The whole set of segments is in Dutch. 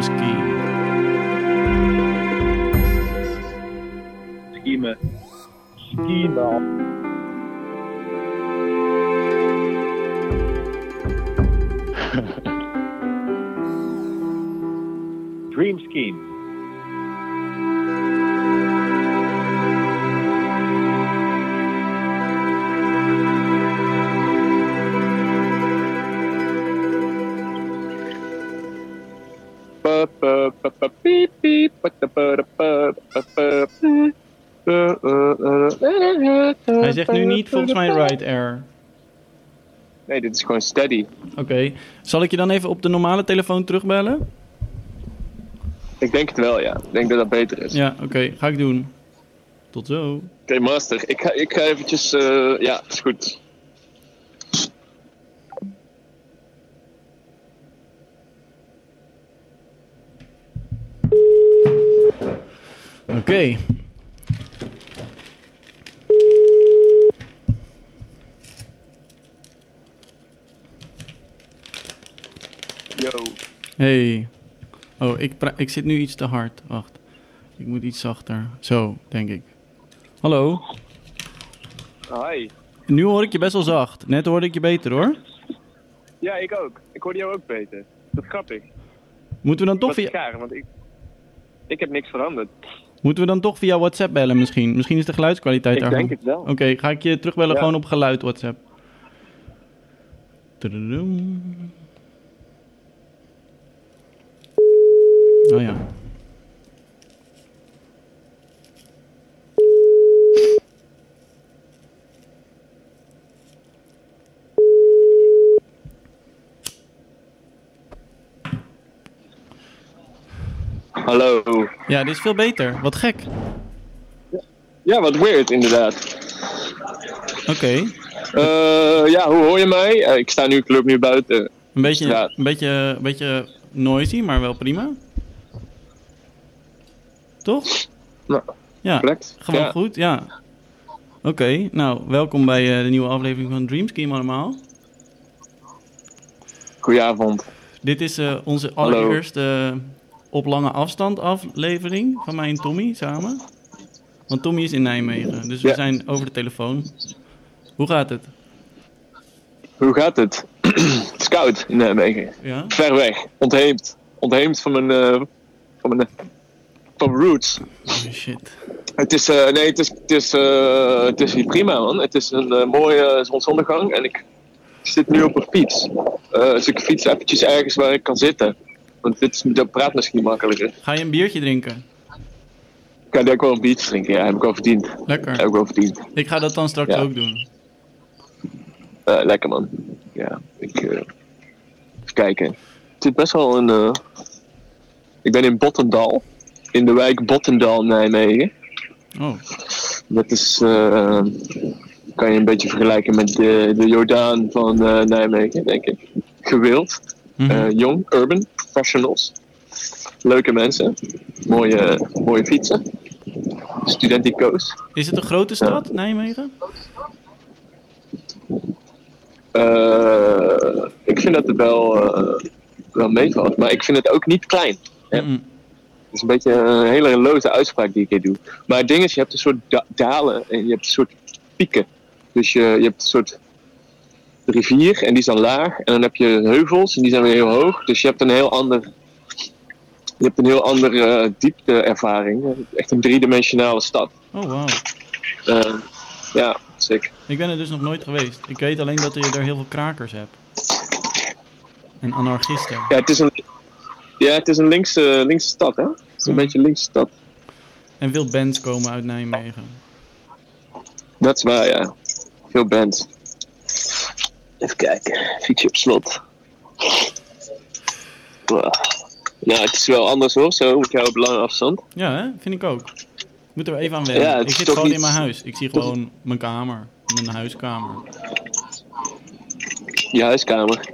Dream volgens mij Right Air. Nee, dit is gewoon steady. Oké. Zal ik je dan even op de normale telefoon terugbellen? Ik denk het wel, ja. Ik denk dat dat beter is. Ja, oké. Ga ik doen. Tot zo. Oké, master. Ik ga, ik ga eventjes... eh, ja, is goed. Oké. Yo. Hey. Oh, ik, ik zit nu iets te hard. Wacht. Ik moet iets zachter. Zo, denk ik. Hallo. Hi. Nu hoor ik je best wel zacht. Net hoorde ik je beter hoor. Ja, ik ook. Ik hoorde jou ook beter. Dat is grappig. Moeten we dan toch via, gaar, want ik... Ik heb niks veranderd. moeten we dan toch via WhatsApp bellen misschien? Misschien is de geluidskwaliteit Ik denk het wel. Oké, ga ik je terugbellen Ja. gewoon op geluid WhatsApp. Oh ja. Hallo. Ja, dit is veel beter. Wat gek. Ja, wat weird inderdaad. Oké. Eh, ja, hoe hoor je mij? Eh, ik sta nu, ik loop nu buiten. Een beetje, Ja. een, beetje, een beetje noisy, maar wel prima. Toch? Nou, Ja, correct. gewoon Ja. goed, ja. Oké, nou, welkom bij eh, de nieuwe aflevering van Dream Scheme allemaal. Goedenavond. Dit is eh, onze allereerste eh, op lange afstand aflevering van mij en Tommy samen. Want Tommy is in Nijmegen, dus we zijn over de telefoon. Hoe gaat het? Hoe gaat het? het is koud in Nijmegen. Ja? Ver weg. Ontheemd. Ontheemd van mijn, van mijn, van roots. Shit. Het is, eh, nee, het is, het is, eh, het is hier prima man. Het is een eh, mooie zonsondergang en ik zit nu op een fiets. Dus ik fiets eventjes ergens waar ik kan zitten. Want dit is, dat praat misschien makkelijker. Ga je een biertje drinken? Ik kan denk ik wel een biertje drinken, ja, heb ik wel verdiend. Lekker. Heb ik wel verdiend. Ik ga dat dan straks Ja. ook doen. Lekker man. Ja, ik. even kijken. Het is best wel een. Ik ben in Bottendal. In de wijk Bottendal, Nijmegen. Oh, Dat is. eh, kan je een beetje vergelijken met de, de Jordaan van eh, Nijmegen, denk ik. Gewild. Mhm. eh, jong, urban, professionals. Leuke mensen. Mooie, mooie fietsen. Studentico's. is het een grote stad, Nijmegen? Ik vind dat het wel, wel meevalt. Maar ik vind het ook niet klein. Mm. Is een beetje een hele loze uitspraak die ik hier doe. Maar het ding is, je hebt een soort da- dalen en je hebt een soort pieken. Dus je, je hebt een soort rivier en die is dan laag. En dan heb je heuvels en die zijn weer heel hoog. Dus je hebt een heel ander... Je hebt een heel andere eh, diepteervaring. Echt een driedimensionale stad. Oh, wauw. Eh, ja, zeker. Ik ben er dus nog nooit geweest. Ik weet alleen dat je er heel veel krakers hebt. En anarchisten. Ja, het is een, ja, het is een linkse, linkse stad, hè? Het is een beetje een linkse stad. En veel bands komen uit Nijmegen. Dat is waar, ja. Veel bands. Even kijken. Fietsje op slot. Nou, het is wel anders hoor, zo met jou op lange afstand. Ja, hè? vind ik ook. Ik moet er even aan wennen. Ja, ik zit gewoon in mijn huis. Ik zie gewoon mijn kamer. Mijn huiskamer. Je huiskamer.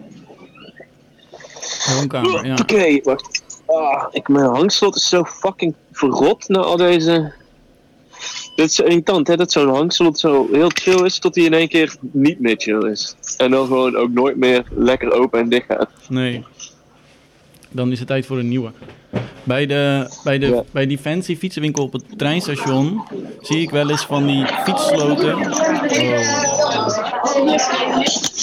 Woonkamer, ja. Oké, wacht. Ah, ik, mijn hangslot is zo fucking verrot na al deze... Dit is irritant, hè? Dat zo'n hangslot zo heel chill is, tot hij in één keer niet meer chill is. En dan gewoon ook nooit meer lekker open en dicht gaat. Nee. dan is het tijd voor een nieuwe. Bij, de, bij, de, Ja. bij die fancy fietsenwinkel op het treinstation zie ik wel eens van die fietssloten. Oh.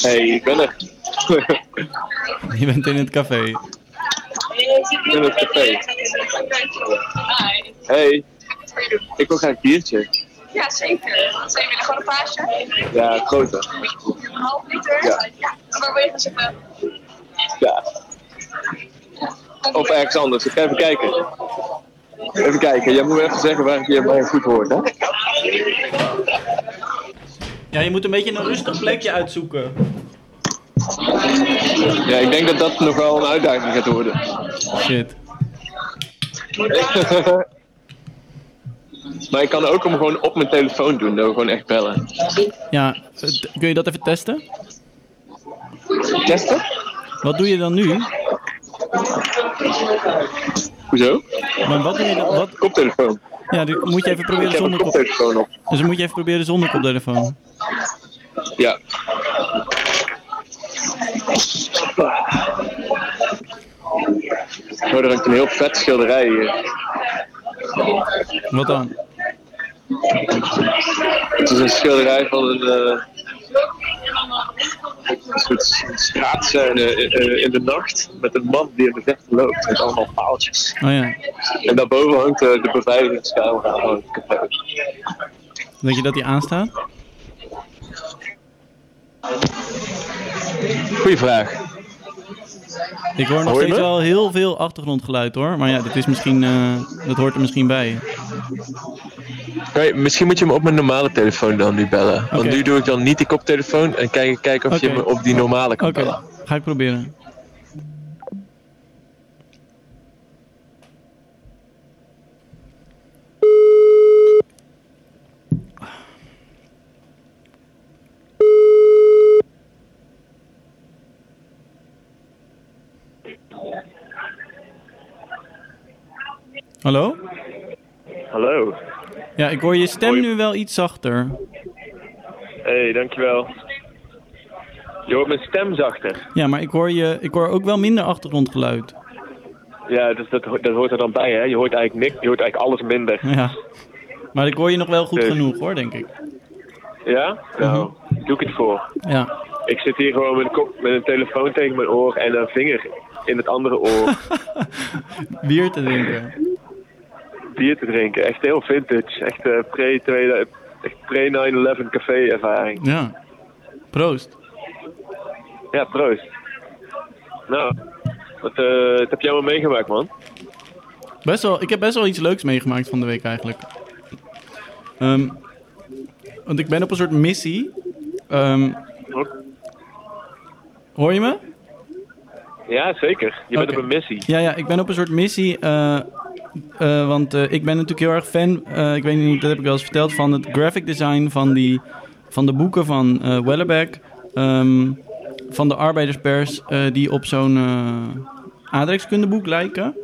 hey, ik ben er. Je bent in het café. ik ben het café. Hey, ik wil graag een biertje. Ja, zeker. Zijn jullie gewoon een paasje? Ja, grote. Een half liter? Ja. Waar wil je gaan zitten? Ja. Of ergens anders. Ik ga even kijken. Even kijken. Jij moet me even zeggen waar je mij goed hoort, hè? Ja, je moet een beetje een rustig plekje uitzoeken. Ja, ik denk dat dat nog wel een uitdaging gaat worden. Shit. maar ik kan ook hem gewoon op mijn telefoon doen, door gewoon echt bellen. Ja, kun je dat even testen? Testen? Wat doe je dan nu? Hoezo? Maar wat doe je dan? Wat? Koptelefoon. Ja, dan moet je even proberen zonder kop. koptelefoon op. Dus dan moet je even proberen zonder koptelefoon. Ja. Oh, er hangt een heel vet schilderij hier. Wat dan? Het is een schilderij van een, eh, een soort straatscène in, in- in de nacht. Met een man die in de verte loopt met allemaal paaltjes. Oh ja. En daarboven hangt eh, de beveiligingscamera van het café. Denk je dat die aanstaat? Goeie vraag. Ik hoor nog Hoor steeds wel heel veel achtergrondgeluid hoor. Maar ja, dat, is misschien, eh, dat hoort er misschien bij. misschien moet je me op mijn normale telefoon dan nu bellen. Want nu doe ik dan niet die koptelefoon en kijk, kijk of je me op die normale kan Oké, bellen. ga ik proberen. Hallo? Hallo. Ja, ik hoor je stem Hoi. nu wel iets zachter. Hey, dankjewel. Je hoort mijn stem zachter. Ja, maar ik hoor, je, ik hoor ook wel minder achtergrondgeluid. Ja, dus dat, dat hoort er dan bij, hè? Je hoort eigenlijk niks, je hoort eigenlijk alles minder. Ja. Maar ik hoor je nog wel goed Dus- genoeg hoor, denk ik. Ja? Nou, doe ik het voor. Ja. Ik zit hier gewoon met een, kop, met een telefoon tegen mijn oor en een vinger in het andere oor Bier te drinken. Bier te drinken. Echt heel vintage. Echt eh, pre- echt pre-9-11 café ervaring. Ja. Proost. Ja, proost. Nou, wat, eh, wat heb jij allemaal meegemaakt, man? Best wel, ik heb best wel iets leuks meegemaakt van de week eigenlijk. Ehm, want ik ben op een soort missie. Ehm, hoor je me? Ja, zeker. Je bent op een missie. Ja, ja, ik ben op een soort missie. eh, eh, want eh, ik ben natuurlijk heel erg fan, eh, ik weet niet, dat heb ik wel eens verteld, van het graphic design van, die, van de boeken van Wellebeck. ehm, van de arbeiderspers, die op zo'n aardrijkskundeboek lijken.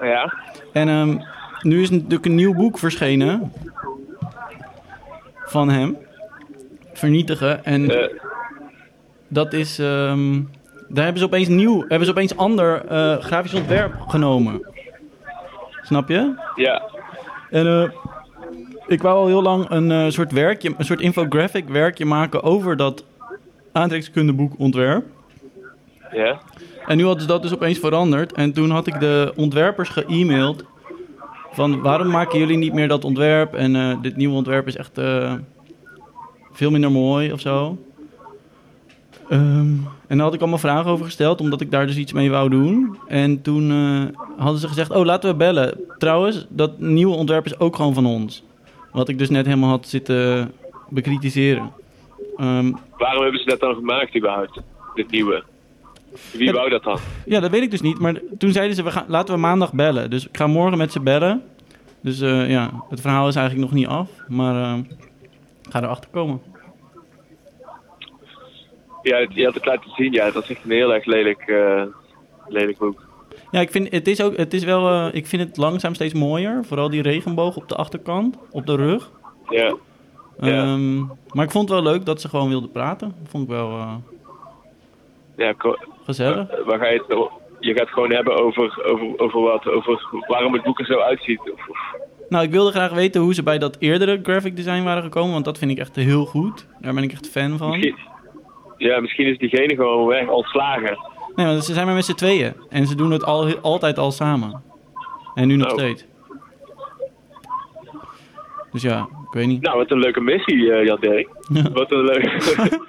Ja? En ehm, nu is natuurlijk een nieuw boek verschenen van hem. Vernietigen. En dat is. ehm, daar hebben ze opeens nieuw, hebben ze opeens ander grafisch ontwerp genomen. Snap je? ja. En eh, ik wou al heel lang een eh, soort werkje, een soort infographic werkje maken over dat aantrekkingskundeboek ontwerp. Ja? En nu hadden ze dat dus opeens veranderd. En toen had ik de ontwerpers ge-mailed. Van waarom maken jullie niet meer dat ontwerp? En eh, dit nieuwe ontwerp is echt veel minder mooi of zo. Ehm, en daar had ik allemaal vragen over gesteld, omdat ik daar dus iets mee wou doen. En toen eh, hadden ze gezegd, oh laten we bellen. Trouwens, dat nieuwe ontwerp is ook gewoon van ons. Wat ik dus net helemaal had zitten bekritiseren. Ehm, Waarom hebben ze dat dan gemaakt überhaupt? Dit nieuwe. Wie Ja, wou dat dan? Ja, dat weet ik dus niet. Maar toen zeiden ze, we gaan, laten we maandag bellen. Dus ik ga morgen met ze bellen. Dus eh, ja, het verhaal is eigenlijk nog niet af. Maar eh, ik ga erachter komen. Ja, het- je had het laten zien. Ja, dat is echt een heel erg lelijk, eh, lelijk boek. Ja, ik vind het is ook, het is wel, eh, ik vind het langzaam steeds mooier. Vooral die regenboog op de achterkant, op de rug. Ja. Ja. Ehm, maar ik vond het wel leuk dat ze gewoon wilden praten. Vond ik wel eh, Ja, gezellig. waar, ga je het, je gaat gewoon hebben over, over, over wat, over waarom het boek er zo uitziet. Of, of- Nou, ik wilde graag weten hoe ze bij dat eerdere graphic design waren gekomen, want dat vind ik echt heel goed. Daar ben ik echt fan van. misschien, ja, misschien is diegene gewoon weg ontslagen. Nee, want ze zijn maar met z'n tweeën. En ze doen het al, altijd al samen. En nu nog Oh. steeds. Dus ja, ik weet niet. Nou, wat een leuke missie, eh Jan Dirk. Ja. Wat een leuke...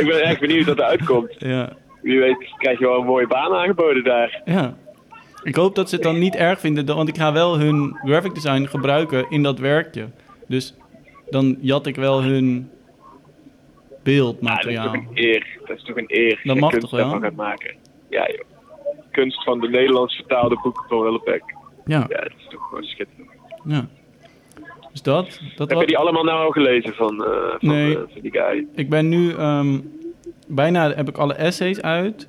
ik ben echt benieuwd wat er uitkomt. Ja. Wie weet krijg je wel een mooie baan aangeboden daar. ja. Ik hoop dat ze het dan niet erg vinden, want ik ga wel hun graphic design gebruiken in dat werkje. Dus dan jat ik wel hun Ja, dat is beeldmateriaal. toch een eer. Dat is toch een eer. Dat je mag kunst toch wel? gaat maken. Ja, joh. Kunst van de Nederlands vertaalde boeken van Willebeck. Ja, Ja, dat is toch gewoon schitterend. ja. Dus dat, dat Heb je die allemaal nou al gelezen van, eh, van, Nee. eh, van die guy? Ik ben nu ehm, bijna heb ik alle essays uit.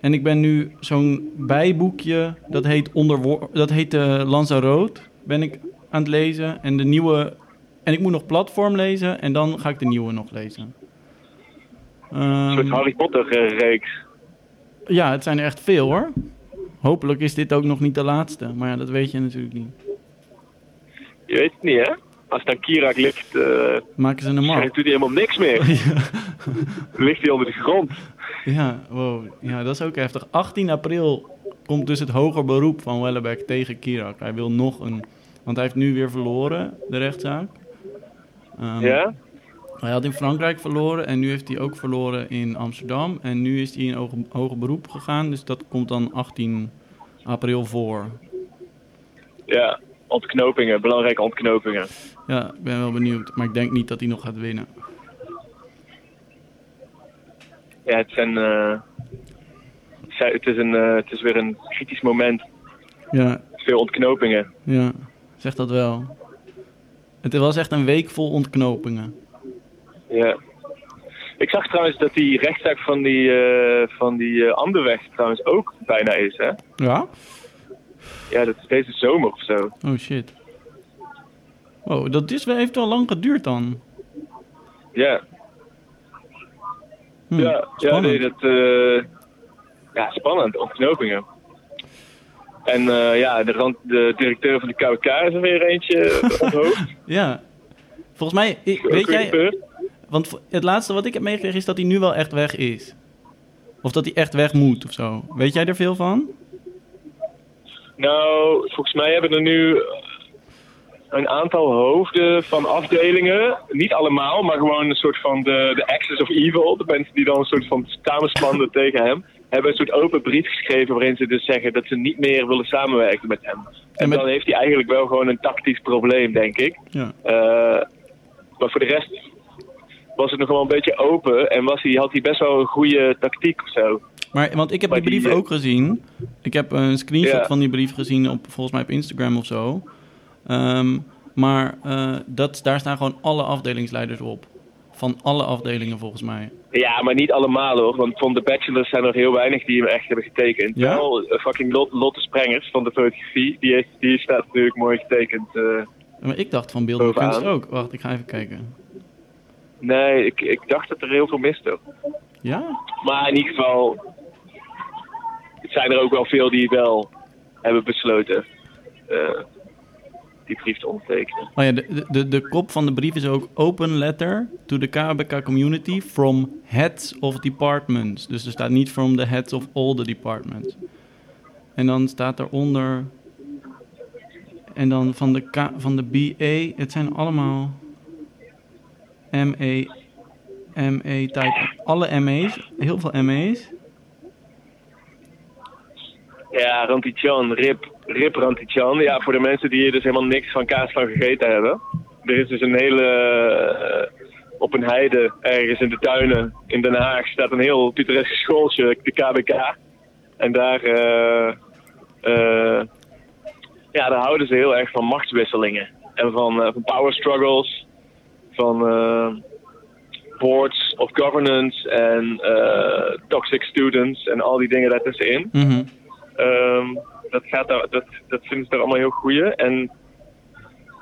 En ik ben nu zo'n bijboekje, dat heet, Onderwo dat heet uh, Lanzarote, ben ik aan het lezen. En de nieuwe, en ik moet nog platform lezen en dan ga ik de nieuwe nog lezen. Een Ehm, soort Harry Potter eh, reeks. ja, het zijn er echt veel hoor. Hopelijk is dit ook nog niet de laatste, maar ja, dat weet je natuurlijk niet. Je weet het niet, hè? Als dan Kirak ligt, eh Maken ze een dan map? doet hij helemaal niks meer. Dan ligt hij onder de grond. Ja, wow. ja, dat is ook heftig. 18 april komt dus het hoger beroep van Wellebeck tegen Kirak. Hij wil nog een... Want hij heeft nu weer verloren, de rechtszaak. Ehm, Ja? Hij had in Frankrijk verloren en nu heeft hij ook verloren in Amsterdam. En nu is hij in hoger, hoger beroep gegaan, dus dat komt dan 18 april voor. Ja. Ontknopingen, belangrijke ontknopingen. Ja, ik ben wel benieuwd. Maar ik denk niet dat hij nog gaat winnen. Ja, het zijn... eh, het, is een, eh, het is weer een kritisch moment. Ja, Veel ontknopingen. ja. Zeg dat wel. Het was echt een week vol ontknopingen. Ja. Ik zag trouwens dat die rechtszaak van die, eh van die eh, Anderweg trouwens ook bijna is, hè? Ja? Ja, dat is deze zomer of zo. Oh shit. Wow, dat is, heeft wel lang geduurd dan. Ja, Hm, ja, ja spannend. nee, dat... eh, ja, spannend, ontknopingen. En ja, de, rand, de directeur van de KWK is er weer eentje onthoofd. Ja. Volgens mij, ik, weet jij. Want het laatste wat ik heb meegekregen is dat hij nu wel echt weg is. Of dat hij echt weg moet of zo. Weet jij er veel van? Nou, volgens mij hebben er nu een aantal hoofden van afdelingen. Niet allemaal, maar gewoon een soort van de, de Axis of Evil. De mensen die dan een soort van samenspanden tegen hem. Hebben een soort open brief geschreven waarin ze dus zeggen dat ze niet meer willen samenwerken met hem. En met- dan heeft hij eigenlijk wel gewoon een tactisch probleem, denk ik. Ja. Eh, maar voor de rest was het nog wel een beetje open en was hij, had hij best wel een goede tactiek of zo. Maar, want ik heb Maar die brief die, eh, ook gezien. Ik heb een screenshot Ja. van die brief gezien op, volgens mij op Instagram of zo. Ehm, maar eh, dat, daar staan gewoon alle afdelingsleiders op. Van alle afdelingen volgens mij. Ja, maar niet allemaal hoor. Want van de bachelors zijn er heel weinig die hem echt hebben getekend. Ja? Wel, eh, fucking Lot- Lotte Sprengers van de fotografie. Die, heeft, die staat natuurlijk mooi getekend. Maar ik dacht van beeldende kunst ook. Wacht, ik ga even kijken. Nee, ik, ik dacht dat er heel veel miste. Ja? Maar in ieder geval... Het zijn er ook wel veel die wel hebben besloten... eh, die brief te ondertekenen. Oh ja, de, de- de, de kop van de brief is ook open letter to the KBK community from heads of departments. Dus er staat niet from the heads of all the departments. En dan staat eronder... En dan van de, K, van de BA, het zijn allemaal ME, ME type, alle ME's, heel veel ME's. Ja, Rantichan, Rip, Rip Rantichan. Ja, voor de mensen die hier dus helemaal niks van kaas van gegeten hebben. Er is dus een hele, eh, op een heide, ergens in de tuinen in Den Haag, staat een heel pittoresk schooltje, de KBK. En daar, eh, ja, daar houden ze heel erg van machtswisselingen. En van, van power struggles, van eh, boards of governance en eh, toxic students en al die dingen daartussenin. Mhm. Ehm, dat, gaat daar, dat, dat vinden ze er allemaal heel goeie. En,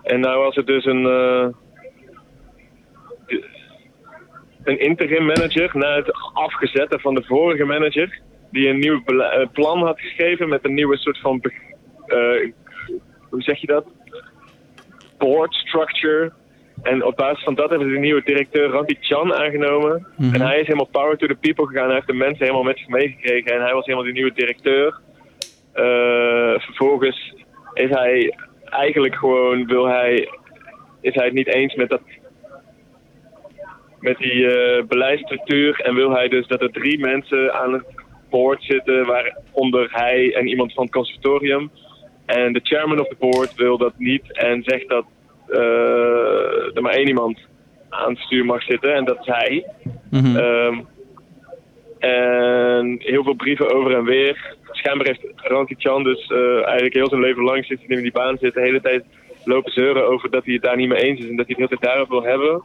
en nou was het dus een, eh, een interim manager na het afgezetten van de vorige manager. die een nieuw plan had geschreven met een nieuwe soort van, hoe zeg je dat? Board structure. En op basis van dat hebben ze de nieuwe directeur Randy Chan aangenomen. Mhm. En hij is helemaal power to the people gegaan. Hij heeft de mensen helemaal met zich meegekregen. En hij was helemaal de nieuwe directeur. Eh, vervolgens is hij eigenlijk gewoon, wil hij, is hij het niet eens met dat met die eh, beleidsstructuur en wil hij dus dat er drie mensen aan het board zitten, waaronder hij en iemand van het conservatorium. En de chairman of the board wil dat niet en zegt dat er maar één iemand aan het stuur mag zitten en dat is hij. Mhm. Ehm, en heel veel brieven over en weer. Schijnbaar heeft Ranti Chan dus eh, eigenlijk heel zijn leven lang hij in die baan zit, de hele tijd lopen zeuren over dat hij het daar niet mee eens is en dat hij het de hele tijd daarover wil hebben.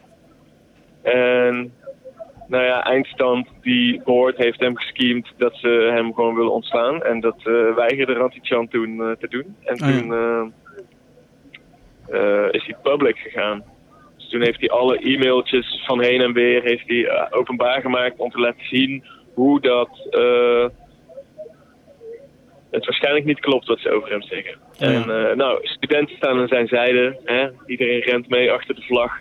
En nou ja, eindstand, die board heeft hem geschemd dat ze hem gewoon willen ontslaan. En dat eh, weigerde Ranti Chan toen eh, te doen. En Ah, ja. toen eh, eh, is hij public gegaan. Dus toen heeft hij alle e-mailtjes van heen en weer heeft hij, eh, openbaar gemaakt om te laten zien hoe dat eh, het waarschijnlijk niet klopt wat ze over hem zeggen. Ja. En nou, studenten staan aan zijn zijde. Hè? Iedereen rent mee achter de vlag.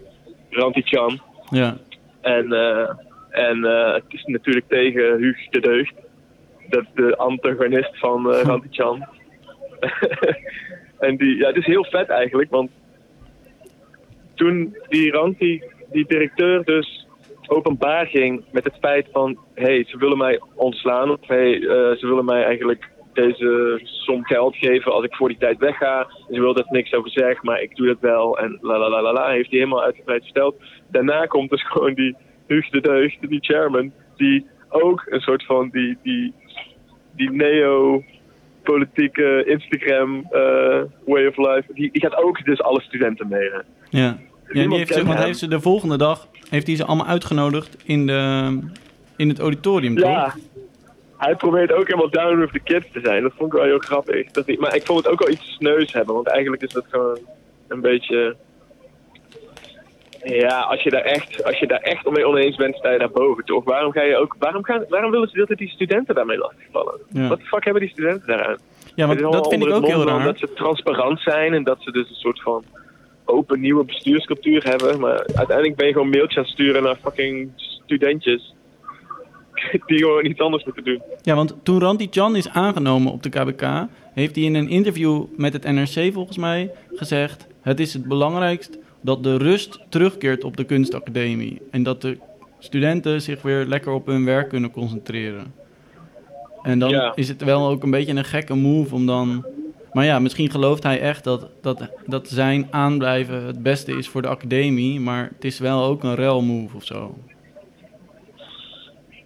Ranti Chan. ja. En, en het is natuurlijk tegen Huug de Deugd. Dat is de antagonist van Ranti Chan. en die, ja, het is heel vet eigenlijk, want toen die Ranti, die directeur dus openbaar ging met het feit van... hé, hey, ze willen mij ontslaan of hey, eh, ze willen mij eigenlijk deze som geld geven als ik voor die tijd wegga. Ze wil dat niks over zeg, maar ik doe dat wel. En la la la la la, heeft hij helemaal uitgebreid verteld. Daarna komt dus gewoon die Huug de die chairman, die ook een soort van die, die, die neo-politieke Instagram eh, way of life, die, gaat ook dus alle studenten hè. Ja. Ja, die heeft, ze, want heeft ze de volgende dag heeft hij ze allemaal uitgenodigd in, de, in het auditorium, toch? Ja, hij probeert ook helemaal down with the kids te zijn. Dat vond ik wel heel grappig. Dat hij, maar ik vond het ook wel iets sneus hebben, want eigenlijk is dat gewoon een beetje... Ja, als je daar echt, als je daar echt mee oneens bent, sta je daar boven, toch? Waarom ga je ook, waarom, gaan, waarom willen ze de hele tijd die studenten daarmee lastigvallen? Ja. Wat de fuck hebben die studenten daaraan? Ja, want dat vind ik ook heel raar. Dat ze transparant zijn en dat ze dus een soort van open nieuwe bestuurscultuur hebben. Maar uiteindelijk ben je gewoon mailtjes aan het sturen naar fucking studentjes. Die gewoon iets anders moeten doen. Ja, want toen Randy Chan is aangenomen op de KBK, heeft hij in een interview met het NRC volgens mij gezegd: Het is het belangrijkst dat de rust terugkeert op de kunstacademie. En dat de studenten zich weer lekker op hun werk kunnen concentreren. En dan Ja. is het wel ook een beetje een gekke move om dan. Maar ja, misschien gelooft hij echt dat, dat, dat zijn aanblijven het beste is voor de academie. Maar het is wel ook een rel move of zo.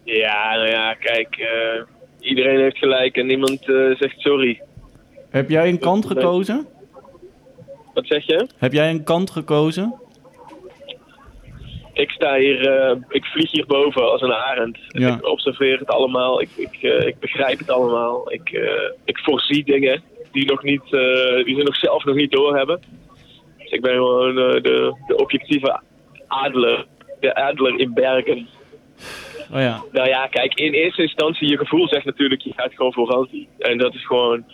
Ja, nou ja, kijk. eh, iedereen heeft gelijk en niemand eh, zegt sorry. Heb jij een kant gekozen? Wat zeg je? Heb jij een kant gekozen? Ik sta hier, eh, ik vlieg hierboven als een arend. Ja. Ik observeer het allemaal, ik, ik, ik begrijp het allemaal. Ik, ik voorzie dingen die, nog niet, eh, die ze nog zelf nog niet doorhebben. Dus ik ben gewoon eh, de, de objectieve adler, de adler in Bergen. Oh ja. Nou ja, kijk, in eerste instantie, je gevoel zegt natuurlijk, je gaat gewoon voor Ranti. En dat is gewoon...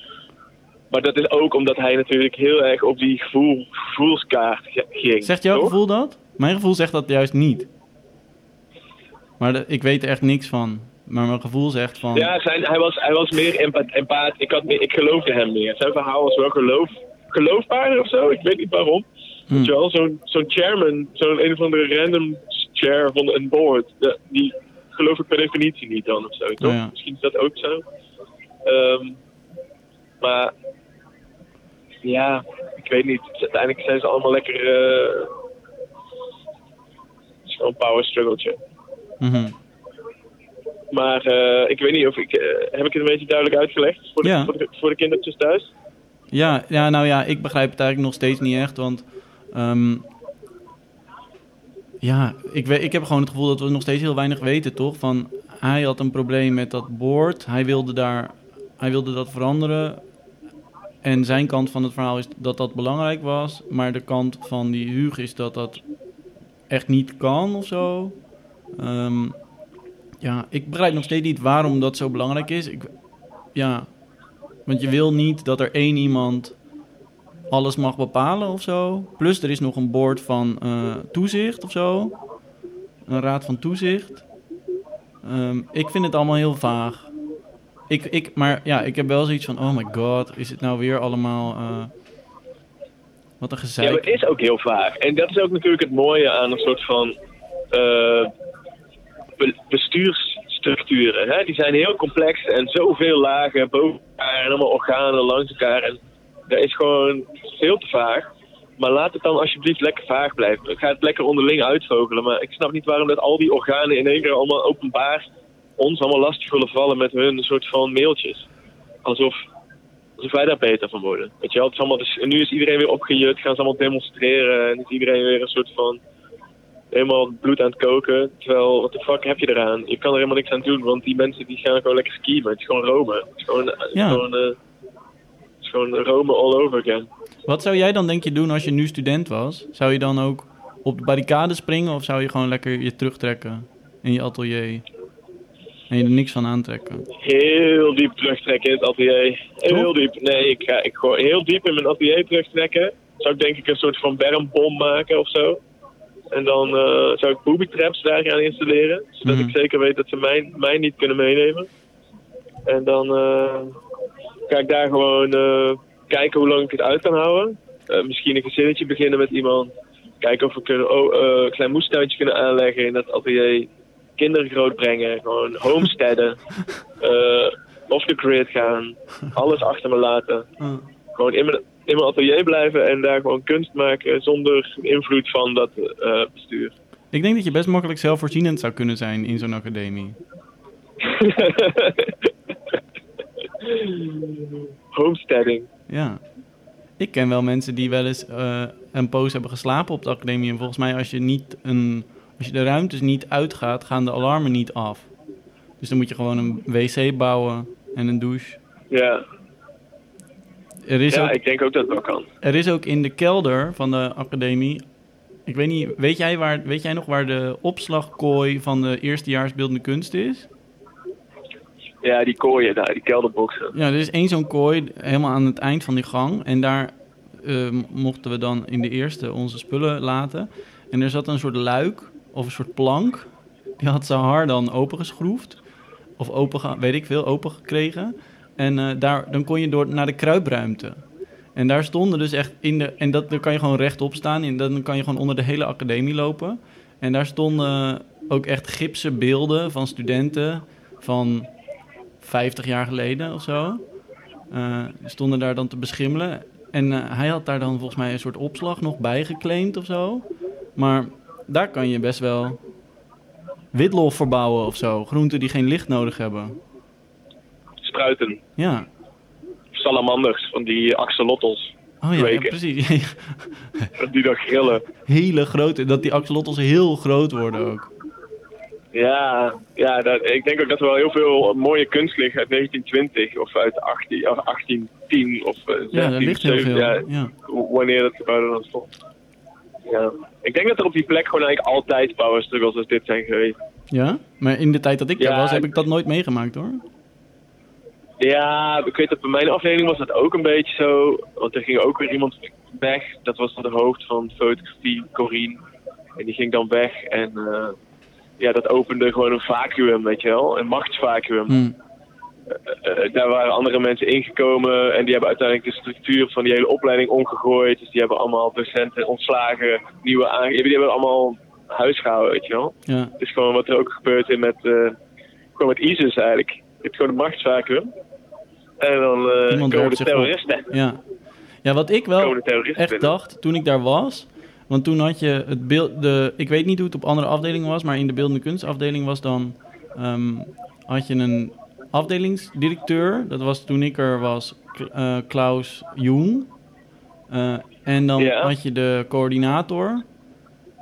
Maar dat is ook omdat hij natuurlijk heel erg op die gevoel, gevoelskaart ge- ging. Zegt jouw gevoel dat? Mijn gevoel zegt dat juist niet. Maar de- ik weet er echt niks van. Maar mijn gevoel zegt van... Ja, zijn, hij, was, hij was meer empa empaat. Ik, had meer, ik geloofde hem meer. Zijn verhaal was wel geloof, geloofbaarder of zo. Ik weet niet waarom. hm, wel, zo'n zo'n chairman, zo'n een of andere random chair van een board, die geloof ik per definitie niet dan of zo, toch? Ja. Misschien is dat ook zo. Ehm, maar ja, ik weet niet. Uiteindelijk zijn ze allemaal lekker. het is gewoon een power struggletje. mhm. Maar eh, ik weet niet of ik. eh, heb ik het een beetje duidelijk uitgelegd voor de, Ja. voor de, voor de kindertjes thuis? ja, ja, nou ja, ik begrijp het eigenlijk nog steeds niet echt. Want... ehm, ja, ik, weet, ik heb gewoon het gevoel dat we nog steeds heel weinig weten, toch? Van, hij had een probleem met dat board. Hij wilde, daar, hij wilde dat veranderen. En zijn kant van het verhaal is dat dat belangrijk was. Maar de kant van die Huug is dat dat echt niet kan of zo. Ehm, Ja, ik begrijp nog steeds niet waarom dat zo belangrijk is. Ik, ja, want je wil niet dat er één iemand alles mag bepalen of zo. Plus er is nog een board van eh, toezicht of zo. Een raad van toezicht. Ehm, ik vind het allemaal heel vaag. Ik, ik, maar ja, ik heb wel zoiets van, oh my god, is het nou weer allemaal... eh, wat een Ja, gezeik. maar het is ook heel vaag. En dat is ook natuurlijk het mooie aan een soort van eh, bestuursstructuren. Hè? Die zijn heel complex en zoveel lagen boven elkaar en allemaal organen langs elkaar. En dat is gewoon veel te vaag. Maar laat het dan alsjeblieft lekker vaag blijven. Ga het lekker onderling uitvogelen. Maar ik snap niet waarom dat al die organen in één keer allemaal openbaar ons allemaal lastig willen vallen met hun soort van mailtjes. Alsof alsof wij daar beter van worden. Weet je wel, het allemaal, dus, nu is iedereen weer opgejut, gaan ze allemaal demonstreren en is iedereen weer een soort van helemaal bloed aan het koken. Terwijl, wat de fuck heb je eraan? Je kan er helemaal niks aan doen, want die mensen die gaan gewoon lekker skiën, het is gewoon Rome. Het is gewoon, Ja. gewoon, eh, het is gewoon Rome all over again. Wat zou jij dan denk je doen als je nu student was? Zou je dan ook op de barricade springen of zou je gewoon lekker je terugtrekken in je atelier? En je er niks van aantrekken? Heel diep terugtrekken in het atelier. Heel diep. Nee, ik ga ik gewoon heel diep in mijn atelier terugtrekken. Zou ik denk ik een soort van bermbom maken of zo. En dan eh, zou ik booby traps daar gaan installeren. Zodat Mhm. ik zeker weet dat ze mij, mij niet kunnen meenemen. En dan eh, ga ik daar gewoon eh, kijken hoe lang ik het uit kan houden. Misschien een gezinnetje beginnen met iemand. Kijken of we kunnen, oh, een klein moestuintje kunnen aanleggen in dat atelier. Kinderen grootbrengen. Gewoon homesteaden. off the grid gaan. Alles achter me laten. Gewoon in mijn, in mijn atelier blijven en daar gewoon kunst maken zonder invloed van dat eh, bestuur. Ik denk dat je best makkelijk zelfvoorzienend zou kunnen zijn in zo'n academie. Homesteading. Ja. Ik ken wel mensen die wel eens eh, een poos hebben geslapen op de academie. En volgens mij als je, niet een, als je de ruimtes niet uitgaat, gaan de alarmen niet af. Dus dan moet je gewoon een wc bouwen en een douche. Ja, Er is, ja ook, ik denk ook dat wel kan. er is ook in de kelder van de academie... Ik weet niet, weet jij, waar, weet jij nog waar de opslagkooi van de eerstejaars beeldende kunst is? Ja, die kooien daar, die kelderboxen. Ja, er is één zo'n kooi helemaal aan het eind van die gang. En daar eh, mochten we dan in de eerste onze spullen laten. En er zat een soort luik of een soort plank. Die had Sahar dan opengeschroefd. Of open, weet ik veel, open gekregen. En eh, daar, dan kon je door naar de kruipruimte. En daar stonden dus echt in de... En dat, dan kan je gewoon rechtop staan. En dan kan je gewoon onder de hele academie lopen. En daar stonden ook echt gipsen beelden van studenten van 50 jaar geleden of zo. Eh, stonden daar dan te beschimmelen. En eh, hij had daar dan volgens mij een soort opslag nog bij geclaimd of zo. Maar daar kan je best wel witlof verbouwen of zo. Groenten die geen licht nodig hebben. Ja. Salamanders, van die axolotls. Oh ja, ja precies. Die dan grillen. Hele grote. Dat die axolotls heel groot worden ook. Ja, ja dat, ik denk ook dat er wel heel veel mooie kunst ligt uit 1920 of uit 18, of 1810 of 16, Ja, daar ligt heel 17, veel. ja, wanneer dat gebouw er dan stond. Ja. Ik denk dat er op die plek gewoon eigenlijk altijd power struggles als dit zijn geweest. ja? Maar in de tijd dat ik daar was, heb ik dat nooit meegemaakt hoor. Ja, ik weet dat bij mijn afdeling was dat ook een beetje zo. Want er ging ook weer iemand weg. Dat was dan de hoofd van fotografie, Corine. En die ging dan weg. En eh, ja, dat opende gewoon een vacuüm, weet je wel. Een machtsvacuüm. Hm. Eh, eh, daar waren andere mensen ingekomen. En die hebben uiteindelijk de structuur van die hele opleiding omgegooid. Dus die hebben allemaal docenten ontslagen. Nieuwe aange... Die hebben allemaal huis gehouden, weet je wel. Ja. Het is gewoon wat er ook gebeurt in met, gewoon met ISIS eigenlijk. Je hebt gewoon een machtsvacuüm. En dan komen de op. terroristen. Ja. ja, wat ik wel echt dacht toen ik daar was. Want toen had je het beeld. De, ik weet niet hoe het op andere afdelingen was, maar in de beeldende kunstafdeling was dan. ehm, had je een afdelingsdirecteur. Dat was toen ik er was eh, Klaus Jung. Eh, en dan Ja. had je de coördinator.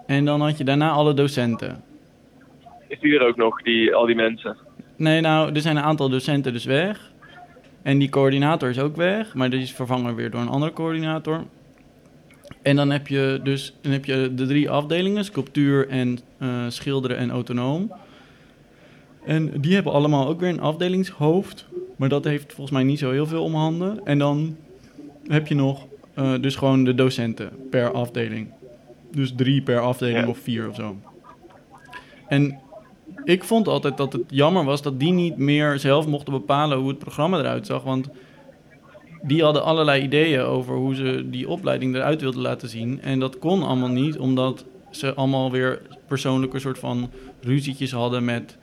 En dan had je daarna alle docenten. Is die er ook nog, die, al die mensen? Nee, nou, er zijn een aantal docenten dus weg. En die coördinator is ook weg, maar die is vervangen weer door een andere coördinator. En dan heb je dus dan heb je de drie afdelingen, sculptuur en eh, schilderen en autonoom. En die hebben allemaal ook weer een afdelingshoofd. Maar dat heeft volgens mij niet zo heel veel om handen. En dan heb je nog eh, dus gewoon de docenten per afdeling. Dus drie per afdeling Ja. of vier of zo. En ik vond altijd dat het jammer was dat die niet meer zelf mochten bepalen hoe het programma eruit zag. Want die hadden allerlei ideeën over hoe ze die opleiding eruit wilden laten zien. En dat kon allemaal niet, omdat ze allemaal weer persoonlijke soort van ruzietjes hadden met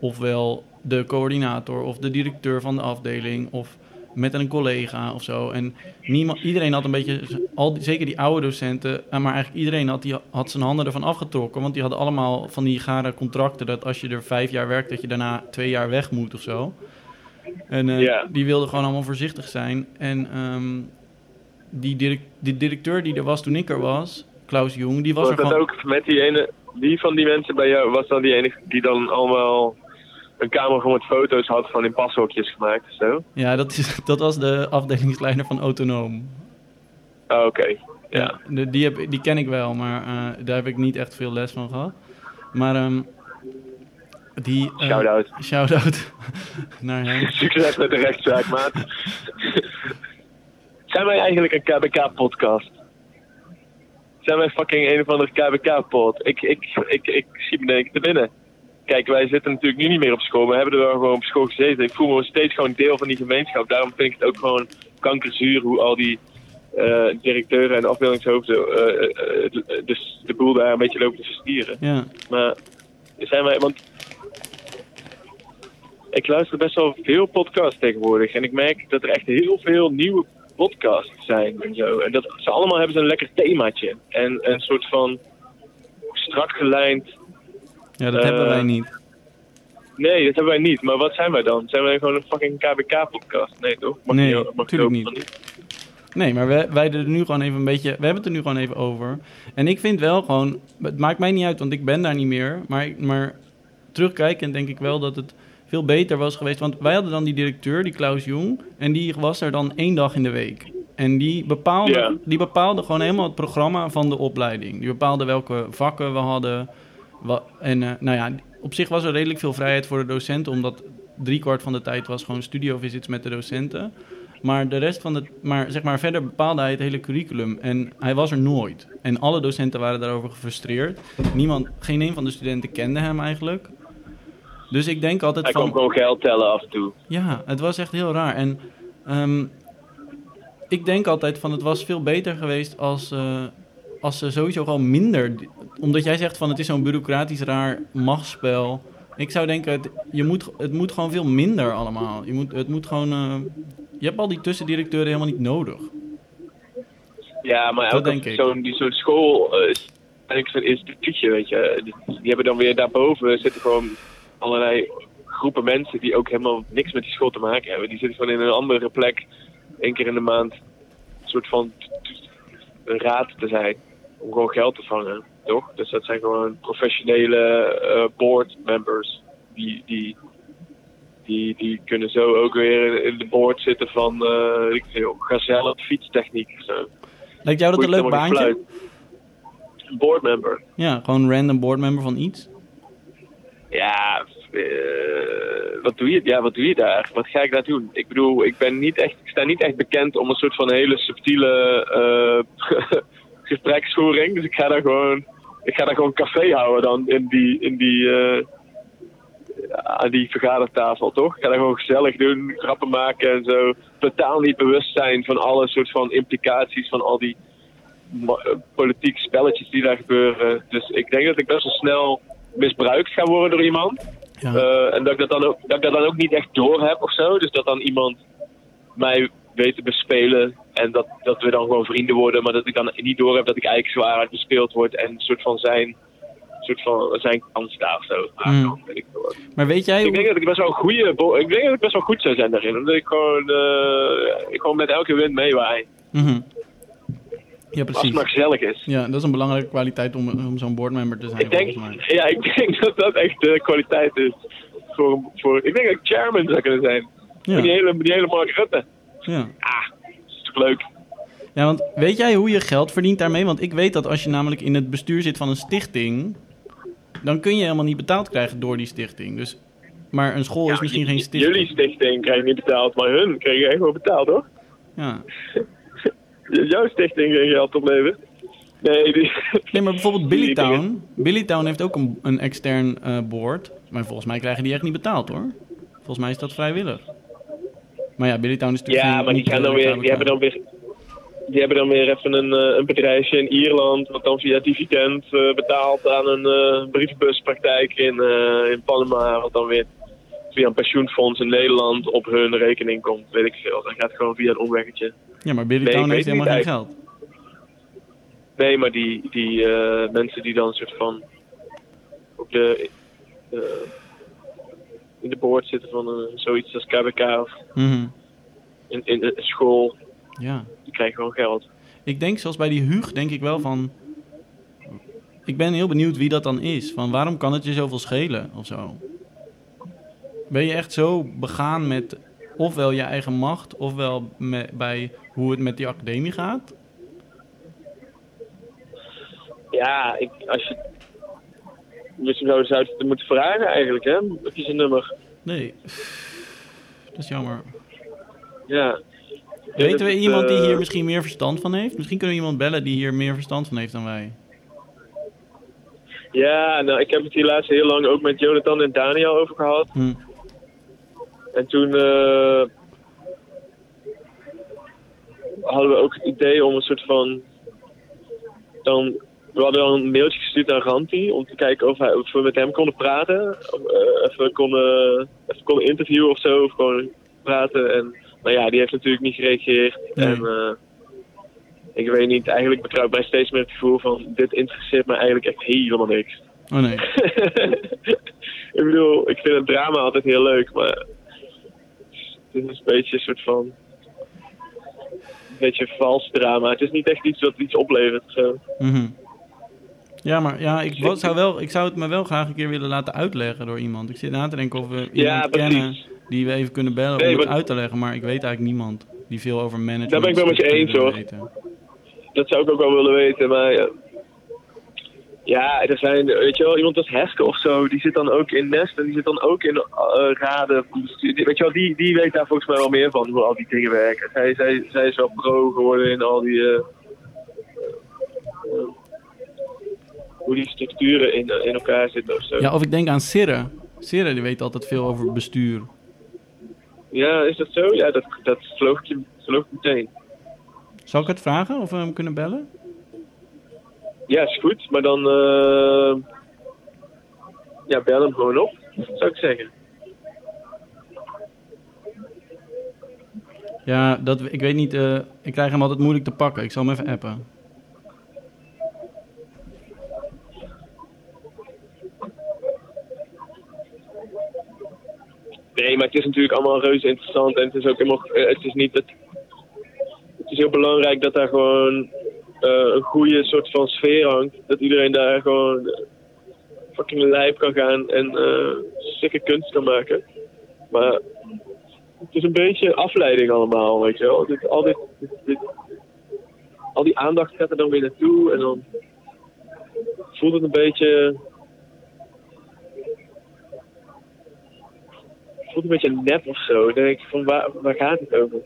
ofwel de coördinator of de directeur van de afdeling of met een collega of zo. En niemand, iedereen had een beetje, al die, zeker die oude docenten, eh, maar eigenlijk iedereen had, die, had zijn handen ervan afgetrokken. Want die hadden allemaal van die gare contracten dat als je er vijf jaar werkt, dat je daarna twee jaar weg moet of zo. En eh, die wilden gewoon allemaal voorzichtig zijn. En ehm, die, direct, die directeur die er was toen ik er was, Klaus Jong, die was, Was er dat gewoon... ook met die ene, wie van die mensen bij jou was dan die enige die dan allemaal een camera vol met foto's had van in pashokjes gemaakt of zo? Ja, dat, is, dat was de afdelingsleider van Autonoom. Oh, oké. Ja. Ja, de- die, heb, die ken ik wel, maar eh, daar heb ik niet echt veel les van gehad. Maar ehm die... eh, Shout-out. Shout-out naar hem. Succes met de rechtszaak, maat. Zijn wij eigenlijk een KBK-podcast? Zijn wij fucking een of andere KBK-pod? Ik, ik, ik, ik schiet me denk ik te binnen. Kijk, wij zitten natuurlijk nu niet meer op school. We hebben er wel gewoon op school gezeten. Ik voel me steeds gewoon deel van die gemeenschap. Daarom vind ik het ook gewoon kankerzuur hoe al die eh, directeuren en afdelingshoofden eh, eh, de, dus de boel daar een beetje lopen te verstieren. Ja, Maar zijn wij, want ik luister best wel veel podcasts tegenwoordig. En ik merk dat er echt heel veel nieuwe podcasts zijn en zo. En dat ze allemaal hebben ze een lekker themaatje. En een soort van strak gelijnd. Ja dat Eh, hebben wij niet. Nee, dat hebben wij niet. Maar wat zijn wij dan? Zijn wij gewoon een fucking KBK-podcast? Nee, toch? Mag Nee, je- mag je tuurlijk ook niet. Nee, maar wij, wij er nu gewoon even een beetje... We hebben het er nu gewoon even over. En ik vind wel gewoon... Het maakt mij niet uit, want ik ben daar niet meer. Maar, maar terugkijkend denk ik wel dat het veel beter was geweest. Want wij hadden dan die directeur, die Klaus Jong. En die was er dan één dag in de week. En die bepaalde, die bepaalde gewoon helemaal het programma van de opleiding. Die bepaalde welke vakken we hadden. En eh, nou ja, op zich was er redelijk veel vrijheid voor de docenten. Omdat driekwart van de tijd was gewoon studiovisits met de docenten. Maar de rest van het, maar zeg maar verder bepaalde hij het hele curriculum. En hij was er nooit. En alle docenten waren daarover gefrustreerd. Niemand, geen een van de studenten kende hem eigenlijk. Dus ik denk altijd Hij van... kan gewoon geld tellen af en toe. Ja, het was echt heel raar. En ehm, ik denk altijd van het was veel beter geweest als, eh, als ze sowieso gewoon minder... Omdat jij zegt van het is zo'n bureaucratisch raar machtsspel. Ik zou denken, het, je moet, het moet gewoon veel minder allemaal. Je moet, het moet gewoon... eh, je hebt al die tussendirecteuren helemaal niet nodig. Ja, maar Dat elke die zo'n school eh, is eigenlijk zo'n instituutje, weet je. Die, hebben dan weer daarboven zitten gewoon allerlei groepen mensen die ook helemaal niks met die school te maken hebben. Die zitten gewoon in een andere plek, één keer in de maand, een soort van een raad te zijn. Om gewoon geld te vangen, toch? Dus dat zijn gewoon professionele eh, board members. Die, die, die, die kunnen zo ook weer in, de board zitten van, eh weet ik veel, gazelle fietstechniek of zo. Lijkt jou dat een leuk baantje? Een boardmember. Ja, gewoon random boardmember van iets. Ja, eh, wat doe je? Ja, wat doe je daar? Wat ga ik daar doen? Ik bedoel, ik ben niet echt, ik sta niet echt bekend om een soort van hele subtiele gespreksvoering. Dus ik ga daar gewoon, ik ga daar gewoon café houden dan in die, in die, eh, aan die vergadertafel, toch? Ik ga daar gewoon gezellig doen, grappen maken en zo. Totaal niet bewust zijn van alle soort van implicaties van al die eh, politieke spelletjes die daar gebeuren. Dus ik denk dat ik best wel snel misbruikt ga worden door iemand. Ja. Eh, en dat ik dat, dan ook, dat ik dat dan ook niet echt door heb of zo. Dus dat dan iemand mij weet te bespelen. En dat, dat we dan gewoon vrienden worden. Maar dat ik dan niet door heb dat ik eigenlijk zwaar uit bespeeld word. En een soort van zijn, soort van zijn kant sta of zo. Mm. weet ik wat. Maar weet jij... Ik denk dat ik best wel een goede, ik denk dat ik best wel goed zou zijn daarin. Omdat ik gewoon, eh, ik gewoon met elke wind meewaai. Mhm. Ja, Als het precies. maar gezellig is. Ja, dat is een belangrijke kwaliteit om, om zo'n boardmember te zijn, Ik denk, ja, ik denk dat dat echt de kwaliteit is. Voor, voor, ik denk dat ik chairman zou kunnen zijn. Ja. Die hele, die hele Mark Rutte. Ja. Ah, is toch leuk? ja, want weet jij hoe je geld verdient daarmee? Want ik weet dat als je namelijk in het bestuur zit van een stichting... dan kun je helemaal niet betaald krijgen door die stichting. Dus Maar een school is misschien geen stichting. Jullie stichting krijgt niet betaald, maar hun kregen echt wel betaald, hoor. Ja. Jouw stichting geen geld oplevert. Nee, die... Nee, maar bijvoorbeeld Billytown. Billytown heeft ook een, een extern eh board. Maar volgens mij krijgen die echt niet betaald hoor. Volgens mij is dat vrijwillig. Maar ja, Billytown is natuurlijk Ja, maar die, gaan dan weer, die hebben dan weer... Die hebben dan weer even een, eh, een bedrijfje in Ierland, wat dan via dividend eh, betaalt aan een eh, brievenbuspraktijk in, in Panama, wat dan weer via een pensioenfonds in Nederland op hun rekening komt, weet ik veel. Dat gaat gewoon via een omweggetje. Ja, maar Nee, Billytown ik heeft helemaal geen geld. Nee, maar die, die mensen die dan een soort van op de, in de boord zitten van eh, zoiets als KBK of Mhm. in, in een school, Ja. die krijgen gewoon geld. Ik denk zoals bij die Huug, denk ik wel van... Ik ben heel benieuwd wie dat dan is. Van waarom kan het je zoveel schelen of zo? Ben je echt zo begaan met ofwel je eigen macht... ofwel me- bij hoe het met die academie gaat? Ja, ik, als je... Dus zou, zou je het moeten vragen eigenlijk, hè? Of je zijn nummer. Nee. Dat is jammer. Ja. Weten we iemand die eh, hier misschien meer verstand van heeft? Misschien kunnen we iemand bellen die hier meer verstand van heeft dan wij. Ja, nou, ik heb het hier laatst heel lang ook met Jonathan en Daniel over gehad. Hm. En toen eh, hadden we ook het idee om een soort van. Dan, we hadden al een mailtje gestuurd naar Ranti om te kijken of, hij, of we met hem konden praten. Of, eh, even, konden, even konden interviewen of zo, of gewoon praten. En nou ja, die heeft natuurlijk niet gereageerd. Nee. En eh, ik weet niet, eigenlijk ik mij steeds meer het gevoel van: dit interesseert me eigenlijk echt helemaal niks. Oh nee. ik bedoel, ik vind het drama altijd heel leuk, maar het is een beetje een soort van. Een beetje vals drama. Het is niet echt iets wat iets oplevert. Zo. Mhm. Ja, maar ja, ik, zou wel, ik zou het me wel graag een keer willen laten uitleggen door iemand. Ik zit na te denken of we iemand Ja, kennen die we even kunnen bellen Nee, om het maar- uit te leggen. Maar ik weet eigenlijk niemand die veel over management... Daar ben ik wel met je eens, hoor. weten. Dat zou ik ook wel willen weten, maar ja. Ja, er zijn, weet je wel, iemand als Heske of zo, die zit dan ook in Nest en die zit dan ook in eh, raden van bestuur. Weet je wel, die, die weet daar volgens mij wel meer van, hoe al die dingen werken. Zij, zij, zij is wel pro geworden in al die, eh, hoe die structuren in, in elkaar zitten of zo. Ja, of ik denk aan Sirre. Sirre die weet altijd veel over bestuur. Ja, is dat zo? Ja, dat, dat geloof ik meteen. Zal ik het vragen of we hem kunnen bellen? Ja, is goed, maar dan, eh, ja, bel hem gewoon op, zou ik zeggen. Ja, dat, ik weet niet. eh, ik krijg hem altijd moeilijk te pakken. Ik zal hem even appen. Nee, maar het is natuurlijk allemaal reuze interessant en het is ook helemaal, eh, het is niet het, het is heel belangrijk dat daar gewoon eh, een goede soort van sfeer hangt. Dat iedereen daar gewoon fucking lijp kan gaan en sikke kunst kan maken. Maar het is een beetje afleiding allemaal, weet je wel. Dit, al, dit, dit- al die aandacht gaat er dan weer naartoe en dan voelt het een beetje voelt een beetje nep of zo. Dan denk ik van waar, waar gaat het over?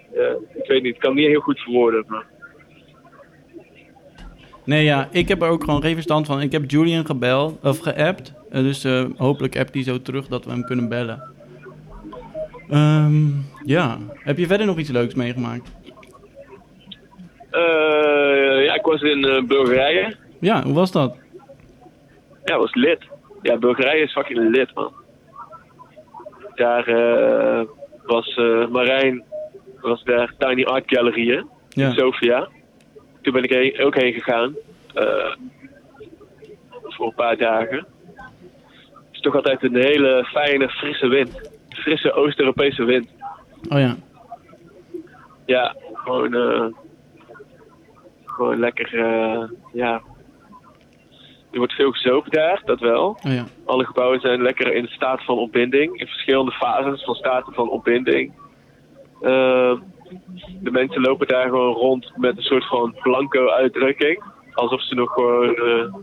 Ik weet niet, ik kan het niet heel goed verwoorden. Maar... Nee, ja, ik heb er ook gewoon geen verstand van. Ik heb Julian gebeld, of geappt. Eh, dus eh, hopelijk appt hij zo terug dat we hem kunnen bellen. Ehm, ja, heb je verder nog iets leuks meegemaakt? Eh, ja, ik was in Bulgarije. Ja, hoe was dat? Ja, was lid. Ja, Bulgarije is fucking lid, man. Daar eh, was eh, Marijn, was daar Tiny Art Gallery, hè? Ja. in Sofia. Toen ben ik heen- ook heen gegaan. eh, voor een paar dagen. Het is toch altijd een hele fijne, frisse wind. Frisse Oost-Europese wind. Oh ja. Ja, gewoon, gewoon lekker, ja. Er wordt veel gezopen daar, dat wel. Oh ja. Alle gebouwen zijn lekker in staat van opbinding, in verschillende fases van staten van opbinding. Eh, de mensen lopen daar gewoon rond met een soort van blanco uitdrukking. Alsof ze nog gewoon. eh,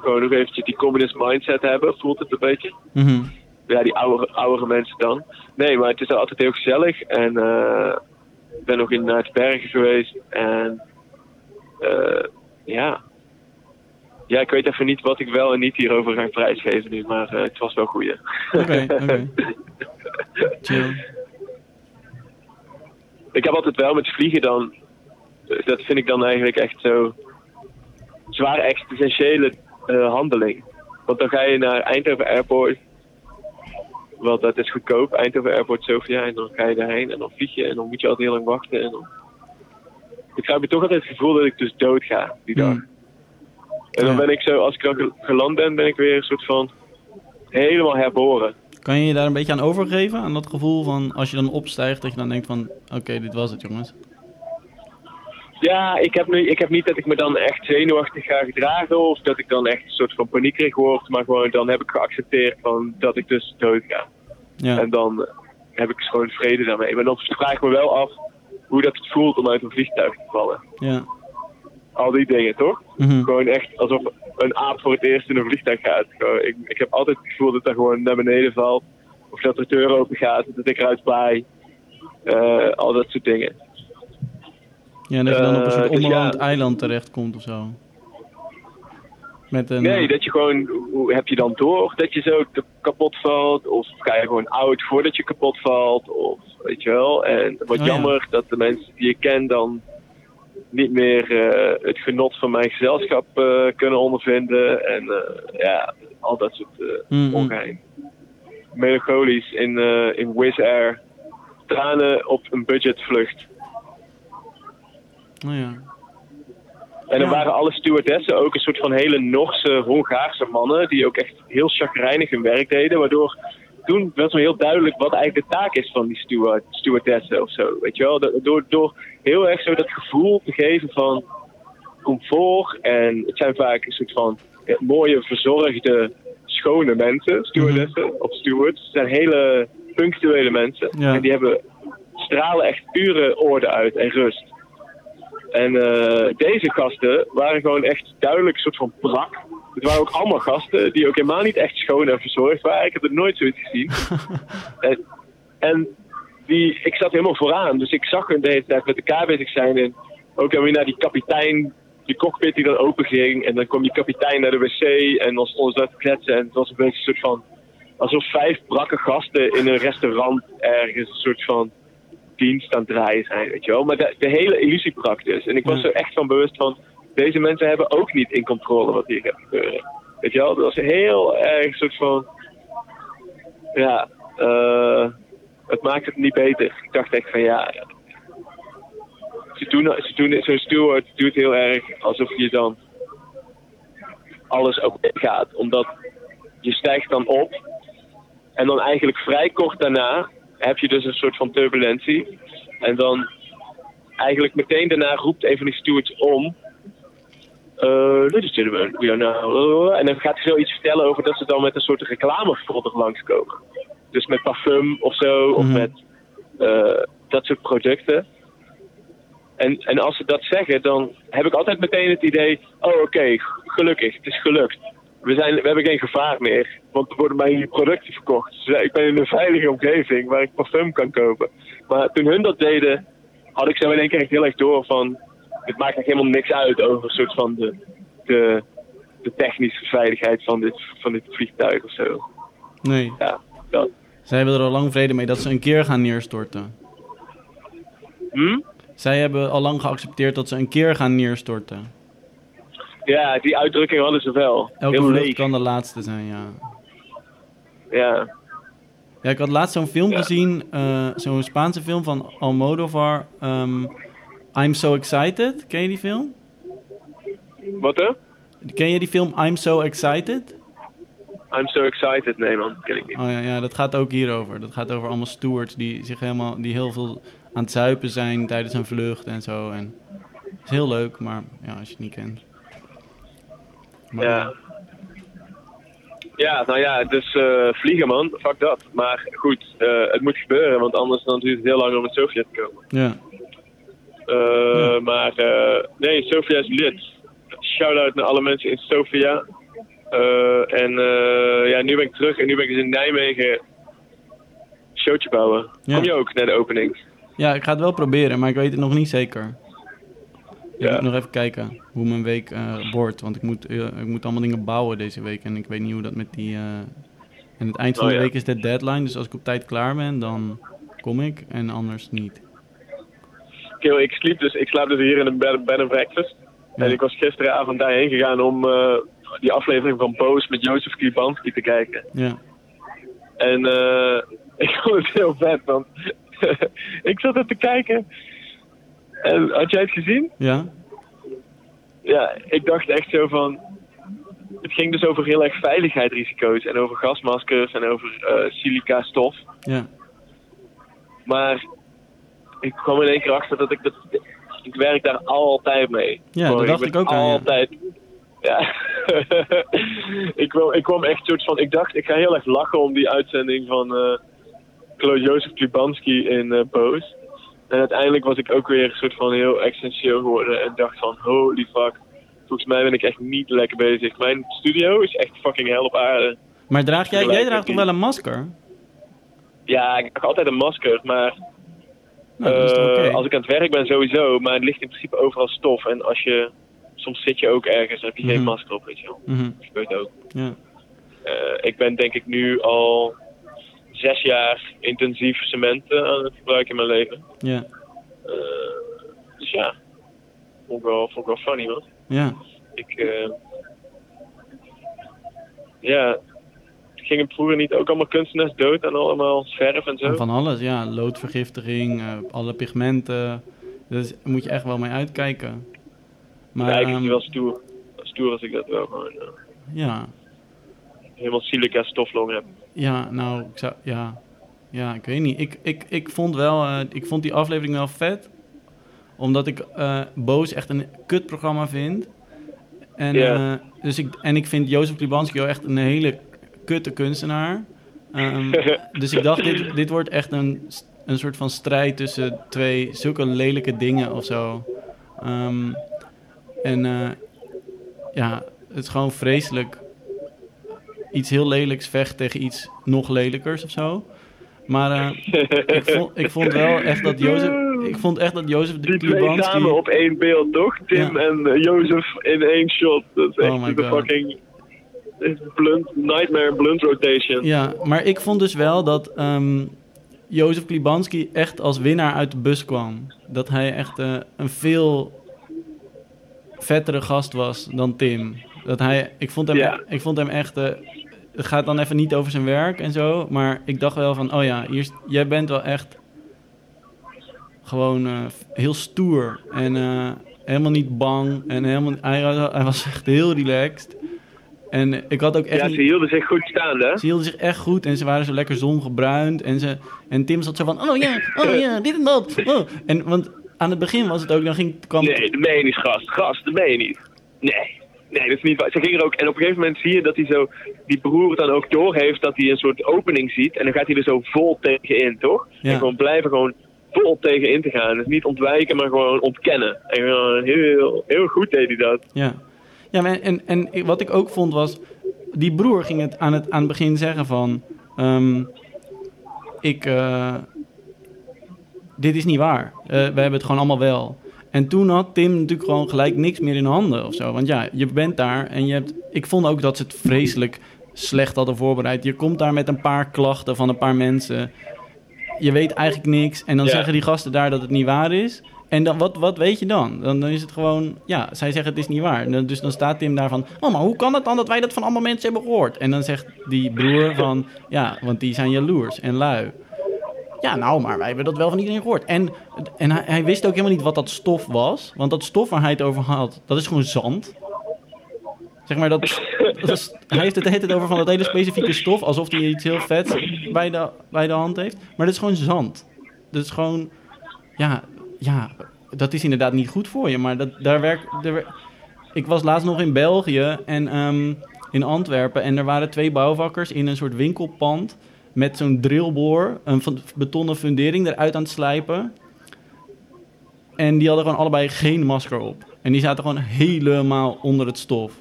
gewoon nog eventjes die communist mindset hebben, voelt het een beetje. Mhm. Ja, die oudere mensen dan. Nee, maar het is altijd heel gezellig. En eh, ik ben nog in naar het bergen geweest. En eh, ja. Ja, ik weet even niet wat ik wel en niet hierover ga prijsgeven nu. Maar eh, het was wel goeie. Oké, oké. Chill. ik heb altijd wel met vliegen dan. Dat vind ik dan eigenlijk echt zo. Zwaar existentiële eh, handeling. Want dan ga je naar Eindhoven Airport. Want dat is goedkoop, Eindhoven Airport Sofia. En dan ga je daarheen en dan vlieg je. En dan moet je altijd heel lang wachten. En dan... Ik heb toch altijd het gevoel dat ik dus dood ga die dag. Hmm. En dan ben ik zo, als ik dan ge- geland ben, ben ik weer een soort van helemaal herboren. Kan je je daar een beetje aan overgeven? Aan dat gevoel van als je dan opstijgt, dat je dan denkt van... Oké, dit was het jongens. Ja, ik heb, nu, ik heb niet dat ik me dan echt zenuwachtig ga gedragen of dat ik dan echt een soort van paniekerig word, maar gewoon dan heb ik geaccepteerd van dat ik dus dood ga. Ja, En dan heb ik gewoon vrede daarmee. Maar dan vraag ik me wel af hoe dat het voelt om uit een vliegtuig te vallen. ja. Al die dingen, toch? Mhm. Gewoon echt alsof een aap voor het eerst in een vliegtuig gaat. Gewoon, ik, ik heb altijd het gevoel dat dat gewoon naar beneden valt. Of dat de deur open gaat, dat ik eruit waai. Eh, al dat soort dingen. Ja, en dat je dan op een Eh, soort dus onbewoond ja. eiland terechtkomt of zo. Met een... Nee, dat je gewoon, hoe heb je dan door dat je zo kapot valt? Of ga je gewoon oud voordat je kapot valt? Of weet je wel? En wat Oh, ja. jammer dat de mensen die je kent dan niet meer eh, het genot van mijn gezelschap eh, kunnen ondervinden. En eh, ja, al dat soort Mhm. ongeheim. Melancholisch in, in Wizz Air. Tranen op een budgetvlucht. Oh ja. En dan Ja. waren alle stewardessen ook een soort van hele Norse, Hongaarse mannen. Die ook echt heel chagrijnig hun werk deden. Waardoor toen werd me heel duidelijk wat eigenlijk de taak is van die steward, stewardessen of zo. Weet je wel? Do- Door, door heel erg zo dat gevoel te geven van comfort. En het zijn vaak een soort van ja, mooie, verzorgde, schone mensen. Stewardessen of stewards. Het zijn hele punctuele mensen. Ja. En die hebben, stralen echt pure orde uit en rust. En eh, deze gasten waren gewoon echt duidelijk een soort van brak. Het waren ook allemaal gasten die ook helemaal niet echt schoon en verzorgd waren. Ik heb er nooit zoiets gezien. en en die, ik zat helemaal vooraan, dus ik zag hun de hele tijd met elkaar bezig zijn. En ook dan weer naar die kapitein, die cockpit die dan open ging. En dan kwam die kapitein naar de wc en dan stonden ze daar te kletsen. En het was een beetje een soort van, alsof vijf brakke gasten in een restaurant ergens een soort van dienst aan het draaien zijn, weet je wel. Maar de, de hele illusie brak dus. En ik was Ja. er echt van bewust van, deze mensen hebben ook niet in controle wat hier gaat gebeuren. Weet je wel, dat was heel erg een soort van, ja, eh, het maakt het niet beter. Ik dacht echt van, ja, ze doen, ze doen zo'n steward doet heel erg alsof je dan alles oké gaat. Omdat je stijgt dan op en dan eigenlijk vrij kort daarna heb je dus een soort van turbulentie. En dan eigenlijk meteen daarna roept een van die stewards om. Ladies and gentlemen, we are now... En dan gaat hij zoiets vertellen over dat ze dan met een soort reclamefolder langskomen. Dus met parfum of zo, of Mhm. met eh, dat soort producten. En, en als ze dat zeggen, dan heb ik altijd meteen het idee... Oh, oké, gelukkig, het is gelukt. We, zijn, we hebben geen gevaar meer, want er worden mij hier producten verkocht. Dus ik ben in een veilige omgeving waar ik parfum kan kopen. Maar toen hun dat deden, had ik zo in één keer echt heel erg door van... Het maakt echt helemaal niks uit over een soort van de, de, de technische veiligheid van dit, van dit vliegtuig of zo. Nee. Ja, dat. Zij hebben er al lang vrede mee dat ze een keer gaan neerstorten. Hm? Zij hebben al lang geaccepteerd dat ze een keer gaan neerstorten. Ja, die uitdrukking hadden ze wel. Elke heel leeg. kan de laatste zijn, ja. Ja. Ja, ik had laatst zo'n film Ja. gezien, eh, zo'n Spaanse film van Almodovar. ehm, I'm So Excited. Ken je die film? Wat hè? Ken je die film I'm So Excited? I'm so excited. Nee man, dat ken ik niet. Oh ja, ja, dat gaat ook hierover. Dat gaat over allemaal stewards die zich helemaal, die heel veel aan het zuipen zijn tijdens een vlucht en zo. En het is heel leuk, maar ja, als je het niet kent. Maar, Ja. Ja, nou ja, dus vliegen man, fuck dat. Maar goed, eh, het moet gebeuren, want anders dan duurt het heel lang om met Sofia te komen. Ja. Eh, Maar nee, Sofia is lid. Shout-out naar alle mensen in Sofia. En ja, nu ben ik terug en nu ben ik dus in Nijmegen showtje bouwen. Ja. Kom je ook naar de opening? Ja, ik ga het wel proberen, maar ik weet het nog niet zeker. Ik Ja. moet nog even kijken hoe mijn week eh, wordt. Want ik moet, eh, ik moet allemaal dingen bouwen deze week. En ik weet niet hoe dat met die... eh en het eind van Oh, de ja. week is de deadline. Dus als ik op tijd klaar ben, dan kom ik. En anders niet. Kill, ik sliep dus, ik slaap dus hier in een bed, bed and breakfast. Ja. En ik was gisteravond daarheen gegaan om die aflevering van Boos met Jozef Klibanski te kijken. Ja. En ik vond het heel vet, want ik zat er te kijken. En had jij het gezien? Ja? Ja, ik dacht echt zo van. Het ging dus over heel erg veiligheidsrisico's en over gasmaskers en over eh, silica stof. Ja. Maar ik kwam in één keer achter dat ik dat. Ik werk daar altijd mee. Ja, Gewoon, dat dacht ben ik ook aan, ja. Altijd. Ja. ik, kwam, ik kwam echt soort van. Ik dacht, ik ga heel erg lachen om die uitzending van eh Claude Jozef Klibanski in eh Boos. En uiteindelijk was ik ook weer een soort van heel essentieel geworden en dacht van holy fuck. Volgens mij ben ik echt niet lekker bezig. Mijn studio is echt fucking hell op aarde. Maar draag jij, jij draagt toch wel een masker? Ja, ik heb altijd een masker, maar Nou, Eh, als ik aan het werk ben sowieso, maar het ligt in principe overal stof. En als je, soms zit je ook ergens en heb je geen Mhm. masker op, weet je wel. Mhm. Dat gebeurt ook. Ja. Eh, ik ben denk ik nu al zes jaar intensief cementen aan het gebruiken in mijn leven. Ja. Eh, dus ja, vond ik wel, vond ik wel funny man. Ja. Ik, eh, ja, gingen vroeger niet ook allemaal kunstenaars dood aan allemaal verf en zo? En van alles, ja. Loodvergiftiging, eh, alle pigmenten. Daar moet je echt wel mee uitkijken. Maar, ja, eigenlijk ehm, wel stoer. Stoer als ik dat wel gewoon ja. helemaal silica stoflong heb. Ja, nou, ik zou, ja. Ja, ik weet niet. Ik, ik, ik vond wel, eh, ik vond die aflevering wel vet. Omdat ik eh, Boos echt een kutprogramma vind. En, eh, dus ik, en ik vind Jozef Klibanski wel echt een hele kutte kunstenaar. Ehm, dus ik dacht, dit, dit wordt echt een, een soort van strijd tussen twee zulke lelijke dingen of zo. Ehm, en ja, het is gewoon vreselijk. Iets heel lelijks vecht tegen iets nog lelijkers of zo. Maar eh, ik, vond, ik vond wel echt dat Jozef... Ik vond echt dat Jozef de Die twee Klibanski... samen op één beeld, toch? Tim Ja. en eh, Jozef in één shot. Dat is echt Oh de fucking blunt, nightmare blunt rotation. Ja, maar ik vond dus wel dat ehm Jozef Klibanski echt als winnaar uit de bus kwam. Dat hij echt eh, een veel vettere gast was dan Tim. Dat hij, ik vond hem, Ja. ik vond hem echt... het gaat dan even niet over zijn werk en zo. Maar ik dacht wel van, oh ja, hier, jij bent wel echt gewoon eh, heel stoer. En eh, helemaal niet bang. En helemaal, hij, was- hij was echt heel relaxed. En ik had ook echt Ja, ze hielden zich goed staande, hè? Ze hielden zich echt goed en ze waren zo lekker zongebruind. En, ze, en Tim zat zo van, oh ja, oh ja, dit en dat. Oh. En, want aan het begin was het ook, dan ging, kwam... Nee, dat meen je niet, gast. Gast, dat meen je niet. Nee. Nee, dat is niet waar. Ze gingen er ook, en op een gegeven moment zie je dat hij zo, die broer dan ook doorheeft dat hij een soort opening ziet. En dan gaat hij er zo vol tegenin, toch? Ja. En gewoon blijven gewoon vol tegenin te gaan. Dus niet ontwijken, maar gewoon ontkennen. En gewoon heel, heel goed deed hij dat. Ja, ja maar en, en wat ik ook vond was... Die broer ging het aan het, aan het begin zeggen van... ehm, ik... eh, dit is niet waar. Eh, we hebben het gewoon allemaal wel. En toen had Tim natuurlijk gewoon gelijk niks meer in handen of zo. Want ja, je bent daar en je hebt... Ik vond ook dat ze het vreselijk slecht hadden voorbereid. Je komt daar met een paar klachten van een paar mensen. Je weet eigenlijk niks. En dan Ja. zeggen die gasten daar dat het niet waar is. En dan, wat, wat weet je dan? dan? Dan is het gewoon... Ja, zij zeggen het is niet waar. Dan- Dus dan staat Tim daar van... Oh, maar hoe kan het dan dat wij dat van allemaal mensen hebben gehoord? En dan zegt die broer van... Ja, want die zijn jaloers en lui. Ja, nou, maar wij hebben dat wel van iedereen gehoord. En, en hij, hij wist ook helemaal niet wat dat stof was. Want dat stof waar hij het over had, dat is gewoon zand. Zeg maar, dat, dat is, hij heeft het de hele tijd over van dat hele specifieke stof... alsof hij iets heel vets bij de, bij de hand heeft. Maar dat is gewoon zand. Dat is gewoon... Ja, ja, dat is inderdaad niet goed voor je. Maar dat, daar werkt... ik was laatst nog in België en ehm, in Antwerpen... en er waren twee bouwvakkers in een soort winkelpand... met zo'n drillboor, een betonnen fundering eruit aan het slijpen... En die hadden gewoon allebei geen masker op. En die zaten gewoon helemaal onder het stof.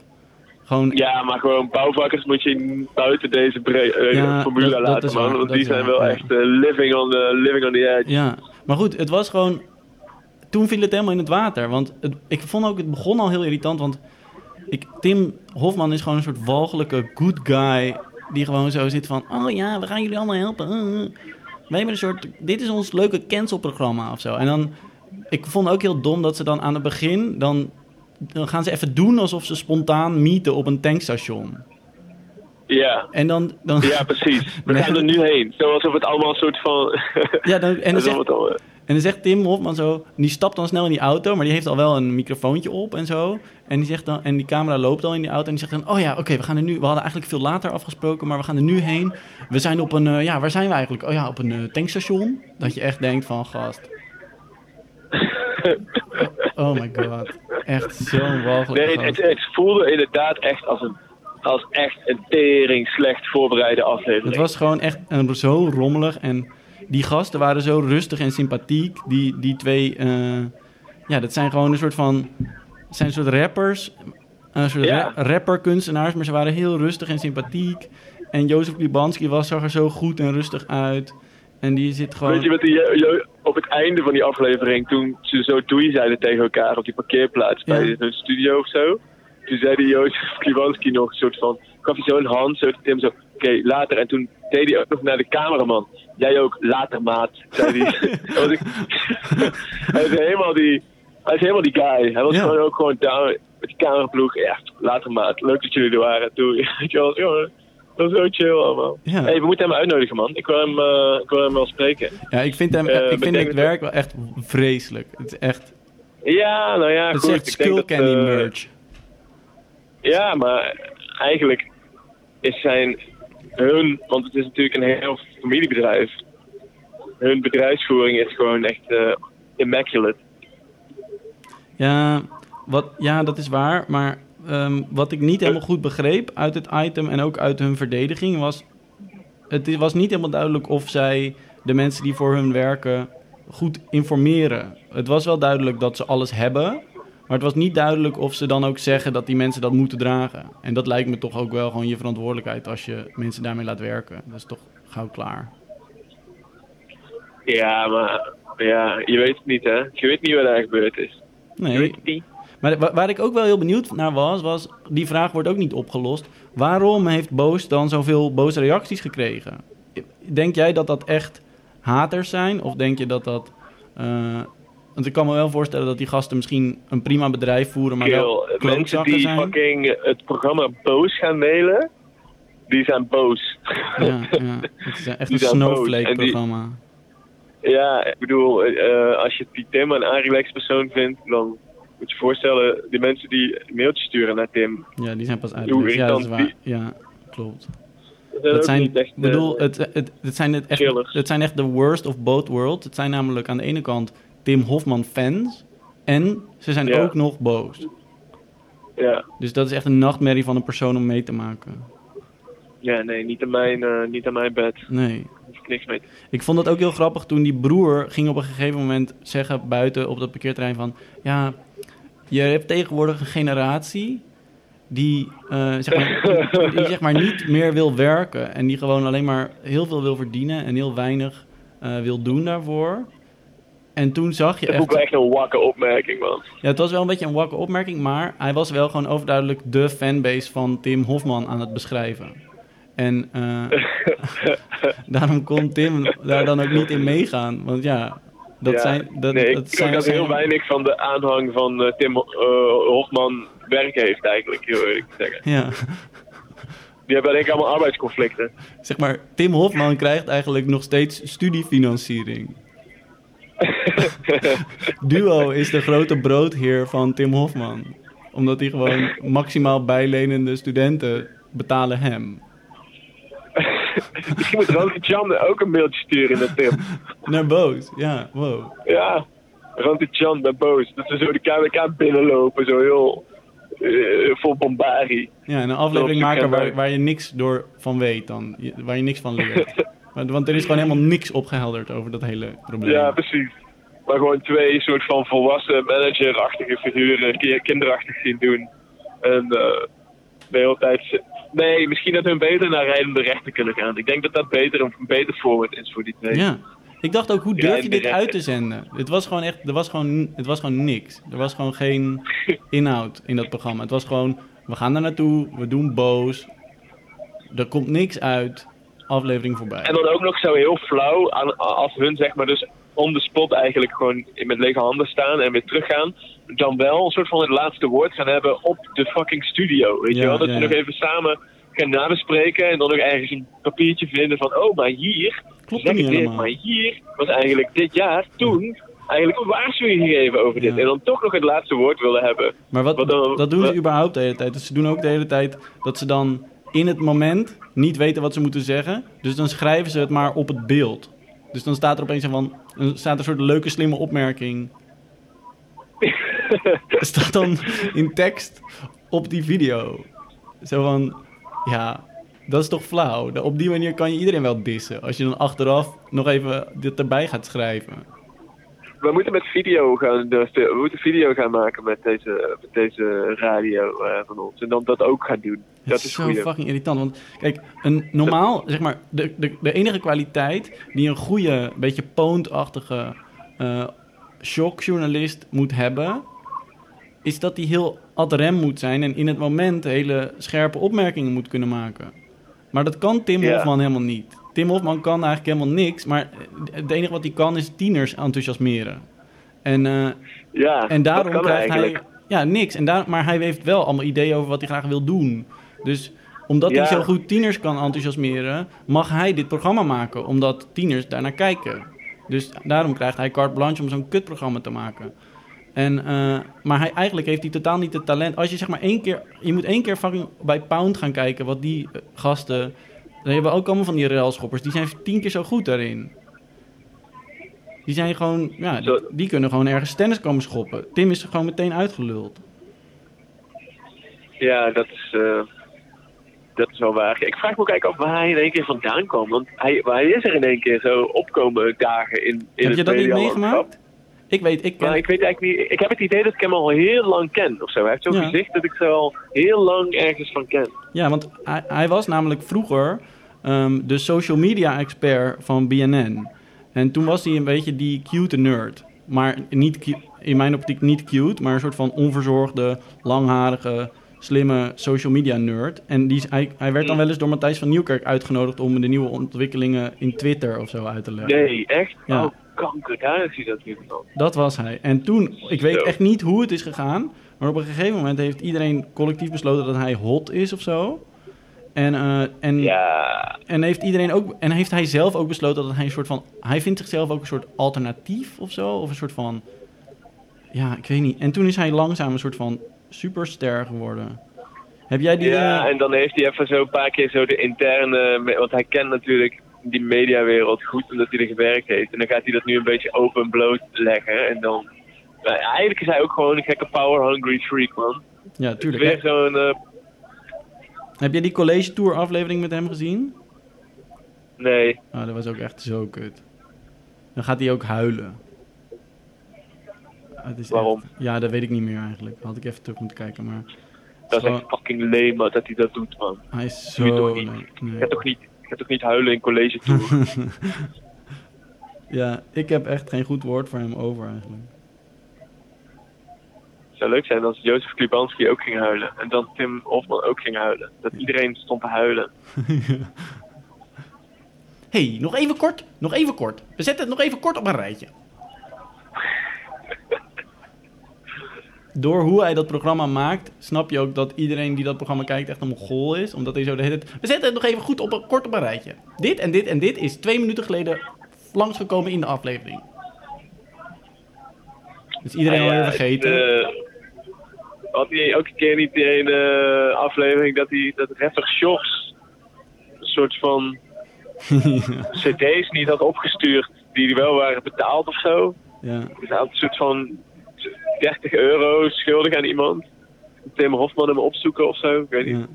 Gewoon, Ja, maar gewoon bouwvakkers moet je buiten deze eh, Ja, formule dat- dat laten, is man. waar, Want dat die zijn waar, wel ja. echt eh, living, on the, living on the edge. Ja, maar goed, het was gewoon. Toen viel het helemaal in het water. Want het, ik vond ook, het begon al heel irritant. Want ik, Tim Hofman is gewoon een soort walgelijke good guy. Die gewoon zo zit van: Oh ja, we gaan jullie allemaal helpen. Uh, uh. We hebben een soort. Dit is ons leuke cancelprogramma of zo. En dan. Ik vond ook heel dom dat ze dan aan het begin. Dan, dan gaan ze even doen alsof ze spontaan meeten op een tankstation. Ja. En dan. dan Ja, precies. We gaan er nu heen. Zo alsof het allemaal een soort van... Ja, dan, en dan zegt, eh, En dan zegt Tim Hofman zo, die stapt dan snel in die auto, maar die heeft al wel een microfoontje op en zo. En die zegt dan, en die camera loopt al in die auto en die zegt dan, oh ja, oké, we gaan er nu, we hadden eigenlijk veel later afgesproken, maar we gaan er nu heen. We zijn op een, eh, ja, waar zijn we eigenlijk? Oh ja, op een eh, tankstation. Dat je echt denkt van, gast. Oh my god, echt zo'n walgelijke Nee, het, het voelde inderdaad echt als een, als echt een tering slecht voorbereide aflevering. Het was gewoon echt een, zo rommelig. En die gasten waren zo rustig en sympathiek. Die, die twee, eh, ja, dat zijn gewoon een soort van, zijn een soort rappers. Een soort Ja. ra- rapper-kunstenaars, maar ze waren heel rustig en sympathiek. En Jozef Libanski was, zag er zo goed en rustig uit. En die zit gewoon... Weet je wat die, op het einde van die aflevering, toen ze zo doei zeiden tegen elkaar op die parkeerplaats bij Ja. hun studio of zo. Toen zei die Jozef Kliwanski nog een soort van, gaf hij zo een hand, zo Tim zo, oké, later. En toen deed hij ook nog naar de cameraman. Jij ook, later maat, zei hij. Dat hij is helemaal die, hij is helemaal die guy. Hij was Ja. gewoon ook gewoon down met die cameraploeg. Ja, later maat, leuk dat jullie er waren. Toen, weet je wel, jongen, dat was zo chill allemaal. Ja. hey, we moeten hem uitnodigen, man. Ik wil hem, eh, ik wil hem wel spreken. Ja, ik vind, hem, Eh, ik vind het het- werk wel echt vreselijk. Het is echt, Ja, nou ja, het goed. is echt ik denk dat, skull candy eh, merch. Ja, maar eigenlijk is zijn hun, want het is natuurlijk een heel familiebedrijf. Hun bedrijfsvoering is gewoon echt eh, immaculate. Ja, wat, ja, dat is waar. Maar ehm, wat ik niet helemaal goed begreep uit het item en ook uit hun verdediging was... Het was niet helemaal duidelijk of zij de mensen die voor hun werken goed informeren. Het was wel duidelijk dat ze alles hebben... Maar het was niet duidelijk of ze dan ook zeggen dat die mensen dat moeten dragen. En dat lijkt me toch ook wel gewoon je verantwoordelijkheid als je mensen daarmee laat werken. Dat is toch gauw klaar. Ja, maar ja, je weet het niet, hè? Je weet niet wat er gebeurd is. Je Nee, weet het niet. Maar wa- waar ik ook wel heel benieuwd naar was, was... Die vraag wordt ook niet opgelost. Waarom heeft Boos dan zoveel boze reacties gekregen? Denk jij dat dat echt haters zijn? Of denk je dat dat... eh, want ik kan me wel voorstellen dat die gasten misschien een prima bedrijf voeren... maar wel Kill, mensen die zijn. fucking het programma boos gaan mailen, die zijn boos. Ja, ja, het is echt Die een snowflake-programma. Ja, ik bedoel, eh, als je die Tim een aanrelaxed persoon vindt, dan moet je je voorstellen, die mensen die mailtjes sturen naar Tim, Ja, die zijn pas uit. Ja, dat is waar. Ja, klopt. dat zijn Dat echt, ik bedoel, eh, het, het, het, zijn het, echt, chillers. het zijn echt de worst of both worlds. Het zijn namelijk aan de ene kant Tim Hofman fans. En ze zijn Ja. ook nog boos. ja. Dus dat is echt een nachtmerrie van een persoon om mee te maken. ja, nee, niet aan mijn, eh, niet aan mijn bed. Nee. Ik niks mee Ik vond dat ook heel grappig toen die broer ging op een gegeven moment zeggen buiten op dat parkeerterrein van... Ja, je hebt tegenwoordig een generatie die, eh, zeg maar, die, die zeg maar niet meer wil werken. En die gewoon alleen maar heel veel wil verdienen en heel weinig eh, wil doen daarvoor. En toen zag je Dat echt... wel echt een wakke opmerking, man. Ja, het was wel een beetje een wakke opmerking, maar hij was wel gewoon overduidelijk de fanbase van Tim Hofman aan het beschrijven. En eh, daarom kon Tim daar dan ook niet in meegaan. Want ja, dat Ja, zijn... Dat, nee, dat ik zijn, denk dat heel weinig van de aanhang van eh, Tim eh, Hofman werk heeft eigenlijk, heel eerlijk te zeggen. Ja, Die hebben denk ik allemaal arbeidsconflicten. zeg maar, Tim Hofman krijgt eigenlijk nog steeds studiefinanciering. Duo is de grote broodheer van Tim Hofman. Omdat hij gewoon maximaal bijlenende studenten betalen hem. Misschien moet Ronald Jan ook een mailtje sturen naar Tim. Naar boos, ja, wow. Ja, Jan ben boos. Dat ze zo de KWK binnenlopen, zo heel eh, vol bombarie. Ja, en een aflevering maken waar, waar je niks door van weet dan. Waar je niks van leert. Want, er is gewoon helemaal niks opgehelderd over dat hele probleem. Ja, precies. Maar gewoon twee soort van volwassen managerachtige figuren, ki- kinderachtig zien doen. En eh, de hele tijd... Nee, misschien dat hun beter naar rijdende rechten kunnen gaan. Ik denk dat dat beter, een beter forward is voor die twee. Ja. Ik dacht ook, hoe durf je dit uit te zenden? Het was gewoon echt, er was gewoon, het was gewoon niks. Er was gewoon geen inhoud in dat programma. Het was gewoon, we gaan daar naartoe, we doen boos. Er komt niks uit, aflevering voorbij. En dan ook nog zo heel flauw, aan, als hun zeg maar dus on the spot eigenlijk gewoon met lege handen staan en weer teruggaan. Dan wel een soort van het laatste woord gaan hebben op de fucking studio. Weet Ja, je wel? Dat ja, ja. nog even samen gaan nabespreken en dan nog ergens een papiertje vinden van, oh, maar hier, Klopt zeg ik dit, maar hier was eigenlijk dit jaar, toen, eigenlijk een waarschuwing gegeven over dit. Ja. En dan toch nog het laatste woord willen hebben. Maar wat, Wat dan- dat doen ze wat- überhaupt de hele tijd. Dus ze doen ook de hele tijd dat ze dan in het moment niet weten wat ze moeten zeggen. Dus dan schrijven ze het maar op het beeld. Dus dan staat er opeens een van, dan staat er een soort leuke slimme opmerking. staat dan in tekst op die video. Zo van, ja, dat is toch flauw. Op die manier kan je iedereen wel dissen. Als je dan achteraf nog even dit erbij gaat schrijven. We moeten met video gaan, dus we moeten video gaan maken met deze, met deze radio eh, van ons. En dan dat ook gaan doen. Het dat is is zo fucking irritant. Want kijk, een normaal, zeg maar, de, de, de enige kwaliteit die een goede, beetje poontachtige eh shockjournalist moet hebben, is dat hij heel ad rem moet zijn en in het moment hele scherpe opmerkingen moet kunnen maken. Maar dat kan Tim. Hofman helemaal niet. Tim Hofman kan eigenlijk helemaal niks, maar het enige wat hij kan is tieners enthousiasmeren. En, eh, Ja, en daarom krijgt hij... Ja, niks. En daar, maar hij heeft wel allemaal ideeën over wat hij graag wil doen. Dus omdat hij zo goed tieners kan enthousiasmeren... mag hij dit programma maken, omdat tieners daarnaar kijken. Dus daarom krijgt hij carte blanche om zo'n kutprogramma te maken. En, eh, maar hij, eigenlijk heeft hij totaal niet het talent. Als je zeg maar één keer... Je moet één keer fucking bij Pound gaan kijken... wat die eh, gasten... Die hebben ook allemaal van die railschoppers. Die zijn tien keer zo goed daarin. Die zijn gewoon... Ja, die, kunnen gewoon ergens tennis komen schoppen. Tim is er gewoon meteen uitgeluld. Ja, dat is, eh, dat is wel waar. Ik vraag me ook eigenlijk af waar hij in één keer vandaan kwam. Want hij, hij is er in één keer zo opkomen dagen in, in Heb het je dat niet meegemaakt? Ik weet, ik ken... Maar ik weet eigenlijk niet. Ik heb het idee dat ik hem al heel lang ken of zo. Hij heeft zo'n Ja. gezicht dat ik zo al heel lang ergens van ken. Ja, want hij, hij was namelijk vroeger ehm, de social media expert van BNN. En toen was hij een beetje die cute nerd. Maar niet, in mijn optiek niet cute, maar een soort van onverzorgde, langharige, slimme social media nerd. En die, hij, hij werd dan wel eens door Matthijs van Nieuwkerk uitgenodigd om de nieuwe ontwikkelingen in Twitter of zo uit te leggen. Nee, echt? Ja. Oh, kanker, daar is hij dat nu van. Dat was hij. En toen, ik weet echt niet hoe het is gegaan, maar op een gegeven moment heeft iedereen collectief besloten dat hij hot is of zo. En, eh, en, Ja, en heeft iedereen ook, en heeft hij zelf ook besloten dat hij een soort van, hij vindt zichzelf ook een soort alternatief of zo, of een soort van, ja, ik weet niet. En toen is hij langzaam een soort van superster geworden. Heb jij die? ja, eh, en dan heeft hij even zo een paar keer zo de interne... Want hij kent natuurlijk die mediawereld goed omdat hij er gewerkt heeft. En dan gaat hij dat nu een beetje open bloot leggen. En dan... Nou, eigenlijk is hij ook gewoon een gekke power-hungry freak, man. ja, tuurlijk. weer zo'n... eh, heb jij die college tour aflevering met hem gezien? nee, Oh, dat was ook echt zo kut. Dan gaat hij ook huilen. Ah, Het is Waarom? echt- ja, dat weet ik niet meer eigenlijk. Had ik even terug moeten kijken, maar... dat is Gewoon- echt fucking lame dat hij dat doet, man. Hij is Doe je zo... toch niet? Nee. Toch niet, ga toch niet huilen in college tour? Ja, ik heb echt geen goed woord voor hem over eigenlijk. Het zou leuk zijn als Jozef Klibanski ook ging huilen. En dan Tim Hofman ook ging huilen. Dat iedereen stond te huilen. hey, nog even kort, nog even kort. We zetten het nog even kort op een rijtje. Door hoe hij dat programma maakt, snap je ook dat iedereen die dat programma kijkt echt een mogol is. Omdat hij zo de hele tijd... We zetten het nog even goed op een, kort op een rijtje. Dit en dit en dit is twee minuten geleden langsgekomen in de aflevering. Dus iedereen Ah, alweer ja, vergeten. het, eh, had hij elke keer niet die ene aflevering dat hij dat rapper Sjors een soort van cd's niet had opgestuurd die wel waren betaald of zo. ja. Dus hij had een soort van 30 euro schuldig aan iemand. Tim Hofman hem opzoeken of zo. Ik weet niet.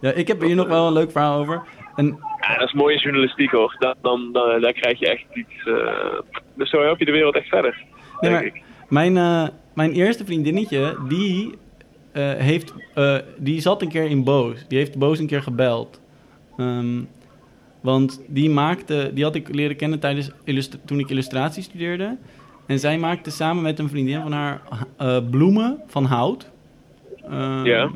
Ja. ik heb hier nog wel een leuk verhaal over. En Ja, dat is mooie journalistiek hoor. Dan, dan, dan, daar krijg je echt iets. eh, dus zo help je de wereld echt verder. Nee, denk maar ik. mijn, eh, mijn eerste vriendinnetje, die eh, heeft, eh, die zat een keer in Boos. Die heeft Boos een keer gebeld. Ehm, want die maakte, die had ik leren kennen tijdens toen ik illustratie studeerde. En zij maakte samen met een vriendin van haar eh, bloemen van hout. Ehm, Ja.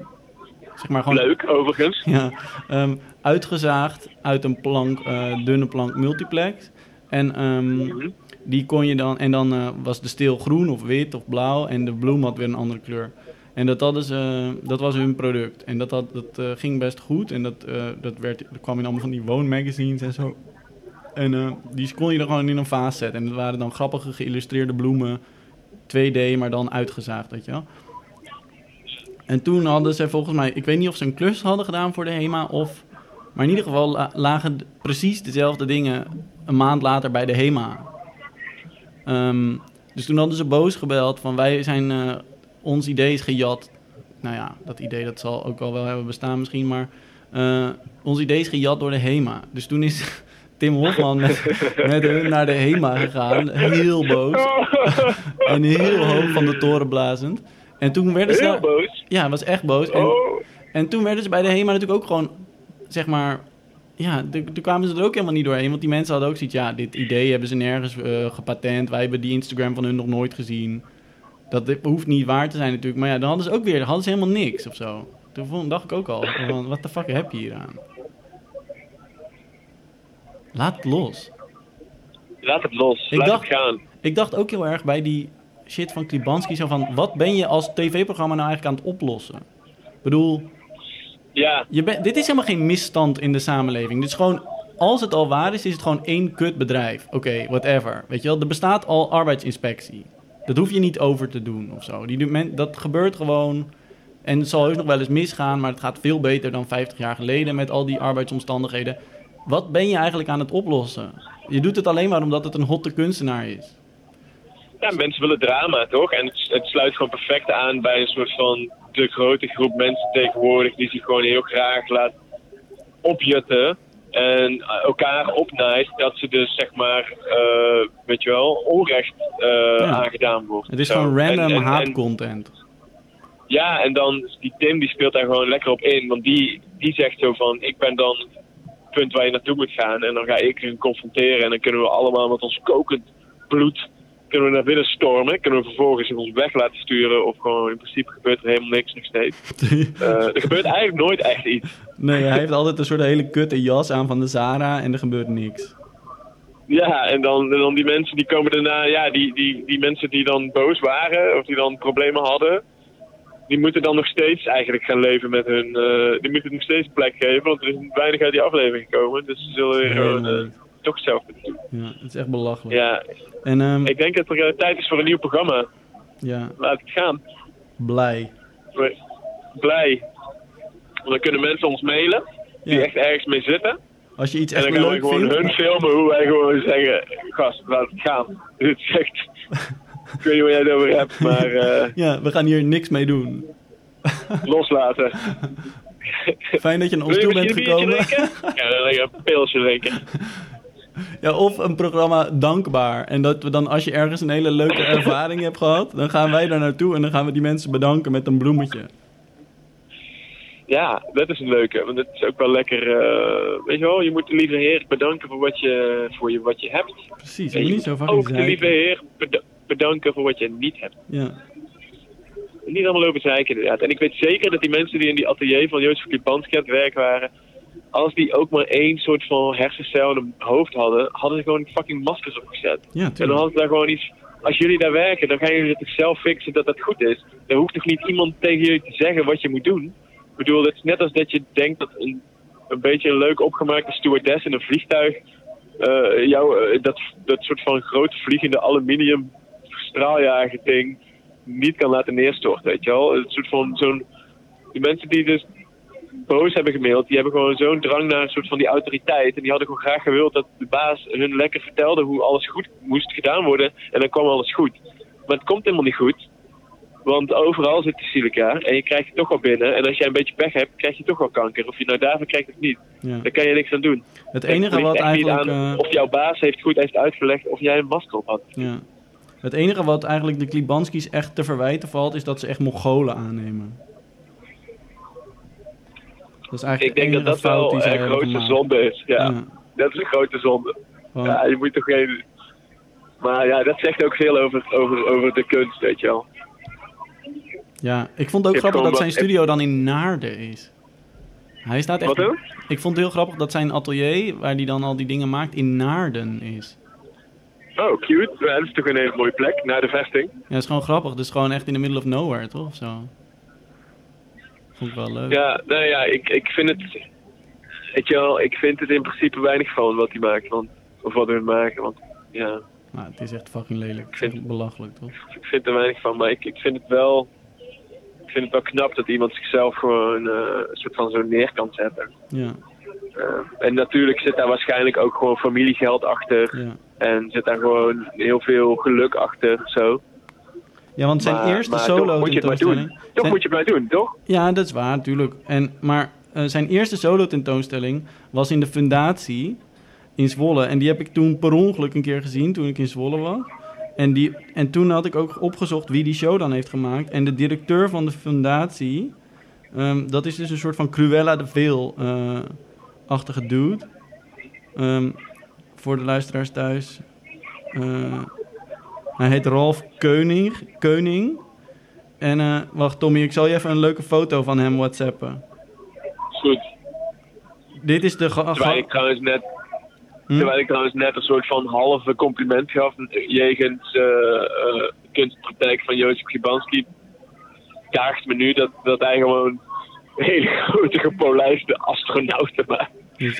Zeg maar gewoon Leuk, overigens. ja, ehm, uitgezaagd uit een plank, eh, dunne plank multiplex. En ehm, die kon je dan, en dan eh, was de steel groen of wit of blauw en de bloem had weer een andere kleur. En dat, hadden ze, dat was hun product. En dat, had, dat eh, ging best goed. En dat, eh, dat, werd, dat kwam in allemaal van die woonmagazines en zo. En eh, die kon je er gewoon in een vaas zetten. En dat waren dan grappige geïllustreerde bloemen. 2D, maar dan uitgezaagd, weet je wel. En toen hadden ze volgens mij, ik weet niet of ze een klus hadden gedaan voor de HEMA of... Maar in ieder geval la- lagen precies dezelfde dingen een maand later bij de HEMA. Ehm, dus toen hadden ze boos gebeld van wij zijn, eh, ons idee is gejat. Nou ja, dat idee dat zal ook al wel hebben bestaan misschien, maar eh, ons idee is gejat door de HEMA. Dus toen is Tim Hofman met, met hun naar de HEMA gegaan, heel boos. en heel hoog van de toren blazend. En toen werden ze... Heel boos. Ja, was echt boos. En, Oh, en toen werden ze bij de HEMA natuurlijk ook gewoon, zeg maar... Ja, toen kwamen ze er ook helemaal niet doorheen. Want die mensen hadden ook zoiets... Ja, dit idee hebben ze nergens eh, gepatent. Wij hebben die Instagram van hun nog nooit gezien. Dat dit hoeft niet waar te zijn natuurlijk. Maar ja, dan hadden ze ook weer... hadden ze helemaal niks of zo. Toen vond- dacht ik ook al... Van, wat de fuck heb je hier aan? Laat het los. laat het los. Ik laat dacht- het gaan. Ik dacht ook heel erg bij die shit van Klibanski... Zo van, wat ben je als tv-programma nou eigenlijk aan het oplossen? Ik bedoel... Ja, Je dit is helemaal geen misstand in de samenleving. Dit is gewoon, als het al waar is, is het gewoon één kut bedrijf. Oké, whatever. Weet je wel, er bestaat al arbeidsinspectie. Dat hoef je niet over te doen of zo. Die, dat gebeurt gewoon. En het zal heus nog wel eens misgaan, maar het gaat veel beter dan 50 jaar geleden met al die arbeidsomstandigheden. Wat ben je eigenlijk aan het oplossen? Je doet het alleen maar omdat het een hotte kunstenaar is. ja, mensen willen drama, toch? En het, het sluit gewoon perfect aan bij een soort van de grote groep mensen tegenwoordig die zich gewoon heel graag laat opjutten en elkaar opnaait dat ze dus zeg maar, eh, weet je wel, onrecht eh, aangedaan wordt. Het is Zo. gewoon random En- en- en- haatcontent. Ja, en dan die Tim die speelt daar gewoon lekker op in. Want die, die zegt zo van, ik ben dan punt waar je naartoe moet gaan. En dan ga ik hun confronteren. En dan kunnen we allemaal met ons kokend bloed kunnen we naar binnen stormen. Kunnen we vervolgens ons weg laten sturen. Of gewoon in principe gebeurt er helemaal niks nog steeds. Eh, er gebeurt eigenlijk nooit echt iets. Nee, hij heeft altijd een soort hele kutte jas aan van de Zara en er gebeurt niks. Ja, en dan, en dan die mensen die komen daarna, ja, die, die, die mensen die dan boos waren of die dan problemen hadden, die moeten dan nog steeds eigenlijk gaan leven met hun, eh, die moeten nog steeds plek geven, want er is weinig uit die aflevering gekomen, dus ze zullen weer gewoon, eh, toch zelf doen. Ja, het is echt belachelijk. Ja, En ehm, ik denk dat er eh, tijd is voor een nieuw programma. ja, Laat het gaan. blij. Blij. Want dan kunnen mensen ons mailen, die Ja. echt ergens mee zitten. Als je iets En echt dan gaan we leuk gewoon vindt. hun filmen hoe wij gewoon zeggen, gast, laat het gaan. Dit is echt, ik weet niet waar jij het over hebt, maar eh, Ja, we gaan hier niks mee doen. loslaten. Fijn dat je naar ons toe bent gekomen. Ja, dan een pilsje drinken. Ja, of een programma Dankbaar. En dat we dan, als je ergens een hele leuke ervaring hebt gehad, dan gaan wij daar naartoe en dan gaan we die mensen bedanken met een bloemetje. Ja, dat is een leuke, want het is ook wel lekker, eh, weet je wel, je moet de lieve heer bedanken voor wat je, voor je, wat je hebt. Precies, En je niet zo moet fucking ook de lieve heer beda- bedanken voor wat je niet hebt. Ja, Niet allemaal over zeiken inderdaad. En ik weet zeker dat die mensen die in die atelier van Jozef Klipanski aan het werk waren, als die ook maar één soort van hersencel in hun hoofd hadden, hadden ze gewoon fucking maskers opgezet. ja En dan hadden ze daar gewoon iets. Als jullie daar werken, dan gaan jullie het zelf fixen dat dat goed is. Er hoeft toch niet iemand tegen jullie te zeggen wat je moet doen. Ik bedoel, het is net als dat je denkt dat een, een beetje een leuk opgemaakte stewardess in een vliegtuig. eh, jou eh, dat, dat soort van grote vliegende aluminium straaljager ding niet kan laten neerstorten, weet je wel. Het soort van zo'n. Die mensen die dus boos hebben gemaild, die hebben gewoon zo'n drang naar een soort van die autoriteit. En die hadden gewoon graag gewild dat de baas hun lekker vertelde hoe alles goed moest gedaan worden. En dan kwam alles goed. Maar het komt helemaal niet goed. Want overal zit de silica en je krijgt het toch wel binnen. En als jij een beetje pech hebt, krijg je toch wel kanker. Of je nou daarvan krijgt of niet. Ja. Daar kan je niks aan doen. Het enige wat eigenlijk... aan eh, Of jouw baas heeft goed heeft uitgelegd of jij een masker op had. ja. Het enige wat eigenlijk de Klibanskis echt te verwijten valt, is dat ze echt Mongolen aannemen. Dat is eigenlijk Ik denk de dat dat wel een gemaakt. zonde is. Ja, Ja. dat is een grote zonde. Ja, je moet toch geen... Maar ja, dat zegt ook veel over, over, over de kunst, weet je wel. Ja, ik vond het ook grappig dat zijn studio dan in Naarden is. Hij staat echt... Wat? Ik vond het heel grappig dat zijn atelier, waar hij dan al die dingen maakt, in Naarden is. Oh, cute. Ja, dat is toch een hele mooie plek, naar de vesting. Ja, dat is gewoon grappig. Dus gewoon echt in the middle of nowhere, toch? Of zo. Vond ik wel leuk. Ja, nou ja, ik, ik vind het... Weet je wel, ik vind het in principe weinig van wat hij maakt. Want, of wat we maken, want ja... Nou, het is echt fucking lelijk. Ik vind- vind het belachelijk, toch? Ik vind er weinig van, maar ik, ik vind het wel... Ik vind het wel knap dat iemand zichzelf gewoon eh, een soort van zo neer kan zetten. Ja, Eh, en natuurlijk zit daar waarschijnlijk ook gewoon familiegeld achter. ja. En zit daar gewoon heel veel geluk achter, zo. Ja, want zijn Maar- eerste maar solo toch moet je het maar doen. Toch zijn- moet je het maar doen, toch? Ja, dat is waar, natuurlijk. En, maar eh, zijn eerste solo tentoonstelling was in de Fundatie in Zwolle. En die heb ik toen per ongeluk een keer gezien, toen ik in Zwolle was. En, die, en toen had ik ook opgezocht wie die show dan heeft gemaakt. En de directeur van de Fundatie, ehm, dat is dus een soort van Cruella de Veel-achtige dude. Ehm, voor de luisteraars thuis. Eh, hij heet Ralf Keuning. Keuning. En eh, wacht, Tommy, ik zal je even een leuke foto van hem whatsappen. Goed. Dit is de... ga- Terwijl ga- ik trouwens net, Hm? terwijl ik trouwens net een soort van halve compliment gaf jegens eh eh, kunstpraktijk van Jozef Gibanski. Kaagt me nu dat, dat hij gewoon hele grote gepolijste astronauten maakt.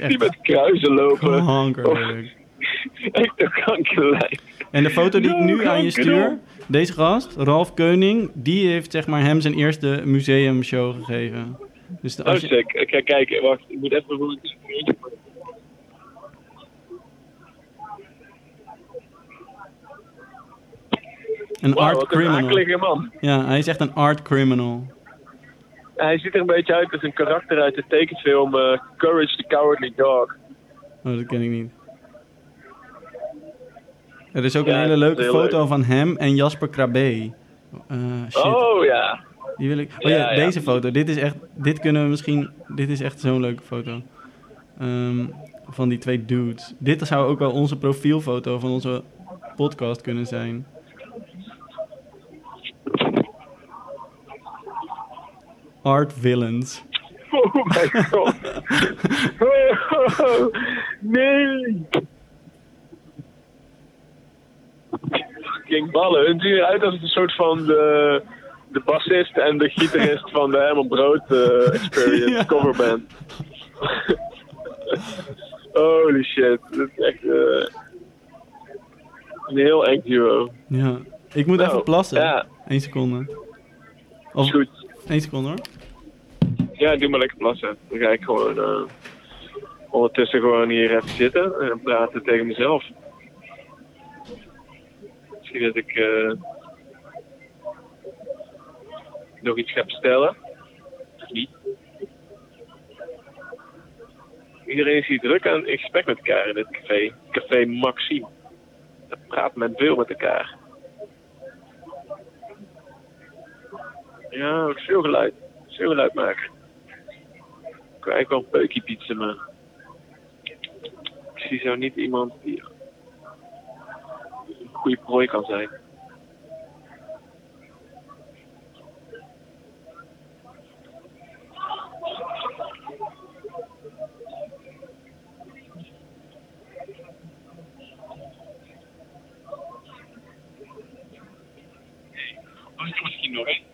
Die met kruisen lopen. kankerleuk. Echt een kankerlijn. En de foto die ik nu aan je stuur, deze gast, Ralf Keuning, die heeft zeg maar hem zijn eerste museumshow gegeven. Dus de- Oh, als je, sick. Kijk, kijk, wacht. Ik moet even hoe een art wat criminal. man. Ja, hij is echt een art criminal. Hij ziet er een beetje uit als een karakter uit de tekenfilm eh, Courage the Cowardly Dog. Oh, dat ken ik niet. Er is ook Ja, een hele leuke foto leuk. van hem en Jasper Krabbe. Eh, shit. Oh ja. Die wil ik. Oh ja, Ja, ja. deze foto. Dit is echt. Dit kunnen we misschien. Dit is echt zo'n leuke foto. Ehm, van die twee dudes. Dit zou ook wel onze profielfoto van onze podcast kunnen zijn. Art villains. Oh my god. Oh, nee. Fucking ballen. Het ziet eruit als een soort van de, de bassist en de gitarist van de Herman Brood eh, Experience Ja. coverband. Holy shit. Dit is echt eh, een heel eng duo. Ja. Ik moet Nou, even plassen. Ja, Eén seconde. is Of goed. één seconde hoor. Ja, doe maar lekker plassen. Dan ga ik gewoon eh, ondertussen gewoon hier even zitten en praten tegen mezelf. Misschien dat ik eh, nog iets ga bestellen. Niet. Iedereen is hier druk aan in gesprek met elkaar in dit café. Café Maxime. Daar praat men veel met elkaar. Ja, veel geluid. Veel geluid maken. Ik eigenlijk wel een peukje pizza, maar... Ik zie zo niet iemand die een goede prooi kan zijn. Ik misschien nog één.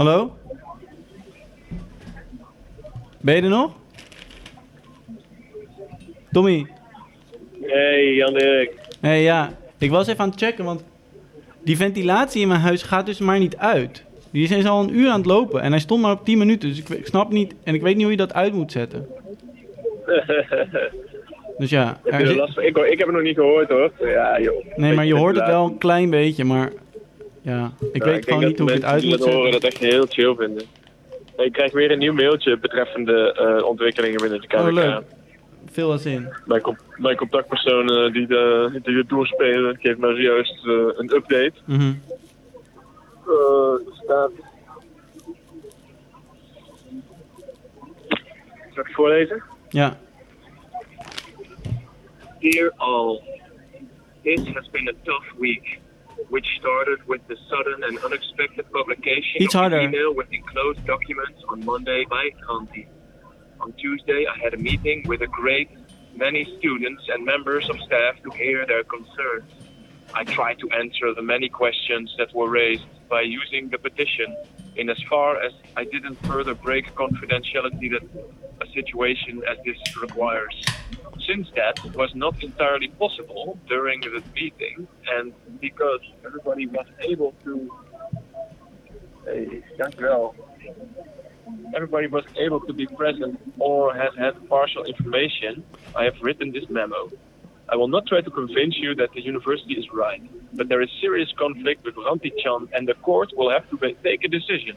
Hallo? Ben je er nog? Tommy? Hey. Hé hey, ja, ik was even aan het checken, want die ventilatie in mijn huis gaat dus maar niet uit. Die is al een uur aan het lopen en hij stond maar op 10 minuten, dus ik, snap niet en ik weet niet hoe je dat uit moet zetten. Dus ja, Heb je er zit- last van? Ik, ik heb het nog niet gehoord hoor. Ja, joh. nee, maar je hoort het wel een klein beetje, maar ja, ik weet gewoon niet hoe ik het uit moet dat horen zetten. dat echt heel chill vinden. Ik krijg weer een nieuw mailtje betreffende eh, ontwikkelingen binnen de KVK. Oh, leuk. Veel als in. Mijn, contactpersoon die, de, die het doorspelen, geeft mij zojuist eh, een update. Mhm. Eh, staat... Zal ik het voorlezen? Ja, Dear all, this has been a tough week, which started with the sudden and unexpected publication Iets of an email with enclosed documents on Monday by um, Kanti. On Tuesday, I had a meeting with a great many students and members of staff to hear their concerns. I tried to answer the many questions that were raised by using the petition in as far as I didn't further break confidentiality that a situation as this requires. Since that was not entirely possible during the meeting, and because everybody was able to, dankjewel. Everybody was able to be present or has had partial information. I have written this memo. I will not try to convince you that the university is right, but there is serious conflict with Ranti Chan, and the court will have to take a decision.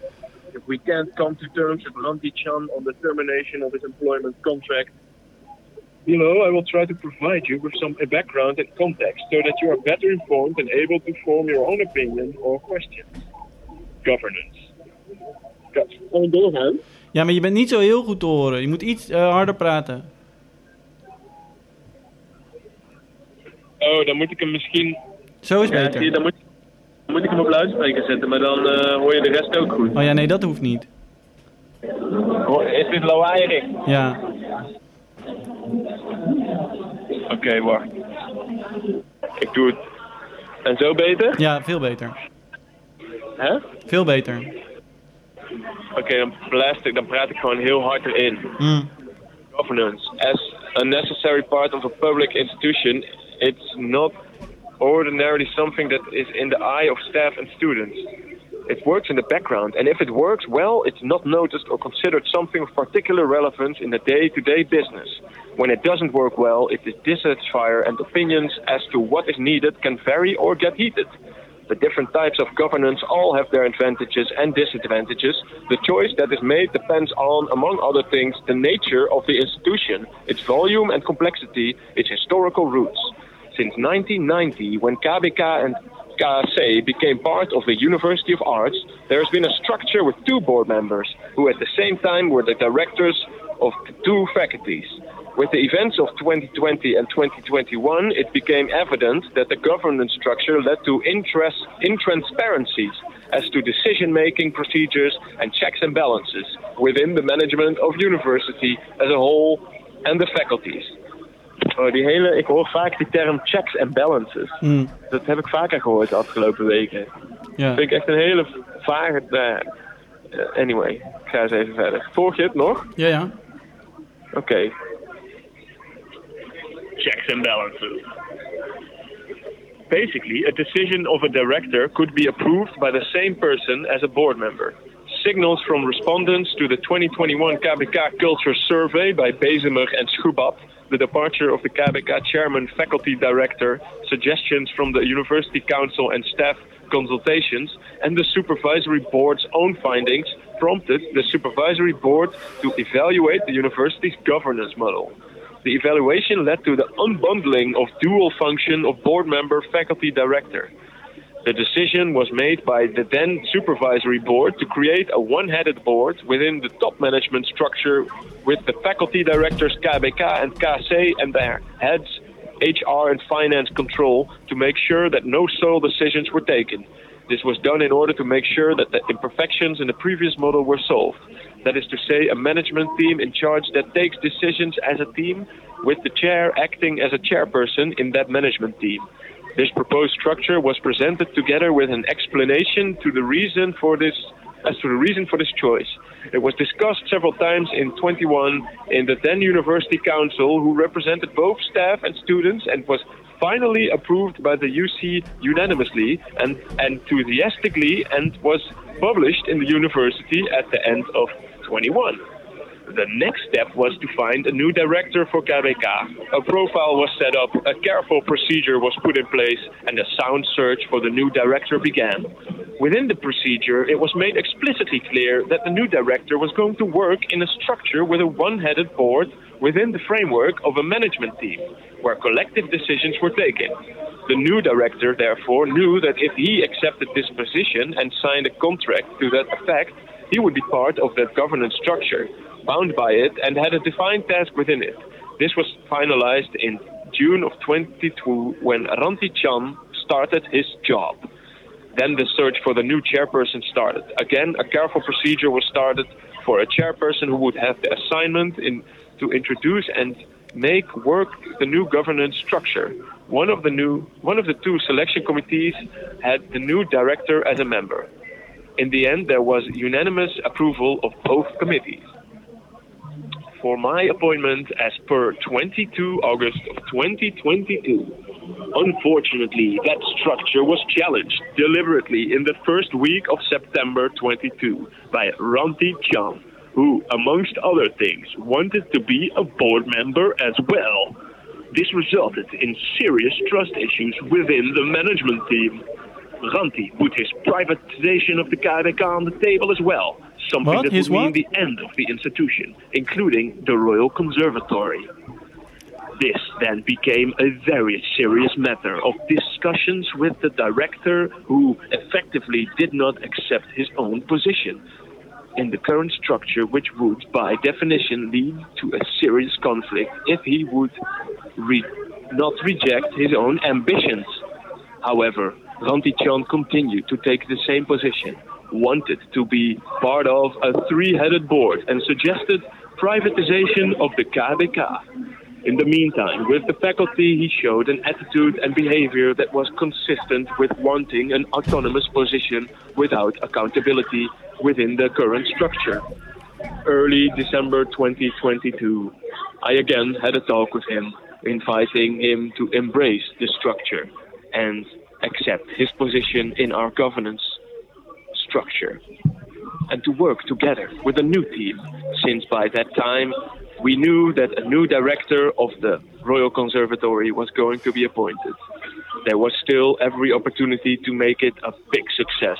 If we can't come to terms with Ranti Chan on the termination of his employment contract, below I will try to provide you with some background and context so that you are better informed and able to form your own opinion or questions. Governance. Kan ik doorgaan? ja, maar je bent niet zo heel goed te horen. Je moet iets eh, harder praten. Oh, dan moet ik hem misschien. Zo is Ja, zie je, beter. dan moet, dan moet ik hem op luidspreker zetten, maar dan eh, hoor je de rest ook goed. Oh ja, nee, dat hoeft niet. Is dit lawaaierig? Ja, Oké, wacht. Ik doe het. En zo beter? ja, veel beter. Hè? Veel beter. Oké, dan, blast ik- dan praat ik gewoon heel hard erin. Mm. governance. As a necessary part of a public institution, it's not ordinarily something that is in the eye of staff and students. It works in the background, and if it works well, it's not noticed or considered something of particular relevance in the day to day business. When it doesn't work well, it is dissatisfier, and opinions as to what is needed can vary or get heated. The different types of governance all have their advantages and disadvantages. The choice that is made depends on, among other things, the nature of the institution, its volume and complexity, its historical roots. Since 1990, when KBK and KC became part of the University of Arts, there has been a structure with two board members, who at the same time were the directors of two faculties. With the events of 2020 and 2021, it became evident that the governance structure led to interest, intransparencies as to decision making procedures and checks and balances within the management of university as a whole and the faculties. Oh, die hele, ik hoor vaak die term checks and balances. Mm. Dat heb ik vaker gehoord de afgelopen weken. Ja. vind ik echt een hele vage. eh, anyway, ik ga eens even verder. Volg je het nog? ja, ja. Oké. Checks and balances. Basically, a decision of a director could be approved by the same person as a board member. Signals from respondents to the 2021 KBK Culture Survey by Bezemer and Schubab, the departure of the KBK chairman faculty director, suggestions from the University Council and staff consultations, and the supervisory board's own findings prompted the supervisory board to evaluate the university's governance model. The evaluation led to the unbundling of dual function of board member faculty director. The decision was made by the then supervisory board to create a one headed board within the top management structure with the faculty directors KBK and KC and their heads HR and finance control to make sure that no sole decisions were taken. This was done in order to make sure that the imperfections in the previous model were solved. That is to say, a management team in charge that takes decisions as a team, with the chair acting as a chairperson in that management team. This proposed structure was presented together with an explanation to the reason for this as to the reason for this choice. It was discussed several times in 21 in the then University Council, who represented both staff and students, and was finally approved by the UC unanimously and enthusiastically, and was published in the university at the end of 21. The next step was to find a new director for KBK. A profile was set up, a careful procedure was put in place, and a sound search for the new director began. Within the procedure, it was made explicitly clear that the new director was going to work in a structure with a one headed board within the framework of a management team, where collective decisions were taken. The new director, therefore, knew that if he accepted this position and signed a contract to that effect, he would be part of that governance structure, bound by it, and had a defined task within it. This was finalized in June of 22 when Ranti Chan started his job. Then the search for the new chairperson started. Again, a careful procedure was started for a chairperson who would have the assignment in, to introduce and make work the new governance structure. One of the new one of the two selection committees had the new director as a member. In the end, there was unanimous approval of both committees. For my appointment as per 22 August of 2022. Unfortunately, that structure was challenged deliberately in the first week of September 22 by Ranti Chan, who, amongst other things, wanted to be a board member as well. This resulted in serious trust issues within the management team. Ranti put his privatization of the KBK on the table as well, something What? that His would mean the end of the institution, including the Royal Conservatory. This then became a very serious matter of discussions with the director, who effectively did not accept his own position in the current structure, which would, by definition, lead to a serious conflict if he would re- not reject his own ambitions. However, Ranti Chan continued to take the same position, wanted to be part of a three headed board, and suggested privatization of the KBK. In the meantime, with the faculty, he showed an attitude and behavior that was consistent with wanting an autonomous position without accountability within the current structure. Early December 2022, I again had a talk with him, inviting him to embrace the structure and accept his position in our governance structure and to work together with a new team, since by that time we knew that a new director of the Royal Conservatory was going to be appointed. There was still every opportunity to make it a big success.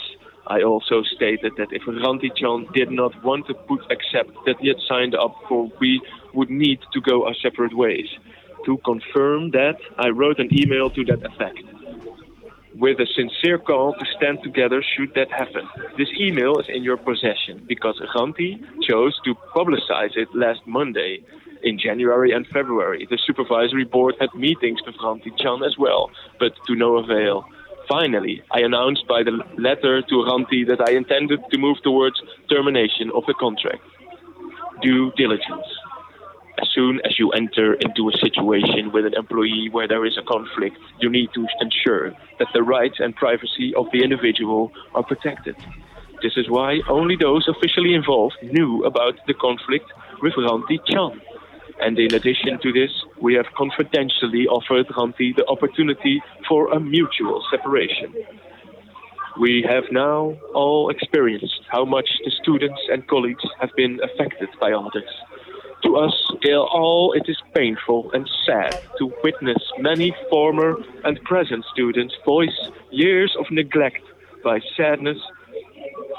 I also stated that if Ranti Chan did not want to put accept that he had signed up for, we would need to go our separate ways. To confirm that, I wrote an email to that effect with a sincere call to stand together should that happen. This email is in your possession because Ranti chose to publicize it last Monday. In January and February, the supervisory board had meetings with Ranti Chan as well, but to no avail. Finally, I announced by the letter to Ranti that I intended to move towards termination of the contract. Due diligence. As soon as you enter into a situation with an employee where there is a conflict, you need to ensure that the rights and privacy of the individual are protected. This is why only those officially involved knew about the conflict with Ranti Chan. And in addition to this, we have confidentially offered Ranti the opportunity for a mutual separation. We have now all experienced how much the students and colleagues have been affected by all this. To us, all it is painful and sad to witness many former and present students voice years of neglect by sadness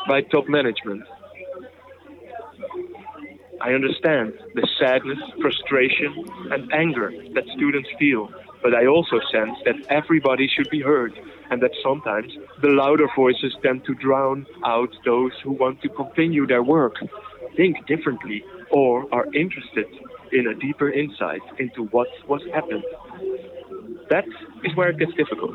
by top management. I understand the sadness, frustration, and anger that students feel, but I also sense that everybody should be heard and that sometimes the louder voices tend to drown out those who want to continue their work, think differently, or are interested in a deeper insight into what was happened. That is where it gets difficult.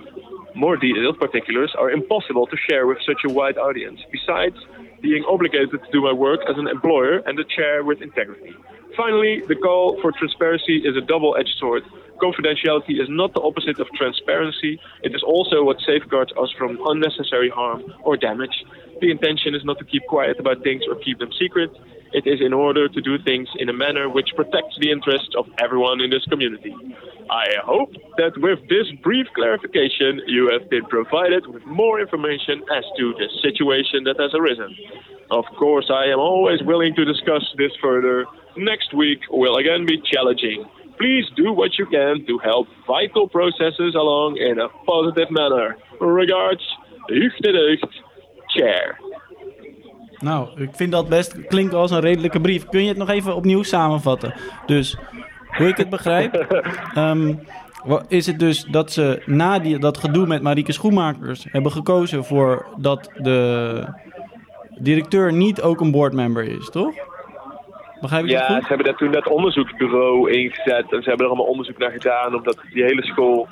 More detailed particulars are impossible to share with such a wide audience, besides being obligated to do my work as an employer and a chair with integrity. Finally, the call for transparency is a double edged sword. Confidentiality is not the opposite of transparency, it is also what safeguards us from unnecessary harm or damage. The intention is not to keep quiet about things or keep them secret. It is in order to do things in a manner which protects the interests of everyone in this community. I hope that with this brief clarification, you have been provided with more information as to the situation that has arisen. Of course, I am always willing to discuss this further. Next week will again be challenging. Please do what you can to help vital processes along in a positive manner. Regards, Huug Chair. Nou, ik vind dat best klinkt als een redelijke brief. Kun je het nog even opnieuw samenvatten? Dus, hoe ik het begrijp, ehm, is het dus dat ze na die, dat gedoe met Marieke Schoenmakers hebben gekozen voor dat de directeur niet ook een boardmember is, toch? Begrijp ik Ja, dat ze goed? hebben daar toen dat onderzoeksbureau ingezet en ze hebben er allemaal onderzoek naar gedaan, omdat die hele school,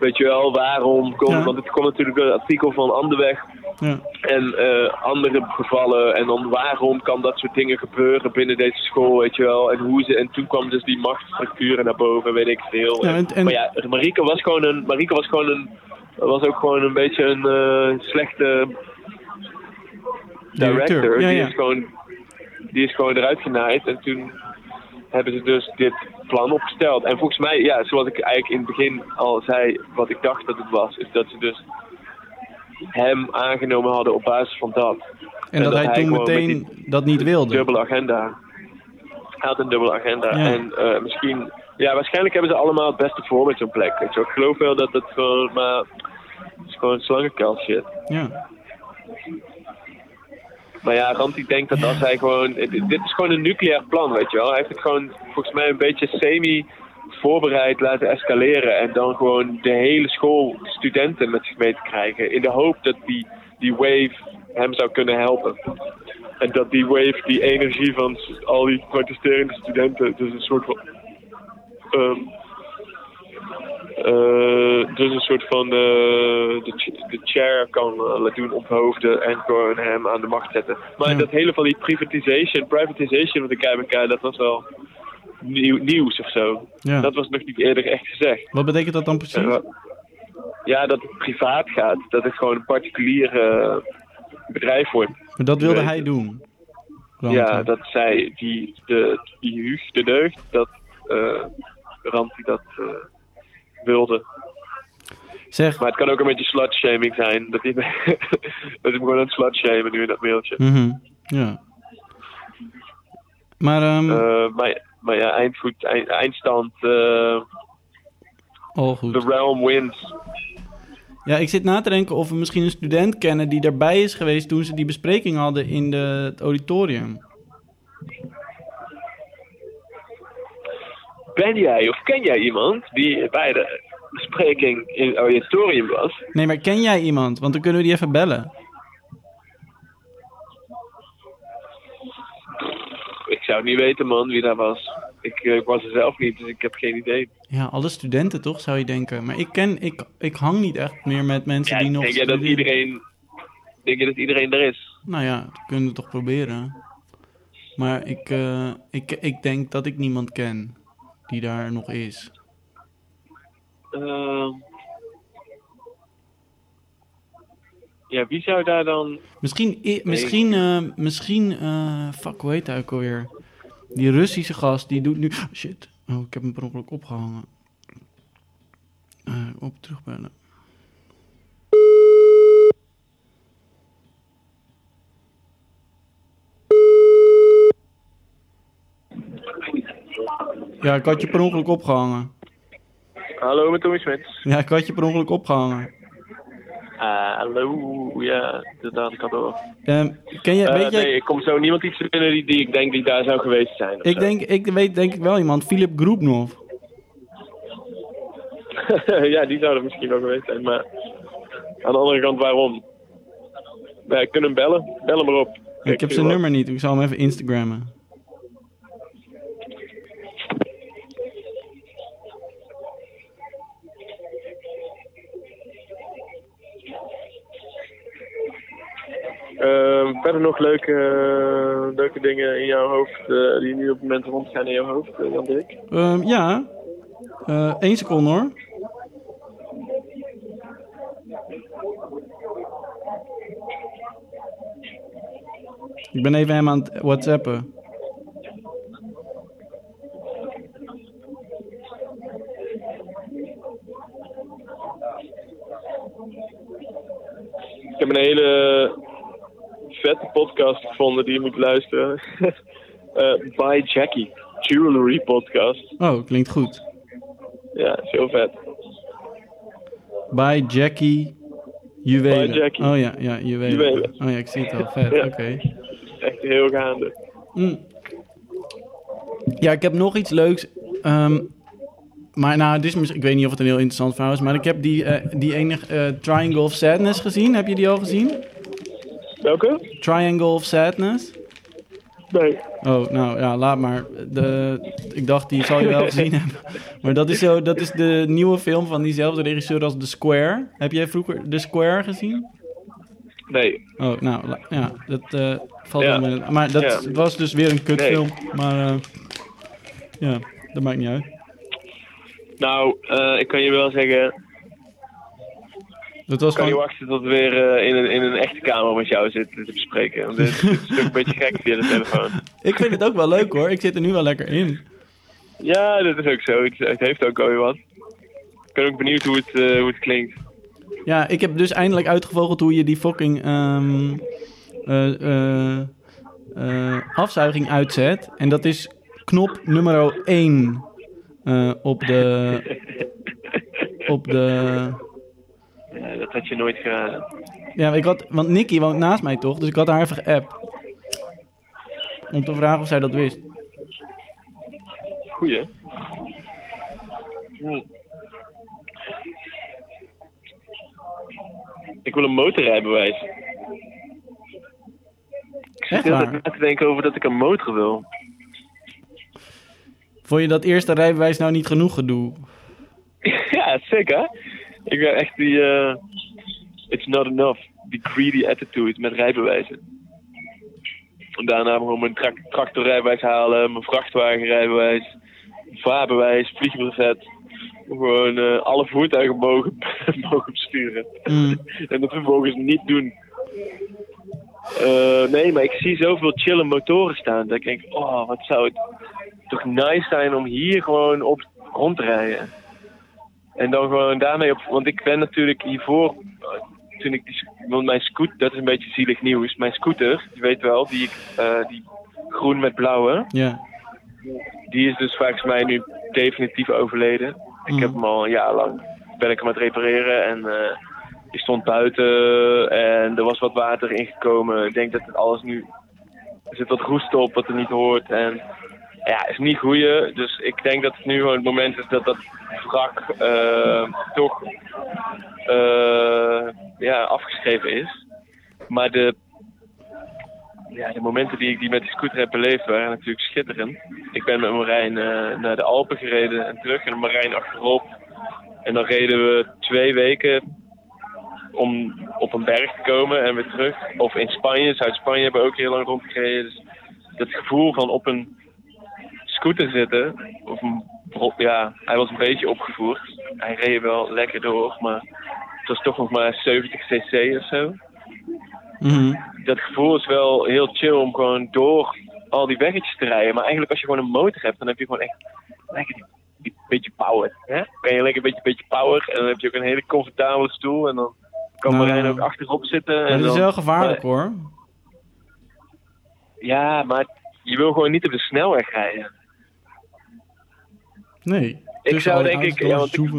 weet je wel, waarom komt, Ja. want het komt natuurlijk door het artikel van Anderweg Ja. en eh, andere gevallen en dan waarom kan dat soort dingen gebeuren binnen deze school, weet je wel, en hoe ze, en toen kwam dus die machtsstructuren naar boven, weet ik veel. Ja, en- en- Maar ja, Marieke was gewoon een, Marieke was gewoon een, was ook gewoon een beetje een eh, slechte director. Ja, die. Is gewoon, die is gewoon eruit genaaid. En toen hebben ze dus dit plan opgesteld. En volgens mij, ja, zoals ik eigenlijk in het begin al zei, wat ik dacht dat het was, is dat ze dus hem aangenomen hadden op basis van dat. En dat hij toen met meteen die dat niet wilde. Dubbele agenda. Hij had een dubbele agenda. Ja. En eh, misschien, ja, waarschijnlijk hebben ze allemaal het beste voor met zo'n plek. Ik geloof wel dat het gewoon, maar het is gewoon slangenkuil shit. Ja. Maar ja, Ranti denkt dat als hij gewoon... Dit is gewoon een nucleair plan, weet je wel. Hij heeft het gewoon volgens mij een beetje semi voorbereid laten escaleren. En dan gewoon de hele school studenten met zich mee te krijgen. In de hoop dat die, die wave hem zou kunnen helpen. En dat die wave, die energie van al die protesterende studenten... Dus een soort van... ehm, eh, dus een soort van eh, de, de chair kan eh, laten doen ophoofden en gewoon hem aan de macht zetten. Maar Ja. dat hele van die privatisation, privatization van de KBK, dat was wel nieuw, nieuws of zo. Ja. Dat was nog niet eerder echt gezegd. Wat betekent dat dan precies? Eh, ja, dat het privaat gaat, dat het gewoon een particulier eh, bedrijf wordt. Maar dat wilde hij doen. Ja, dat zij, die, de, die Huug, de deugd, dat uh, Ranti dat eh, wilde. Zeg, Maar het kan ook een beetje slutshaming zijn. Dat hij, dat hem gewoon aan het slutshamen nu in dat mailtje. mhm, ja. Maar, ehm, Eh, maar, maar ja, eindgoed, eind, eindstand. al goed. the realm wins. Ja, ik zit na te denken of we misschien een student kennen die erbij is geweest toen ze die bespreking hadden in de, het auditorium. Ben jij of ken jij iemand die bij de bespreking in het auditorium was? Nee, maar ken jij iemand? Want dan kunnen we die even bellen. Ik zou niet weten, man, wie dat was. Ik, eh, ik was er zelf niet, dus ik heb geen idee. Ja, alle studenten toch, zou je denken. Maar ik ken, ik, ik hang niet echt meer met mensen Ja, die nog denk dat iedereen, denk je dat iedereen er is? Nou ja, kunnen we toch proberen. Maar ik, eh, ik, ik denk dat ik niemand ken die daar nog is. Ehm. ja, wie zou daar dan... Misschien, i- misschien, eh, misschien, eh, fuck, hoe heet hij ook alweer? Die Russische gast, die doet nu... Shit, oh, ik heb hem per ongeluk opgehangen. Eh, op, terugbellen. Ja, ik had je per ongeluk opgehangen. Hallo, met Tommy Smits. Ja, ik had je per ongeluk opgehangen. Ah, hallo, ja, inderdaad, ik had door. Ehm, ken je, Eh, weet jij... Nee, ik kom zo niemand iets te binnen die, die ik denk die daar zou geweest zijn. Ik zo. denk, ik weet denk ik wel iemand, Filip Groepnov. ja, die zou er misschien wel geweest zijn, maar aan de andere kant, waarom? Ja, ik kan hem bellen. Bel hem maar op. Ik heb zijn nummer niet, ik zal hem even Instagrammen. Ehm, verder nog leuke, eh, leuke dingen in jouw hoofd, eh, die nu op het moment rondgaan in jouw hoofd, eh, Jan Dirk? Ehm, ja, Eén seconde hoor. Ik ben even hem aan het whatsappen. Ik heb een hele vette podcast gevonden die je moet luisteren. Eh By Jackie. Jewelry podcast. Oh, klinkt goed. Ja, is heel vet. By Jackie Juwelen. By Jackie. Oh ja, ja, juwelen. Juwelen. Oh ja, ik zie het al. Vet, Ja. oké. Echt heel gaande. Mm. Ja, ik heb nog iets leuks. Ehm, maar nou, dit is, ik weet niet of het een heel interessant verhaal is. Maar ik heb die, eh, die enige eh, Triangle of Sadness gezien. Heb je die al gezien? Welke? Triangle of Sadness? Nee. Oh, nou ja, laat maar. De, ik dacht, die zal je wel gezien hebben. Maar dat is, zo, dat is de nieuwe film van diezelfde regisseur als The Square. Heb jij vroeger The Square gezien? Nee. Oh, nou, ja, dat eh, valt Ja. wel mee. Maar dat Ja. was dus weer een kutfilm. Nee. Maar eh, ja, dat maakt niet uit. Nou, eh, ik kan je wel zeggen, Dat was ik kan niet gewoon... wachten tot we weer eh, in, een, in een echte kamer met jou zitten te bespreken. Want dit, dit is een beetje gek via de telefoon. Ik vind het ook wel leuk hoor. Ik zit er nu wel lekker in. Ja, dat is ook zo. Het, het heeft ook alweer wat. Ik ben ook benieuwd hoe het, eh, hoe het klinkt. Ja, ik heb dus eindelijk uitgevogeld hoe je die fucking ehm, eh, eh, eh, afzuiging uitzet. En dat is knop nummer 1 op de... Op de... Ja, dat had je nooit geraden. Ja, ik had, want Nicky woont naast mij toch, dus ik had haar even geappt. Om te vragen of zij dat wist. Goeie. Hm. Ik wil een motorrijbewijs. Ik zit heel na te denken over dat ik een motor wil. Vond je dat eerste rijbewijs nou niet genoeg gedoe? ja, sick hè? Ik ben echt die... eh, it's not enough. Die greedy attitude met rijbewijzen. En daarna gewoon mijn tra tractorrijbewijs halen, mijn vrachtwagenrijbewijs, vaarbewijs, vliegbrevet. Gewoon eh, alle voertuigen mogen, mogen besturen. Mm. En dat vervolgens niet doen. Eh, nee, maar ik zie zoveel chille motoren staan. Dat ik denk, oh, wat zou het toch nice zijn om hier gewoon op rond te rijden. En dan gewoon daarmee op. Want ik ben natuurlijk hiervoor. Toen ik die. Want mijn scooter. Dat is een beetje zielig nieuws. Mijn scooter, je weet wel, die, ik, eh, die groen met blauwe. Ja. Die is dus volgens mij nu definitief overleden. Ik Mhm. heb hem al een jaar lang. Ben ik hem aan het repareren. En die stond buiten. En er was wat water ingekomen. Ik denk dat het alles nu. Er zit wat roest op wat er niet hoort. En ja, is niet goeie. Dus ik denk dat het nu gewoon het moment is dat dat wrak eh, toch eh, ja, afgeschreven is. Maar de, ja, de momenten die ik die met die scooter heb beleefd waren natuurlijk schitterend. Ik ben met Marijn eh, naar de Alpen gereden en terug en Marijn achterop. En dan reden we twee weken om op een berg te komen en weer terug. Of in Spanje, Zuid-Spanje hebben we ook heel lang rondgereden. Dus dat gevoel van op een scooter zitten. Of een, ja, hij was een beetje opgevoerd. Hij reed wel lekker door, maar het was toch nog maar 70 cc of zo. Mhm. Dat gevoel is wel heel chill om gewoon door al die weggetjes te rijden. Maar eigenlijk als je gewoon een motor hebt, dan heb je gewoon echt lekker die, die beetje power. Hè? Kan je lekker een beetje, beetje power en dan heb je ook een hele comfortabele stoel. En dan kan Nou, Marijn ook achterop zitten. En dat is wel gevaarlijk maar- hoor. Ja, maar je wil gewoon niet op de snelweg rijden. Nee. Ik zou denk ik- ja, want ik-.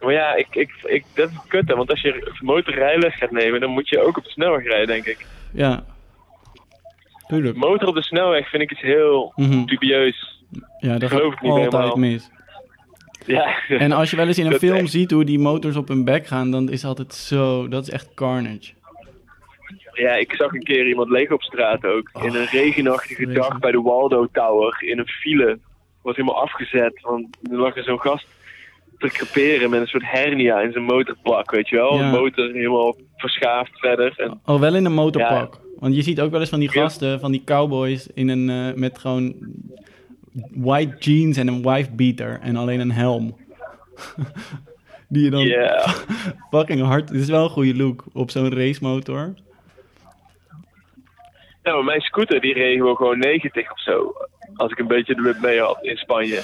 Maar ja, ik, ik, ik, dat is kut hè, want als je motorrijles gaat nemen, dan moet je ook op de snelweg rijden, denk ik. Ja. Tuurlijk. Motor op de snelweg vind ik iets heel Mhm. dubieus. Ja, dat geloof gaat ik niet altijd helemaal. mis. Ja. En als je wel eens in een film echt- ziet hoe die motors op hun bek gaan, dan is altijd zo... Dat is echt carnage. Ja, ik zag een keer iemand leeg op straat ook. in een regenachtige regen. dag bij de Waldo Tower. In een file. Was helemaal afgezet. Want er lag er zo'n gast te creperen met een soort hernia in zijn motorpak, weet je wel. Ja. Een motor helemaal verschaafd verder. En, Oh, wel in een motorpak. Want je ziet ook wel eens van die gasten, van die cowboys, in een, eh, met gewoon white jeans en een wife beater en alleen een helm. die je dan fucking hard... Het is wel een goede look op zo'n racemotor. Nou, mijn scooter die reed gewoon, gewoon 90 of zo. Als ik een beetje de wind mee had in Spanje.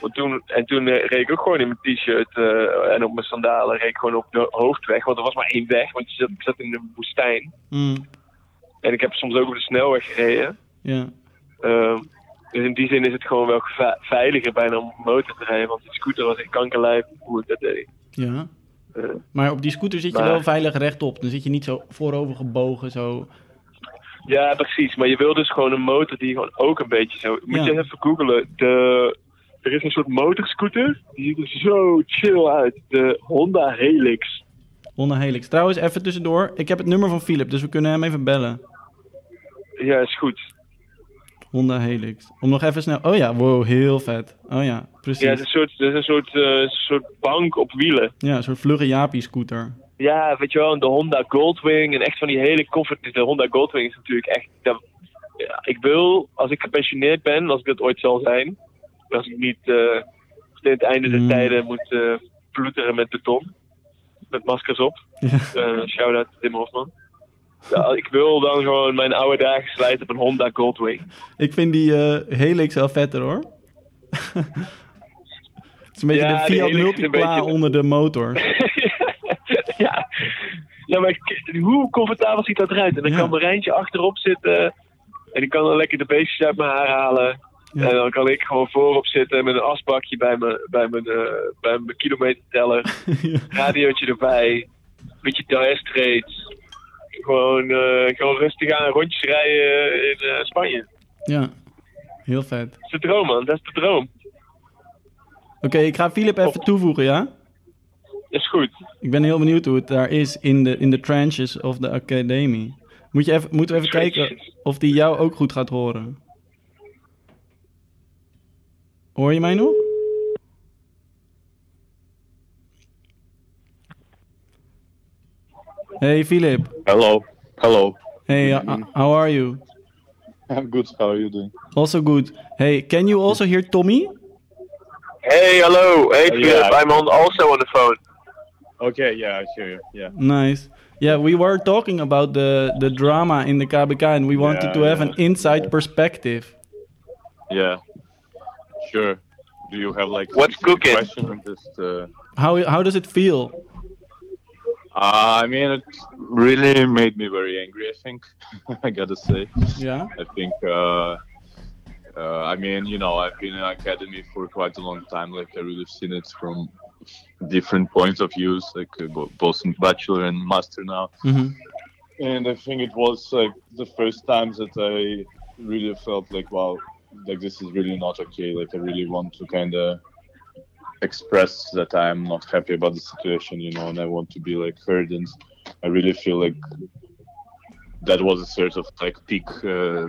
Want toen, en toen eh, reed ik ook gewoon in mijn t-shirt eh, en op mijn sandalen. Reed ik gewoon op de hoofdweg. Want er was maar één weg, want je zat, ik zat in de woestijn. Mm, En ik heb soms ook op de snelweg gereden. ja. Ehm, dus in die zin is het gewoon wel veiliger bijna om motor te rijden. Want de scooter was in kankerlijf hoe ik dat deed. ja. Eh, Maar op die scooter zit je Maar- wel veilig rechtop. Dan zit je niet zo voorover gebogen, zo. Ja, precies. Maar je wil dus gewoon een motor die gewoon ook een beetje zo... Moet Ja. je even googlen. De... Er is een soort motorscooter. Die ziet er zo chill uit. De Honda Helix. Honda Helix. Trouwens, even tussendoor. Ik heb het nummer van Philip, dus we kunnen hem even bellen. Ja, is goed. Honda Helix. Om nog even snel... Oh ja, wow, heel vet. Oh ja, precies. Ja, het is een soort, het is een soort, eh, soort bank op wielen. Ja, een soort vlugge Jaapie-scooter. Ja, weet je wel, de Honda Goldwing. En echt van die hele comfort. De Honda Goldwing is natuurlijk echt... dat- ja, ik wil, als ik gepensioneerd ben, als ik dat ooit zal zijn... Als ik niet tegen het einde der Mm. tijden moet eh ploeteren met beton. Met maskers op. Ja. Eh shout-out Tim Hofman. Ja, ik wil dan gewoon mijn oude dagen slijten op een Honda Goldwing. Ik vind die Helix wel vetter, hoor. het is een beetje Ja, de Fiat Multipla beetje- onder de motor. ja. maar hoe comfortabel ziet dat eruit? En dan Ja. kan Marijntje achterop zitten. En die kan dan lekker de beestjes uit mijn haar halen. Ja. En dan kan ik gewoon voorop zitten met een asbakje bij mijn, bij mijn, eh, bij mijn kilometerteller. ja. Radiootje erbij. Beetje dire straits. Gewoon, eh, gewoon rustig aan rondjes rijden in eh, Spanje. ja, heel vet. Dat is de droom, man. Dat is de droom. Oké, ik ga Philip even toevoegen, ja? Is goed. Ik ben heel benieuwd hoe het daar is in de, in de trenches of de academie. Moet je even, moeten we even kijken of die jou ook goed gaat horen. Hoor je mij nog? Hey Philip. Hello. Hello. Hey, uh, how are you? I'm good. How are you doing? Also good. Hey, can you also hear Tommy? Hey, hallo. Hey, Uh, Philip. yeah. I'm on, also on the phone. Okay. Yeah, I hear you. Yeah. Nice. Yeah, we were talking about the, the drama in the KBK and we wanted Yeah, to have yeah. an inside perspective. Yeah. Sure. Do you have like What's cooking? Question just, uh, How, how does it feel? uh, I mean, it really made me very angry. I think I gotta say. Yeah. I think. Uh, uh, I mean, you know, I've been in academy for quite a long time. Like, I really seen it from different points of views, like uh, both in bachelor and master now. hmm and I think it was like the first time that I really felt like wow, like this is really not okay. Like I really want to kind of express that I'm not happy about the situation, you know, and I want to be like heard. And I really feel like that was a sort of like peak, uh,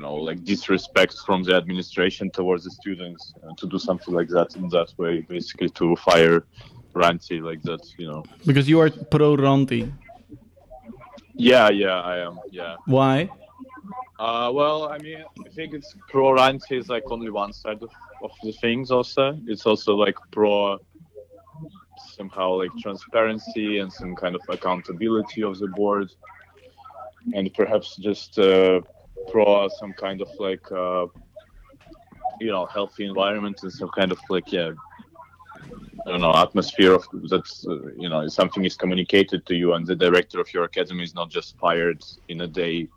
you know, like disrespect from the administration towards the students uh, to do something like that in that way, basically to fire Ranti like that, you know. Because you are pro Ranti. Yeah, yeah, I am. Yeah. Why? Uh, well, I mean, I think it's pro Ranti is like only one side of, of the things. Also, it's also like pro somehow like transparency and some kind of accountability of the board, and perhaps just uh, pro some kind of like uh, you know healthy environment and some kind of like yeah. I don't know atmosphere of that's uh, you know something is communicated to you and the director of your academy is not just fired in a day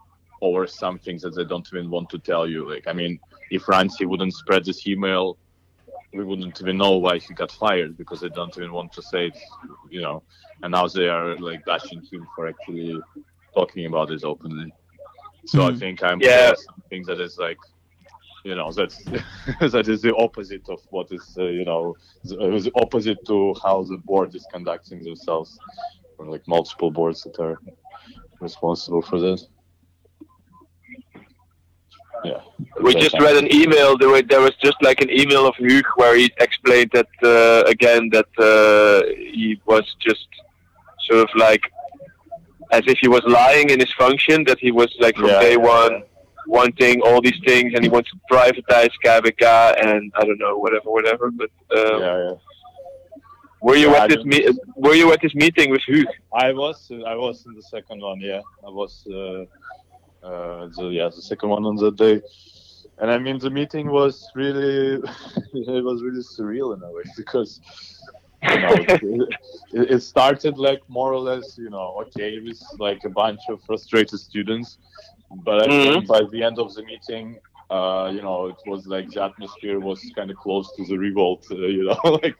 over something that they don't even want to tell you. Like, I mean, if Rancy wouldn't spread this email, we wouldn't even know why he got fired because they don't even want to say it, you know. And now they are like bashing him for actually talking about this openly. So I Mhm. think I'm Yeah. for something that is like, you know, that's that is the opposite of what is, uh, you know, the, uh, the opposite to how the board is conducting themselves, or like multiple boards that are responsible for this. Yeah. We just read an email. There, were, there was just like an email of Hugh where he explained that uh, again that uh, he was just sort of like as if he was lying in his function. That he was like from Yeah, day yeah, one wanting all these things and he wants to privatize KBK and I don't know whatever whatever. But um, yeah, yeah. were you Yeah, I at this don't- me- Were you at this meeting with Huug? I was, I was in the second one. Yeah, I was. Uh, Uh, the, yeah, the second one on that day. And I mean, the meeting was really, it was really surreal in a way because, you know, it, it started like more or less, you know, okay, it was like a bunch of frustrated students, but I think by the end of the meeting, uh, you know, it was like the atmosphere was kind of close to the revolt, uh, you know, like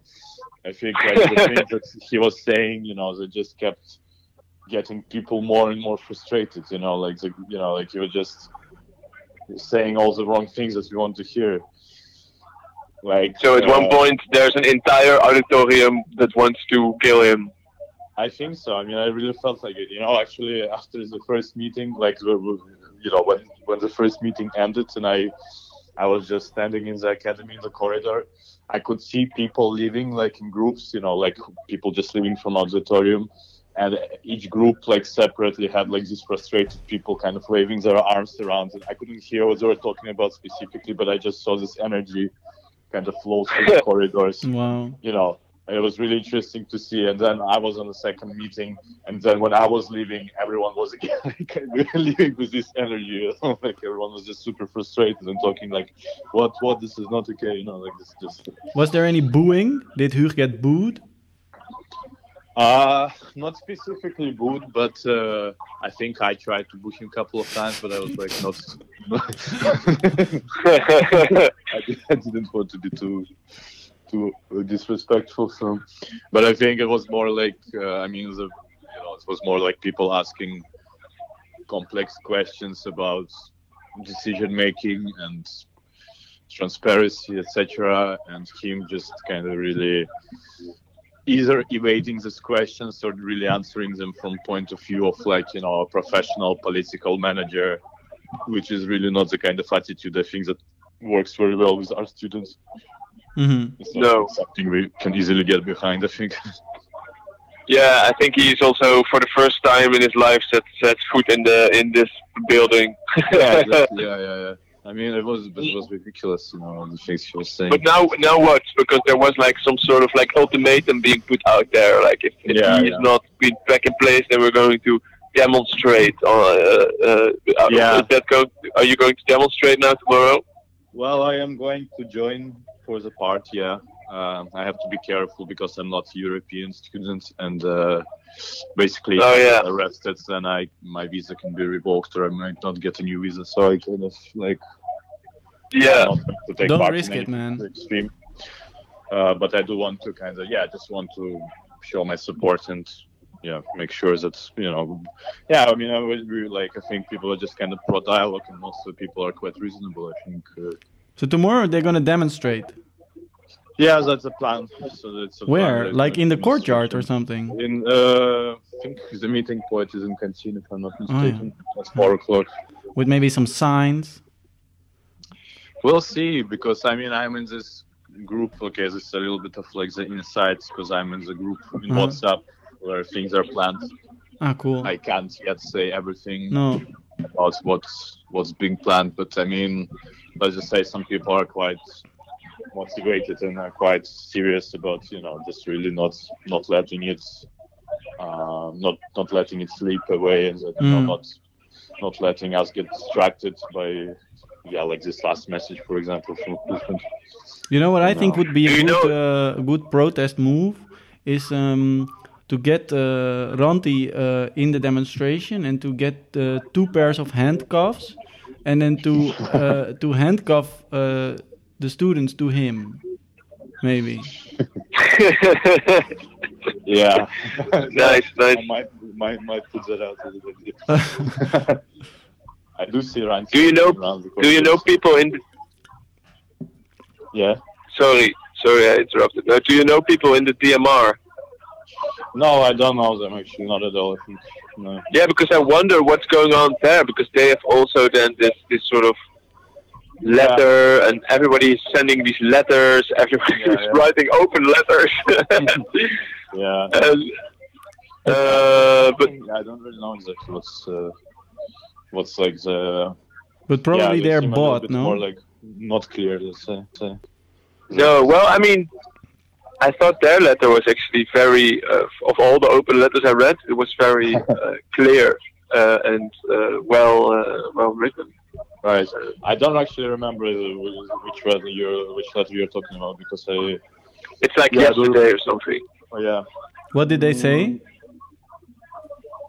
I think like the things that he was saying, you know, they just kept getting people more and more frustrated, you know, like the, you know, like you were just saying all the wrong things that you want to hear. Like So at one uh, point, there's an entire auditorium that wants to kill him. I think so. I mean, I really felt like it. You know, actually, after the first meeting, like you know, when when the first meeting ended, and I I was just standing in the academy in the corridor, I could see people leaving like in groups. You know, like people just leaving from auditorium, and each group like separately had like these frustrated people kind of waving their arms around. And I couldn't hear what they were talking about specifically, but I just saw this energy kind of flow through the corridors Wow. you know, it was really interesting to see. And then I was on the second meeting, and then when I was leaving, everyone was again like, leaving with this energy. Like everyone was just super frustrated and talking like, "What? What? This is not okay." You know, like this just. Was there any booing? Did Huug get booed? Uh, not specifically booed, but uh, I think I tried to boo him a couple of times, but I was like not. I, I didn't want to be too too disrespectful him, but I think it was more like uh, I mean, the, you know, it was more like people asking complex questions about decision making and transparency, etc., and him just kind of really either evading these questions or really answering them from point of view of like you know a professional political manager which is really not the kind of attitude i think that works very well with our students hmm it's not No. something we can easily get behind i think Yeah, I think he's also for the first time in his life set set foot in the in this building. yeah, exactly. yeah yeah yeah i mean it was it was ridiculous you know the things she was saying But now, now what? Because there was like some sort of like ultimatum being put out there. Like if, if Yeah, he is yeah. not been back in place, then we're going to demonstrate. Uh, uh, Yeah. Is that go- are you going to demonstrate now tomorrow? Well, I am going to join for the part. Yeah, um, I have to be careful because I'm not European student, and uh, basically, Oh, I yeah. arrested, then I my visa can be revoked, or I might not get a new visa. So I kind of like Yeah. to take Don't part risk in it, man. Extreme. Uh, but I do want to kind of yeah, I just want to show my support and yeah, make sure that you know, yeah. I mean, I would really like. I think people are just kind of pro dialogue, and most of the people are quite reasonable. I think. Uh, So tomorrow they're gonna demonstrate. Yeah, that's a plan. So that's a Where? plan, Like in the courtyard or something? In uh, I think the meeting point is in Canteen, if I'm not yeah. mistaken. At four o'clock. With maybe some signs. We'll see, because I mean, I'm in this group. Okay, this is a little bit of like the insights, because I'm in the group in Uh-huh. WhatsApp where things are planned. Ah, cool. I can't yet say everything No. about what's what's being planned, but I mean, let's just say some people are quite motivated and are quite serious about you know just really not not letting it uh, not not letting it slip away and you know, Mm. not not letting us get distracted by yeah like this last message for example from Putin. You know what I think would be a good, uh, a good protest move is um, to get uh, Ranti uh, in the demonstration and to get uh, two pairs of handcuffs and then to uh, to handcuff uh, the students to him, maybe. Yeah, Nice, nice. I might might might put that out a little bit. I do see Ryan. Do you know? Do you know people in? The, Yeah. sorry, sorry, I interrupted. No, do you know people in the DMR? No, I don't know them actually, not at all. I think. No. Yeah, because I wonder what's going on there because they have also then this this sort of letter and everybody is sending these letters. Everybody Yeah, is yeah. writing open letters. Yeah. and, uh, but I don't really know exactly what's uh, what's like the. But probably yeah, they they're seem bought, no? More like not clear. Let's say. say. no, well, I mean, I thought their letter was actually very uh, of all the open letters I read, it was very uh, clear. uh, and uh, well uh, well written. Right. I don't actually remember which letter you're which letter you're talking about because I. It's like Yeah, yesterday or something. Oh yeah. What did they say?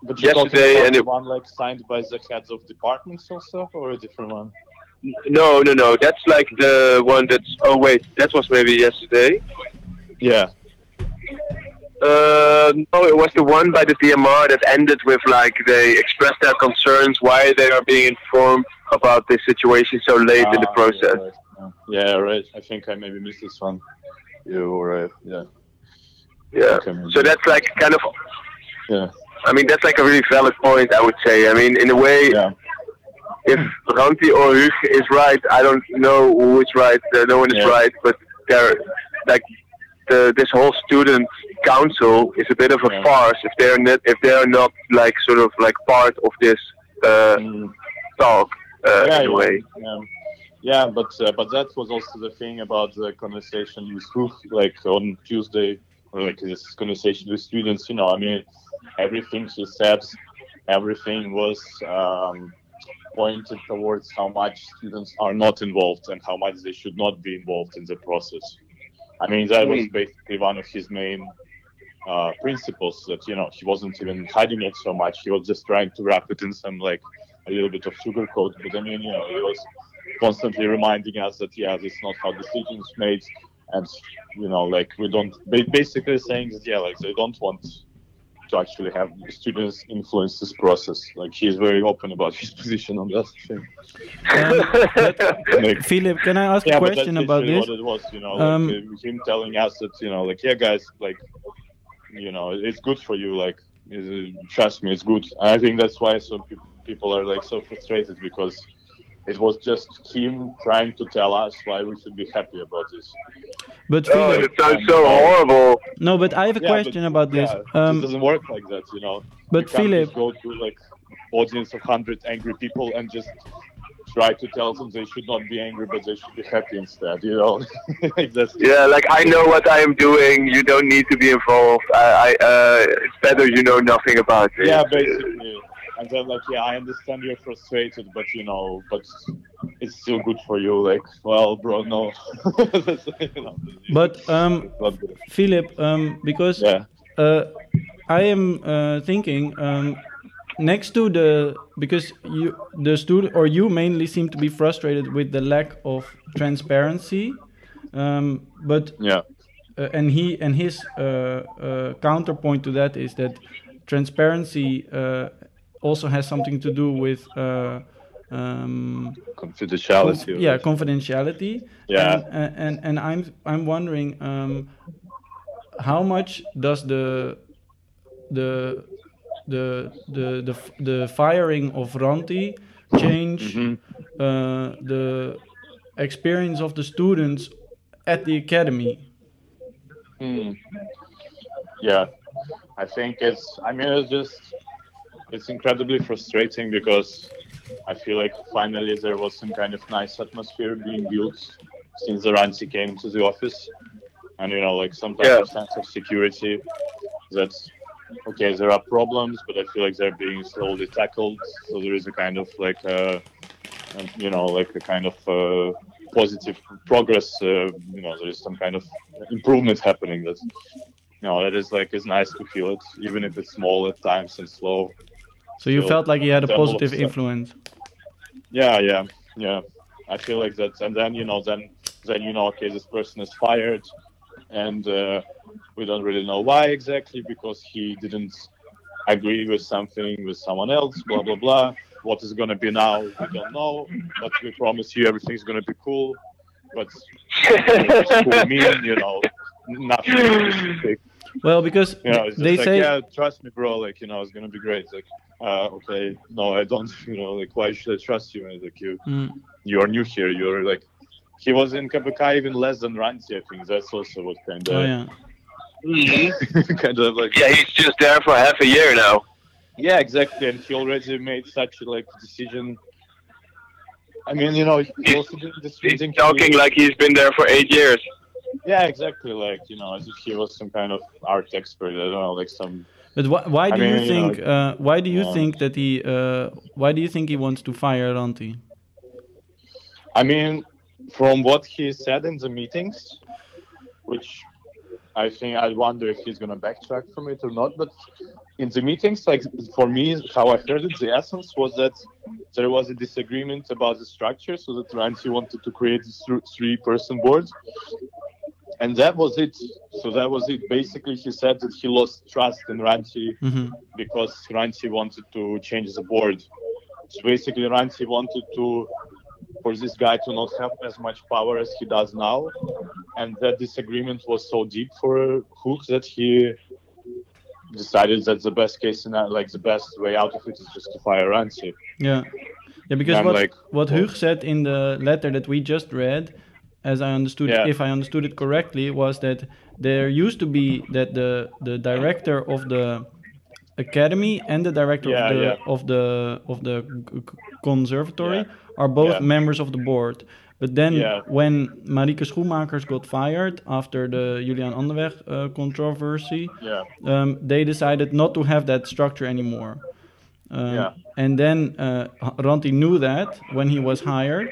But Yesterday, and the it- one like signed by the heads of departments also, or a different one? No, no, no. That's like the one that's. Oh wait, that was maybe yesterday. Yeah. Uh, no, it was the one by the DMR that ended with like they expressed their concerns why they are being informed about this situation so late in the Ah, process. Yeah, right. Yeah, right. I think I maybe missed this one. You right. Yeah. Yeah. Okay. So that's like kind of. Yeah. I mean, that's like a really valid point. I would say. I mean, in a way, Yeah. if Ranti or Hugo is right, I don't know who is right. Uh, no one is Yeah. right, but they're like the this whole student council is a bit of a Yeah. farce if they're not if they're not like sort of like part of this uh, Mm. talk uh, yeah, in a yeah. Yeah, but uh, but that was also the thing about the conversation with Hook, like on Tuesday, like this conversation with students. You know, I mean, everything she said, everything was um, pointed towards how much students are not involved and how much they should not be involved in the process. I mean, that was basically one of his main uh, principles that you know he wasn't even hiding it so much. He was just trying to wrap it in some like a little bit of sugarcoat. But I mean, you know, he was constantly reminding us that yeah, this is not how decisions made, and you know, like we don't basically saying that yeah, like they don't want to actually have students influence this process. Like he's very open about his position on that thing. Um, Like, Philip, can I ask yeah, a but question that's about this? what it was, you know, Um, like, uh, him telling us that, you know, like, yeah, guys, like, you know, it's good for you, like, trust me, it's good. I think that's why some peop people are like so frustrated because it was just him trying to tell us why we should be happy about this. But Oh, Philip, that sounds so horrible. no, but I have a Yeah, question but- about this. yeah, it Um, doesn't work like that, you know. but you Philip, go to like audience of hundred angry people and just try to tell them they should not be angry, but they should be happy instead. You know, like Yeah, like I know what I am doing. You don't need to be involved. I, I uh, it's better you know nothing about it. yeah, basically. Like, yeah, I understand you're frustrated, but you know, but it's still good for you. Like, well, bro, no. You know, but um, it's not good. Philip, um, because Yeah. uh, I am uh, thinking um, next to the because you the student or you mainly seem to be frustrated with the lack of transparency, um, but Yeah. uh, and he and his uh, uh, counterpoint to that is that transparency uh, also has something to do with uh, um, Confidentiality. conf- yeah confidentiality Yeah. and, and and i'm i'm wondering um how much does the the the the the, the firing of ranti change Mhm. uh, the experience of the students at the academy Hmm. Yeah, I think it's. I mean, it's just. It's incredibly frustrating because I feel like finally there was some kind of nice atmosphere being built since the Rancy came to the office, and you know, like some type Yeah. of sense of security. That's okay. There are problems, but I feel like they're being slowly tackled. So there is a kind of like a, um, you know, like a kind of uh, positive progress. Uh, you know, there is some kind of improvement happening. That you know, that is like it's nice to feel it, even if it's small at times and slow. So you felt like he had a positive influence Yeah, yeah, yeah. I feel like that, and then you know, then then you know, okay, this person is fired, and uh, we don't really know why exactly because he didn't agree with something with someone else. Blah blah blah. What is gonna be now? We don't know, but we promise you everything's gonna be cool. But what does cool mean? You know, nothing specific. Well because You know, it's they like, say yeah, trust me, bro. Like, you know, it's gonna be great. Like, uh, okay, no, I don't. You know, like, why should I trust you? And like, you, Mm. you are new here. You're like, he was in KPK even less than Rancy. I think that's also what kind of, oh yeah kind of like, Yeah, he's just there for half a year now. yeah, exactly. And he already made such like decision. I mean, you know, he also did this He's reading. talking like he's been there for eight years. Yeah, exactly. Like you know, as if he was some kind of art expert. I don't know, like some But why, why I do you mean, you know, think? uh, why do you yeah. think that he? Uh, why do you think he wants to fire Ranti? I mean, from what he said in the meetings, which I think I wonder if he's gonna backtrack from it or not. But in the meetings, like for me, how I heard it, the essence was that there was a disagreement about the structure, so that Ranchi wanted to create a three-person board, and that was it. So that was it. Basically, he said that he lost trust in Ranchi hmm because Ranchi wanted to change the board. So basically, Ranchi wanted to for this guy to not have as much power as he does now, and that disagreement was so deep for Hook that he decided that the best case scenario, like the best way out of it, is just to fire Ranchi. Yeah, yeah. Because what like, what Hug said in the letter that we just read, as I understood, Yeah. if I understood it correctly, was that there used to be that the the director of the academy and the director Yeah, of the yeah. of the of the conservatory are both members of the board. But then when Marike Schoenmakers got fired after the Julian Anderweg uh, controversy, um, they decided not to have that structure anymore. Um. And then uh, Ranti knew that when he was hired.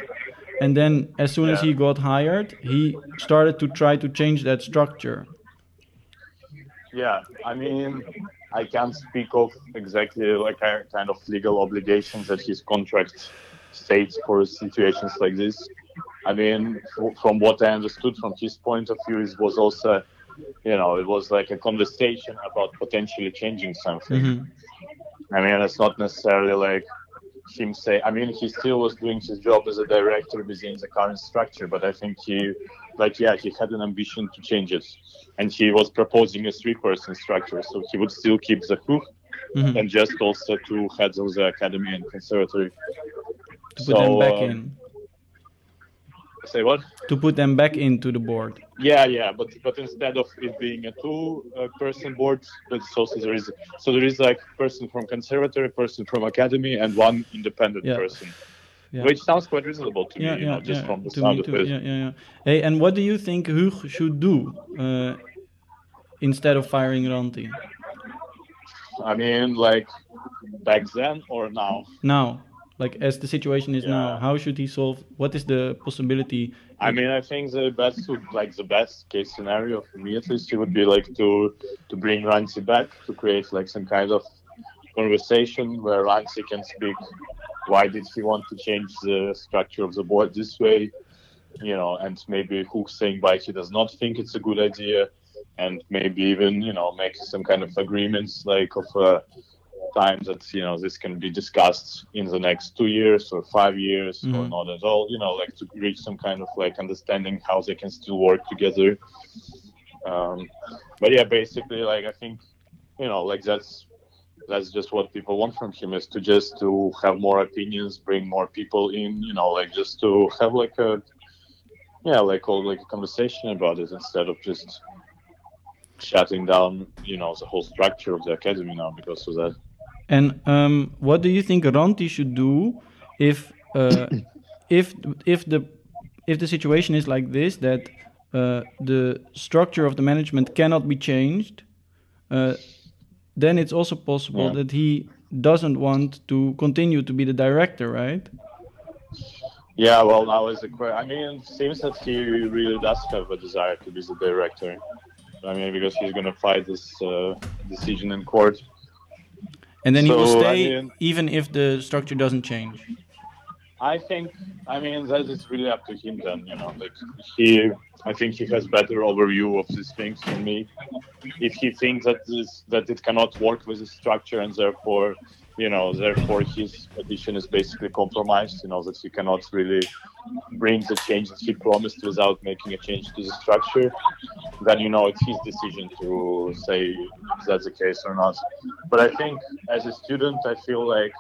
And then as soon as he got hired, he started to try to change that structure. yeah. I mean, I can't speak of exactly like kind of legal obligations that his contract states for situations like this. I mean, from what I understood from his point of view, it was also, you know, it was like a conversation about potentially changing something. Mhm. I mean, it's not necessarily like him say. I mean, he still was doing his job as a director within the current structure, but I think he, like, yeah, he had an ambition to change it, and he was proposing a three-person structure, so he would still keep the hook Mhm. and just also two heads of the academy and conservatory. To put them back uh, in. Say what? To put them back into the board. Yeah, yeah, but but instead of it being a two-person board, but it's also there is so there is like person from conservatory, person from academy, and one independent Yeah. person. Yeah. Which sounds quite reasonable to yeah, me, you know, just from the to sound of too. it. Yeah, yeah, yeah. Hey, and what do you think Hug should do uh, instead of firing Ranti? I mean, like back then or now. Now, like as the situation is now, how should he solve? What is the possibility? I mean, I think the best would like the best case scenario for me at least it would be like to to bring Rancy back to create like some kind of conversation where Rancy can speak. Why did he want to change the structure of the board this way? You know, and maybe Hook saying why he does not think it's a good idea, and maybe even you know make some kind of agreements like of uh, time that you know this can be discussed in the next two years or five years or Mhm. not at all. You know, like to reach some kind of like understanding how they can still work together. Um, but yeah, basically, like I think you know, like that's that's just what people want from him is to just to have more opinions, bring more people in. You know, like just to have like a yeah, like all like a conversation about it instead of just shutting down, you know, the whole structure of the academy now because of that. And um, what do you think Ranti should do if uh, if if the if the situation is like this that uh, the structure of the management cannot be changed? Uh, then it's also possible Yeah. that he doesn't want to continue to be the director, right? Yeah, well, now is the question. I mean, it seems that he really does have a desire to be the director. I mean, because he's going to fight this uh, decision in court. And then he will So, I stay mean- even if the structure doesn't change. I think, I mean, that is really up to him then, you know. Like, he, I think he has better overview of these things than me. If he thinks that this, that it cannot work with the structure and therefore, you know, therefore his petition is basically compromised, you know, that he cannot really bring the change that he promised without making a change to the structure, then, you know, it's his decision to say if that's the case or not. But I think as a student, I feel like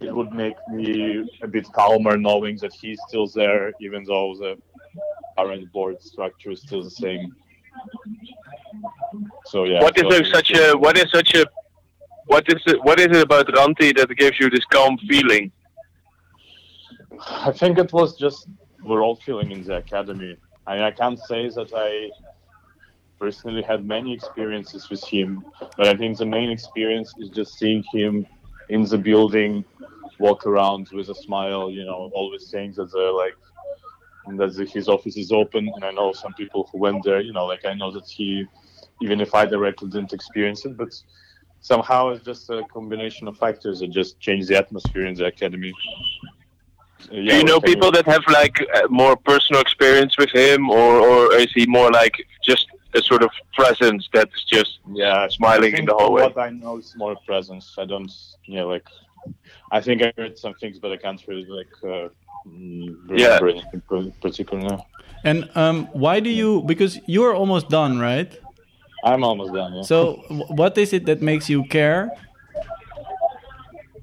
it would make me a bit calmer knowing that he's still there, even though the current board structure is still the same. So yeah. What is so- such a what is such a what is it what is it about Ranti that gives you this calm feeling? I think it was just we're all feeling in the academy. I, mean, I can't say that I personally had many experiences with him, but I think the main experience is just seeing him in the building, walk around with a smile, you know, always saying that they're like that his office is open. And I know some people who went there, you know, like I know that he, even if I directly didn't experience it, but somehow it's just a combination of factors that just change the atmosphere in the academy. Uh, Do you know people that have like uh, more personal experience with him, or or is he more like just a sort of presence that's just yeah smiling in the hallway? What I know is more presence. I don't, yeah, like I think I heard some things, but I can't really like uh, mm, Yeah. remember anything particular now. And um, why do you? Because you're almost done, right? I'm almost done. Yeah. So what is it that makes you care?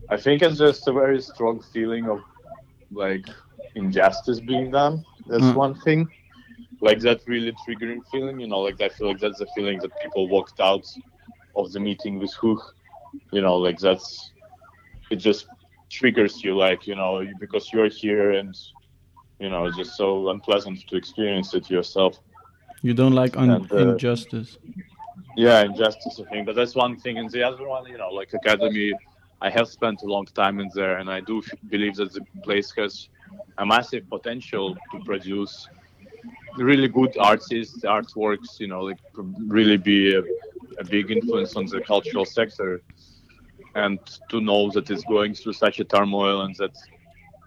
I think it's just a very strong feeling of like injustice being done. That's Mm. one thing. Like that really triggering feeling, you know, like I feel like that's the feeling that people walked out of the meeting with Hook. You know, like that's it just triggers you like, you know, because you're here and you know, it's just so unpleasant to experience it yourself. You don't like un- And, uh, injustice. Yeah, injustice, I think. But that's one thing. And the other one, you know, like Academy, I have spent a long time in there, and I do f- believe that the place has a massive potential to produce really good artists, artworks, you know, like really be a, a big influence on the cultural sector. And to know that it's going through such a turmoil and that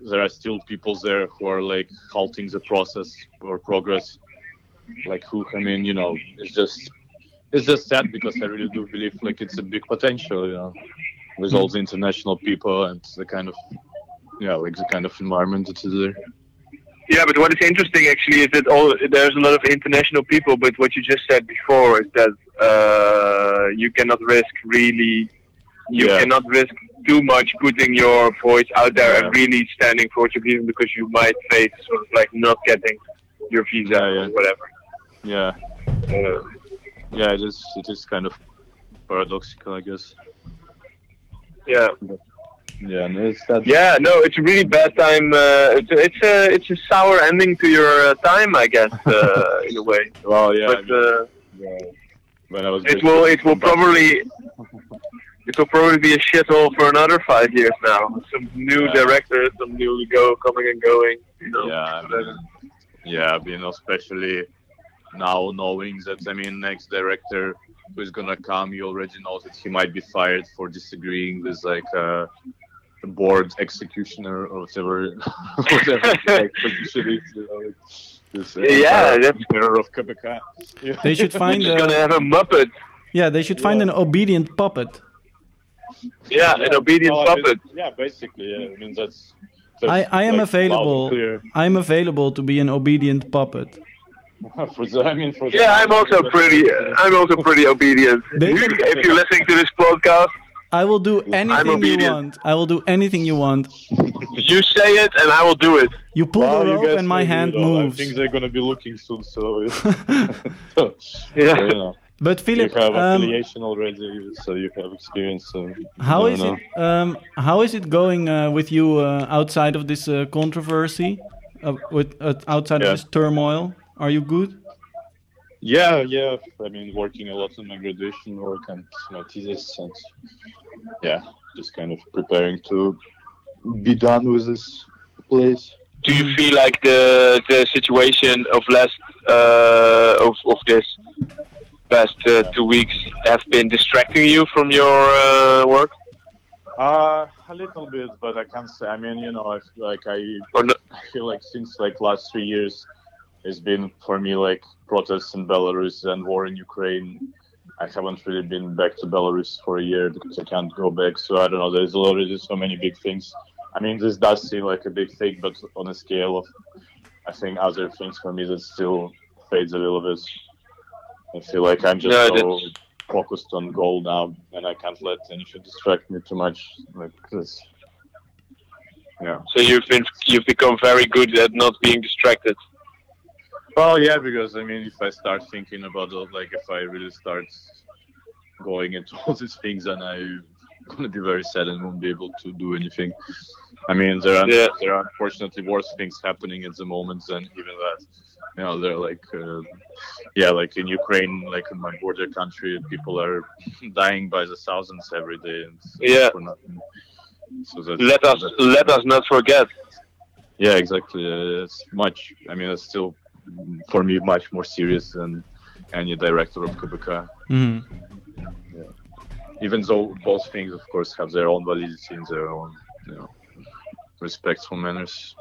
there are still people there who are like halting the process or progress, like who, I mean, you know, it's just it's just sad because I really do believe like it's a big potential, you know, with all the international people and the kind of yeah, like the kind of environment that is there. Yeah, but what is interesting actually is that all there's a lot of international people, but what you just said before is that uh, you cannot risk really, you Yeah. cannot risk too much putting your voice out there Yeah. and really standing for what you believe because you might face sort of like not getting your visa Yeah, or whatever. Yeah, Uh, yeah, it is. It is kind of paradoxical, I guess. yeah. Yeah, and it's that. Yeah, no, it's a really bad time. Uh, it's a, it's a it's a sour ending to your uh, time, I guess, uh, in a way. Well, yeah. I But mean, uh, yeah, when I was it will it will probably it will probably be a shithole for another five years now. Some new Yeah. directors, some new go coming and going. You know. Yeah, I mean, yeah, know, especially now knowing that I mean, next director who is gonna come, you already know that he might be fired for disagreeing with like uh, the board executioner or whatever, whatever like, position is, you know, like, this, uh, Yeah, that's- director of KPK. Yeah. They should find He's gonna have a Muppet. yeah. They should find an obedient puppet. Yeah, an obedient No, I mean, puppet. yeah, basically, yeah. I mean that's. that's I, I am like, available. I'm available to be an obedient puppet. for the, I mean, for the- Yeah, I'm also pretty. I'm also pretty obedient. If you're listening to this podcast, I will do anything you want. I will do anything you want. you say it and I will do it. You pull Well, the rope and my hand you know, I think they're gonna be looking soon, so, Yeah. so, you know, But you Philip, have um, affiliation already, so you have experience. So how I it? Um, how is it going uh, with you uh, outside of this uh, controversy, uh, with uh, outside Yeah. of this turmoil? Are you good? Yeah, yeah. I mean, working a lot on my graduation work and my thesis, and yeah, just kind of preparing to be done with this place. Do you feel like the the situation of last uh, of of this past uh, two weeks have been distracting you from your uh, work? Uh, a little bit, but I can't say. I mean, you know, I feel like I, no? I feel like since like last three years, it's been for me like protests in Belarus and war in Ukraine. I haven't really been back to Belarus for a year because I can't go back. So I don't know. There's already so many big things. I mean, this does seem like a big thing, but on a scale of, I think other things for me that still fades a little bit. I feel like I'm just No, so focused on goal now, and I can't let anything distract me too much. Like this. Yeah. So you've been you've become very good at not being distracted. Well, yeah, because I mean, if I start thinking about it, like if I really start going into all these things, then I'm gonna be very sad and won't be able to do anything. I mean, there are Yeah. there are unfortunately worse things happening at the moment than even that. You know, they're like, uh, yeah, like in Ukraine, like in my border country, people are dying by the thousands every day, and Yeah. for nothing. So that, Let us let us not forget. yeah, exactly. Uh, it's much. I mean, it's still for me much more serious than any director of KBK. Mhm. Even though both things, of course, have their own validity and their own, you know, respectful manners.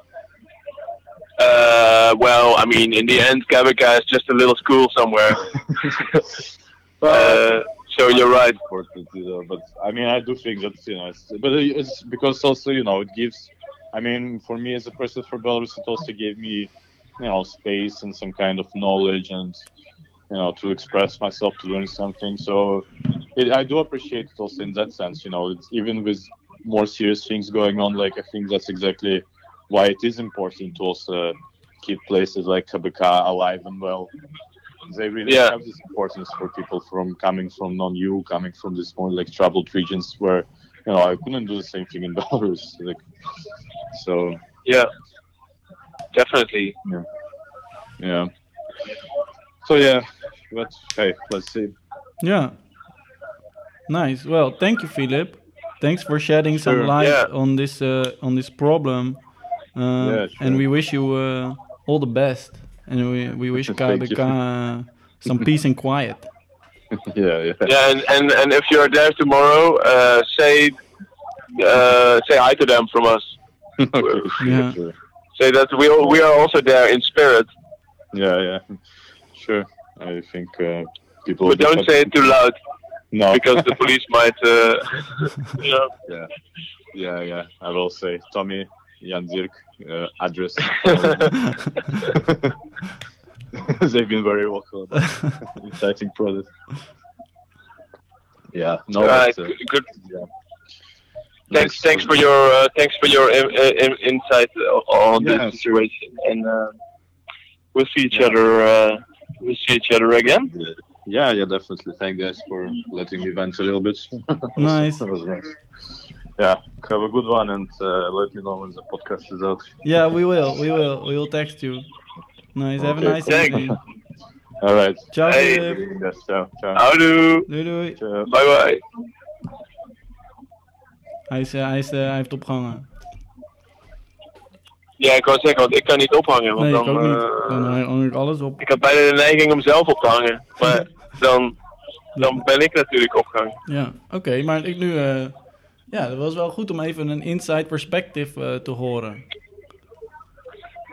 Uh, well, I mean, in the end, Kabaka is just a little school somewhere. uh, so you're right. important, you know. But I mean, I do think that you know, it's, but it's because also you know it gives. I mean, for me as a person for Belarus, it also gave me, you know, space and some kind of knowledge and you know to express myself to learn something. So it, I do appreciate it also in that sense. You know, it's even with more serious things going on. Like I think that's exactly why it is important to also keep places like KBK alive and well they really Yeah. have this importance for people from coming from non-EU, coming from these more like troubled regions where you know I couldn't do the same thing in Belarus. Like, so Yeah, definitely. yeah. Yeah. So yeah, but hey, let's see. Yeah. Nice. Well, thank you, Philip. Thanks for shedding some light Yeah. on this uh, on this problem. Uh, Yeah, And we wish you uh, all the best. And we, we wish Thank you. Uh, some peace and quiet. Yeah, yeah. Yeah, and, and, and if you're there tomorrow, uh, say uh, say hi to them from us. okay, Yeah. sure. Say that we all, we are also there in spirit, Yeah, yeah. Sure. I think uh, people. but don't say it too loud No. because the police might. Uh, you know. Yeah, yeah, yeah. I will say Tommy Jan Dirk uh, address. They've been very welcome. Exciting product. Yeah. No. Alright, but, uh, good. good. yeah. Thanks, Nice. thanks for your uh, thanks for your in, in, insight on Yeah, this situation, and uh, we'll see each Yeah. other. Uh, we'll see each other again. Yeah, yeah, definitely. Thank you guys for letting me vent a little bit. Nice. That was nice. Yeah, have a good one and uh, let me know when the podcast is out. Yeah, we will. We will. We will text you. Nice. Have a nice cool. evening. All right. Ciao, Hey. Philip. Ciao, ciao. Houdoe. Doei, doei. Ciao. Bye bye. Hij, is, eh, hij, is, eh, hij heeft opgehangen. Ja, ik wou zeggen, want ik kan niet ophangen. Want Nee, ik dan, ook niet. eh, Dan hang ik alles op. ik had bijna de neiging om zelf op te hangen. Maar dan, dan ben ik natuurlijk opgehangen. Ja, oké. maar ik nu... ja, dat was wel goed om even een inside perspective te horen.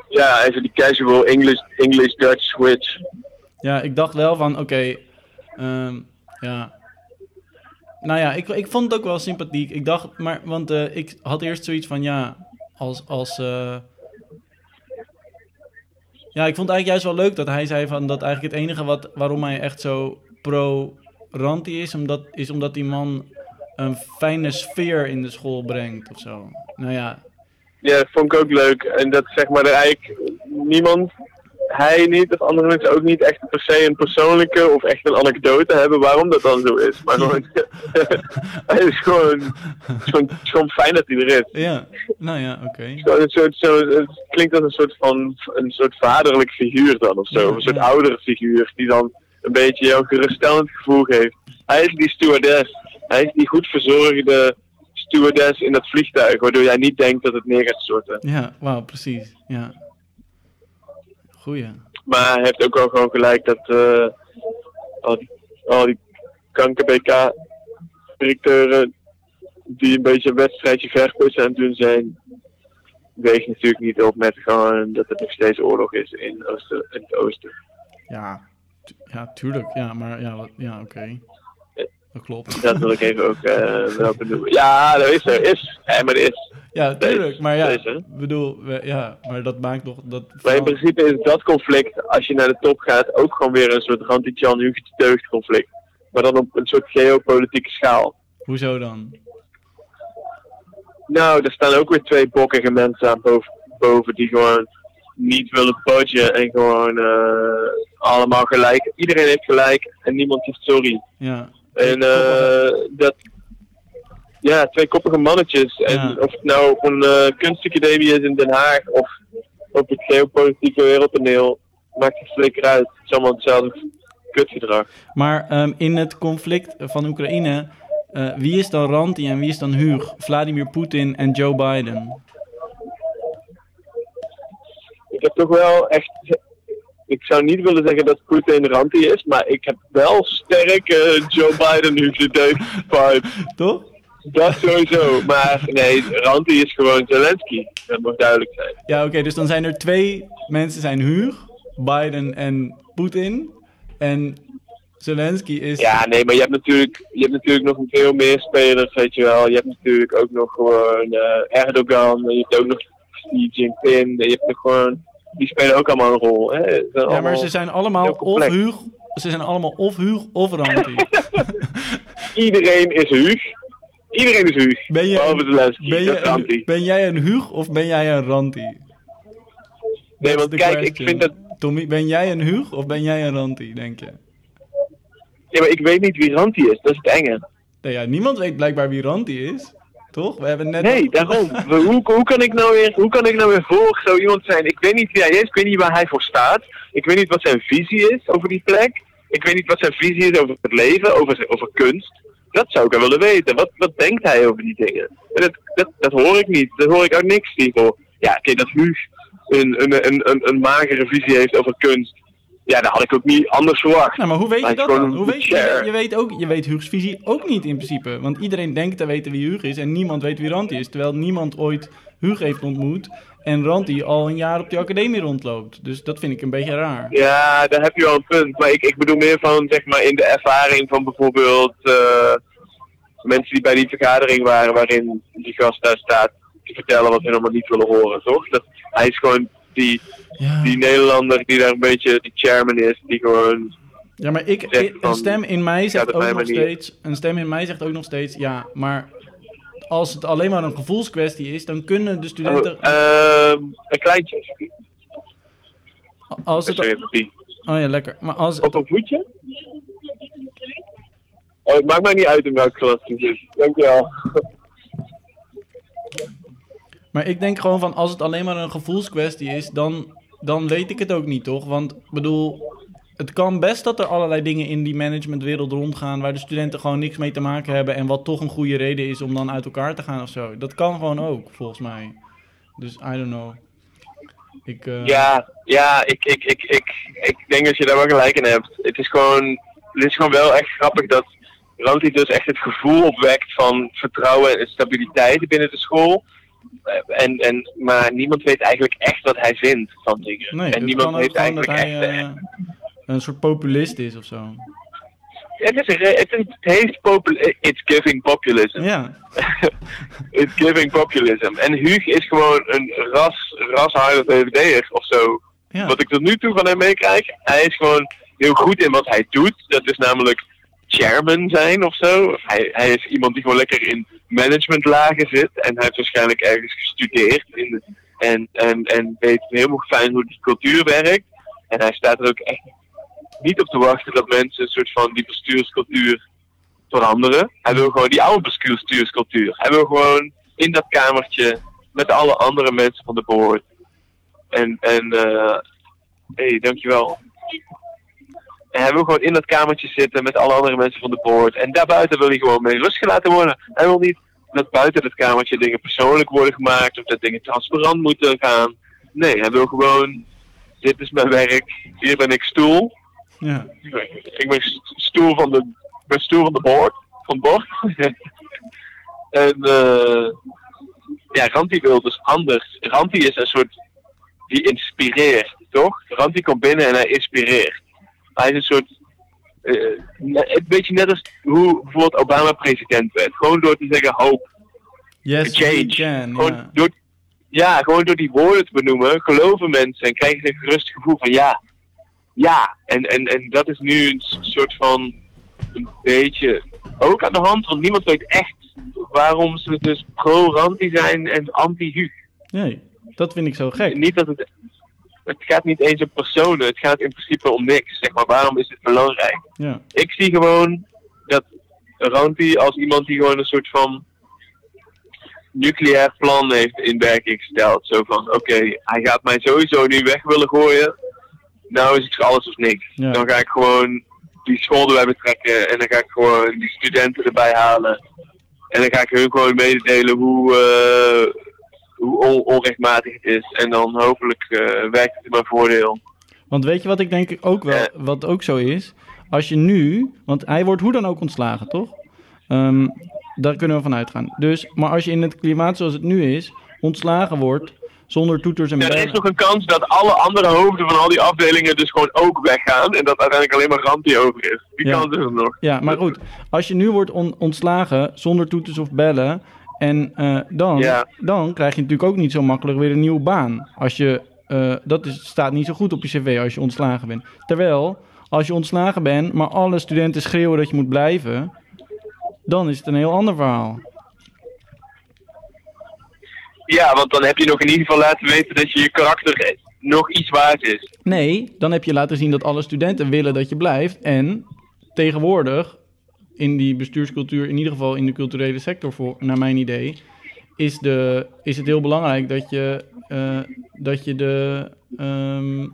Ja, even die casual English, English-Dutch switch. Ja, ik dacht wel van, oké, ehm, ja. Nou ja, ik, ik vond het ook wel sympathiek. Ik dacht, maar, want eh, ik had eerst zoiets van, ja, als, als, eh, ja, ik vond het eigenlijk juist wel leuk dat hij zei van, dat eigenlijk het enige wat, waarom hij echt zo pro-Ranti is, omdat, is omdat die man een fijne sfeer in de school brengt of zo. Nou ja, Ja, vond ik ook leuk. En dat zeg maar eigenlijk niemand, hij niet of andere mensen ook niet echt per se een persoonlijke of echt een anekdote hebben waarom dat dan zo is. Maar gewoon, het is gewoon, het is gewoon, het is gewoon fijn dat hij er is. ja, nou ja, oké. Het klinkt als een soort van een soort vaderlijk figuur dan of zo. Ja, een soort ja. oudere figuur die dan een beetje jouw geruststellend gevoel geeft. Hij is die stewardess. Hij is die goed verzorgde stewardess in dat vliegtuig, waardoor jij niet denkt dat het neer gaat storten. Ja, wauw, precies, ja. Goeie. Maar hij heeft ook wel gewoon gelijk dat eh, al die, al die kanker-BK-directeuren die een beetje een wedstrijdje verkoos aan het doen zijn, weegt natuurlijk niet op met gewoon dat het nog steeds oorlog is in, Oosten, in het oosten. Ja, tu- ja tuurlijk. Ja, maar ja, ja oké. Dat klopt. Dat wil ik even ook eh, wel benoemen. Ja, dat is er. Is. Ja, maar is. Ja, tuurlijk. Maar ja, Deze. ik bedoel, ja, maar dat maakt nog... Dat Maar in principe is dat conflict, als je naar de top gaat, ook gewoon weer een soort Ranti-Chan Hugo conflict. Maar dan op een soort geopolitieke schaal. Hoezo dan? Nou, er staan ook weer twee bokkige mensen aan boven, boven die gewoon niet willen budgen en gewoon eh, allemaal gelijk. Iedereen heeft gelijk en niemand zegt sorry. Ja. En eh, dat, ja, twee koppige mannetjes. En Ja. of het nou op een eh, kunstacademie is in Den Haag of op het geopolitieke wereldtoneel, maakt het flikker uit. Het is allemaal hetzelfde kutgedrag. Maar ehm, in het conflict van Oekraïne, eh, wie is dan Ranti en wie is dan Huug? Vladimir Poetin en Joe Biden. Ik heb toch wel echt. Ik zou niet willen zeggen dat Poetin Ranti is, maar ik heb wel sterke Joe Biden nu vibe. Toch? Dat sowieso. Maar nee, Ranti is gewoon Zelensky. Dat moet duidelijk zijn. Ja, oké, dus dan zijn er twee mensen zijn Huug, Biden en Poetin. En Zelensky is... Ja, nee, maar je hebt natuurlijk, je hebt natuurlijk nog veel meer spelers, weet je wel. Je hebt natuurlijk ook nog gewoon eh, Erdogan, en je hebt ook nog Xi Jinping, en je hebt nog gewoon, die spelen ook allemaal een rol. Hè? Ja, maar allemaal- ze zijn allemaal of. Huug, ze zijn allemaal of Huug of. Iedereen is Huug. Iedereen is Huug. Ben je- Behalve Zelensky, Ben, dat is je een, ben jij een Huug of ben jij een Ranti? Nee, want kijk, ik vind dat... Tommy, ben jij een Huug of ben jij een Ranti, denk je? Ja, maar ik weet niet wie Ranti is, dat is het enge. Nee, ja, niemand weet blijkbaar wie Ranti is. Toch? We hebben net... Nee, daarom. Hoe, hoe, kan ik nou weer, hoe kan ik nou weer voor zo iemand zijn? Ik weet niet wie hij is, ik weet niet waar hij voor staat. Ik weet niet wat zijn visie is over die plek. Ik weet niet wat zijn visie is over het leven, over, over kunst. Dat zou ik wel willen weten. Wat, wat denkt hij over die dingen? En dat, dat, dat hoor ik niet. Dat hoor ik uit niks, Tigo. Ja, oké, dat Huug een, een, een, een, een magere visie heeft over kunst. Ja, dat had ik ook niet anders verwacht. Nou, maar hoe weet je dat dan? Hoe weet je, je, weet ook, je weet Huug's visie ook niet in principe. Want iedereen denkt te weten wie Huug is en niemand weet wie Ranti is. Terwijl niemand ooit Huug heeft ontmoet en Ranti al een jaar op die academie rondloopt. Dus dat vind ik een beetje raar. Ja, daar heb je wel een punt. Maar ik, ik bedoel meer van, zeg maar, in de ervaring van bijvoorbeeld eh, mensen die bij die vergadering waren waarin die gast daar staat te vertellen wat ze helemaal niet willen horen, toch? Dat, hij is gewoon die, Ja, die Nederlander die daar een beetje die chairman is, die gewoon... ja maar ik, een stem in mij zegt ook nog manier. steeds... Een stem in mij zegt ook nog steeds, ja, maar... Als het alleen maar een gevoelskwestie is, dan kunnen de Oh, studenten... ehm, een kleintje. Als het, oh ja, lekker. Maar als, Op een voetje? Oh, het maakt mij niet uit in welk klas het zit. Dankjewel. Maar ik denk gewoon van als het alleen maar een gevoelskwestie is, dan, dan weet ik het ook niet, toch? Want bedoel, het kan best dat er allerlei dingen in die managementwereld rondgaan waar de studenten gewoon niks mee te maken hebben en wat toch een goede reden is om dan uit elkaar te gaan of zo. Dat kan gewoon ook, volgens mij. Dus I don't know. Ik, eh, Ja, ja ik, ik, ik, ik, ik denk dat je daar wel gelijk in hebt. Het is gewoon, het is gewoon wel echt grappig dat Ranti dus echt het gevoel opwekt van vertrouwen en stabiliteit binnen de school. En, en, maar niemand weet eigenlijk echt wat hij vindt van dingen. nee, en niemand heeft dat eigenlijk hij echt... eh, een soort populist is of zo. het, is het, is, het heeft popul it's giving populism. Ja, It's giving populism. En Huug is gewoon een ras, rasharde VVD'er of zo. ja. Wat ik tot nu toe van hem meekrijg, hij is gewoon heel goed in wat hij doet. Dat is namelijk chairman zijn of zo. Hij, hij is iemand die gewoon lekker in managementlagen zit. En hij heeft waarschijnlijk ergens gestudeerd. In en, en, en weet helemaal fijn hoe die cultuur werkt. En hij staat er ook echt niet op te wachten dat mensen een soort van die bestuurscultuur veranderen. Hij wil gewoon die oude bestuurscultuur. Hij wil gewoon in dat kamertje met alle andere mensen van de board. En, en eh hey, dankjewel. En hij wil gewoon in dat kamertje zitten met alle andere mensen van de board. En daarbuiten wil hij gewoon mee rust gelaten worden. Hij wil niet dat buiten dat kamertje dingen persoonlijk worden gemaakt of dat dingen transparant moeten gaan. Nee, hij wil gewoon, dit is mijn werk, hier ben ik stoel. ja. Ik ben st- stoel van de, ben stoel van de board, van het bord. en eh ja, Ranti wil dus anders. Ranti is een soort, die inspireert, toch? Ranti komt binnen en hij inspireert. Hij is een soort, eh, ne- een beetje net als hoe bijvoorbeeld Obama president werd. Gewoon door te zeggen hope, Yes, change. we can. Gewoon Ja. door, ja, gewoon door die woorden te benoemen, geloven mensen en krijgen ze een gerust gevoel van ja, ja. En, en, en dat is nu een soort van een beetje ook aan de hand, want niemand weet echt waarom ze dus pro-Ranti zijn en anti-Huug. Nee, dat vind ik zo gek. Niet dat het, het gaat niet eens om personen, het gaat in principe om niks. Zeg maar, waarom is het belangrijk? Ja. Ik zie gewoon dat Ranti als iemand die gewoon een soort van nucleair plan heeft in werking gesteld. Zo van, oké, hij gaat mij sowieso nu weg willen gooien. Nou is het alles of niks. Ja. Dan ga ik gewoon die school erbij betrekken en dan ga ik gewoon die studenten erbij halen. En dan ga ik hun gewoon mededelen hoe, eh, hoe on- onrechtmatig het is. En dan hopelijk eh, werkt het in mijn voordeel. Want weet je wat ik denk ook wel, wat ook zo is? Als je nu, want hij wordt hoe dan ook ontslagen, toch? Ehm, daar kunnen we van uitgaan. Dus, maar als je in het klimaat zoals het nu is, ontslagen wordt zonder toeters en Ja, er is bellen. nog een kans dat alle andere hoofden van al die afdelingen dus gewoon ook weggaan. En dat uiteindelijk alleen maar Ranti over is. Die Ja. kans is er nog. Ja, maar goed. Als je nu wordt on- ontslagen zonder toeters of bellen, en eh, dan, Ja. dan krijg je natuurlijk ook niet zo makkelijk weer een nieuwe baan. Als je, eh, dat is, staat niet zo goed op je cv als je ontslagen bent. Terwijl, als je ontslagen bent, maar alle studenten schreeuwen dat je moet blijven, dan is het een heel ander verhaal. Ja, want dan heb je nog in ieder geval laten weten dat je je karakter nog iets waard is. Nee, dan heb je laten zien dat alle studenten willen dat je blijft. En tegenwoordig, in die bestuurscultuur, in ieder geval in de culturele sector, voor, naar mijn idee, is, de, is het heel belangrijk dat je, eh, dat je de. ehm,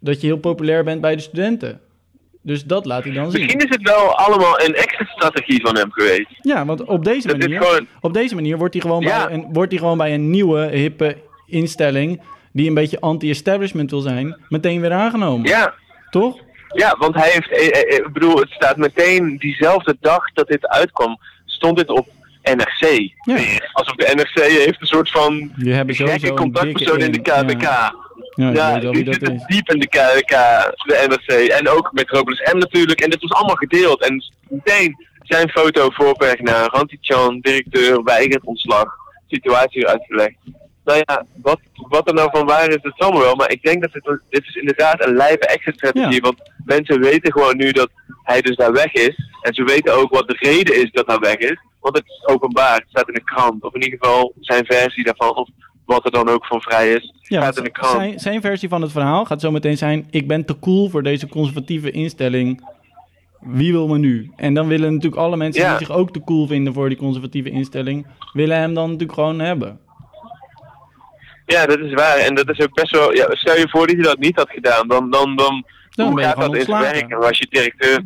dat je heel populair bent bij de studenten. Dus dat laat hij dan zien. Misschien is het wel allemaal een exit-strategie van hem geweest. Ja, want op deze manier, gewoon- op deze manier wordt hij gewoon, Ja. bij, een, wordt hij gewoon bij een nieuwe, hippe instelling, die een beetje anti-establishment wil zijn, meteen weer aangenomen. Ja, Toch? Ja want hij heeft, eh, eh, ik bedoel, het staat meteen diezelfde dag dat dit uitkwam, stond dit op NRC. Ja. Alsof de NRC heeft een soort van gekke contactpersoon in de KBK. Ja, ja, die zitten is. diep in de KBK, de NRC. En ook met Robles M natuurlijk. En dit was allemaal gedeeld. En meteen zijn foto voorpagina. Ranti Chan, directeur, weigert ontslag. Situatie uitgelegd. Nou ja, wat, wat er nou van waar is, dat zal me wel. Maar ik denk dat dit, dit is inderdaad een lijpe exit-strategie. Ja. Want mensen weten gewoon nu dat hij dus daar weg is. En ze weten ook wat de reden is dat hij weg is. Want het is openbaar. Het staat in de krant. Of in ieder geval zijn versie daarvan. Of wat er dan ook van vrij is. Ja, staat in de krant. zijn, zijn versie van het verhaal gaat zo meteen zijn: ik ben te cool voor deze conservatieve instelling. Wie wil me nu? En dan willen natuurlijk alle mensen Ja. die zich ook te cool vinden voor die conservatieve instelling, willen hem dan natuurlijk gewoon hebben. Ja, dat is waar. En dat is ook best wel. Ja, stel je voor dat je dat niet had gedaan, dan, dan, dan, hoe gaat dat in zijn ontslagen. werk? Als je directeur.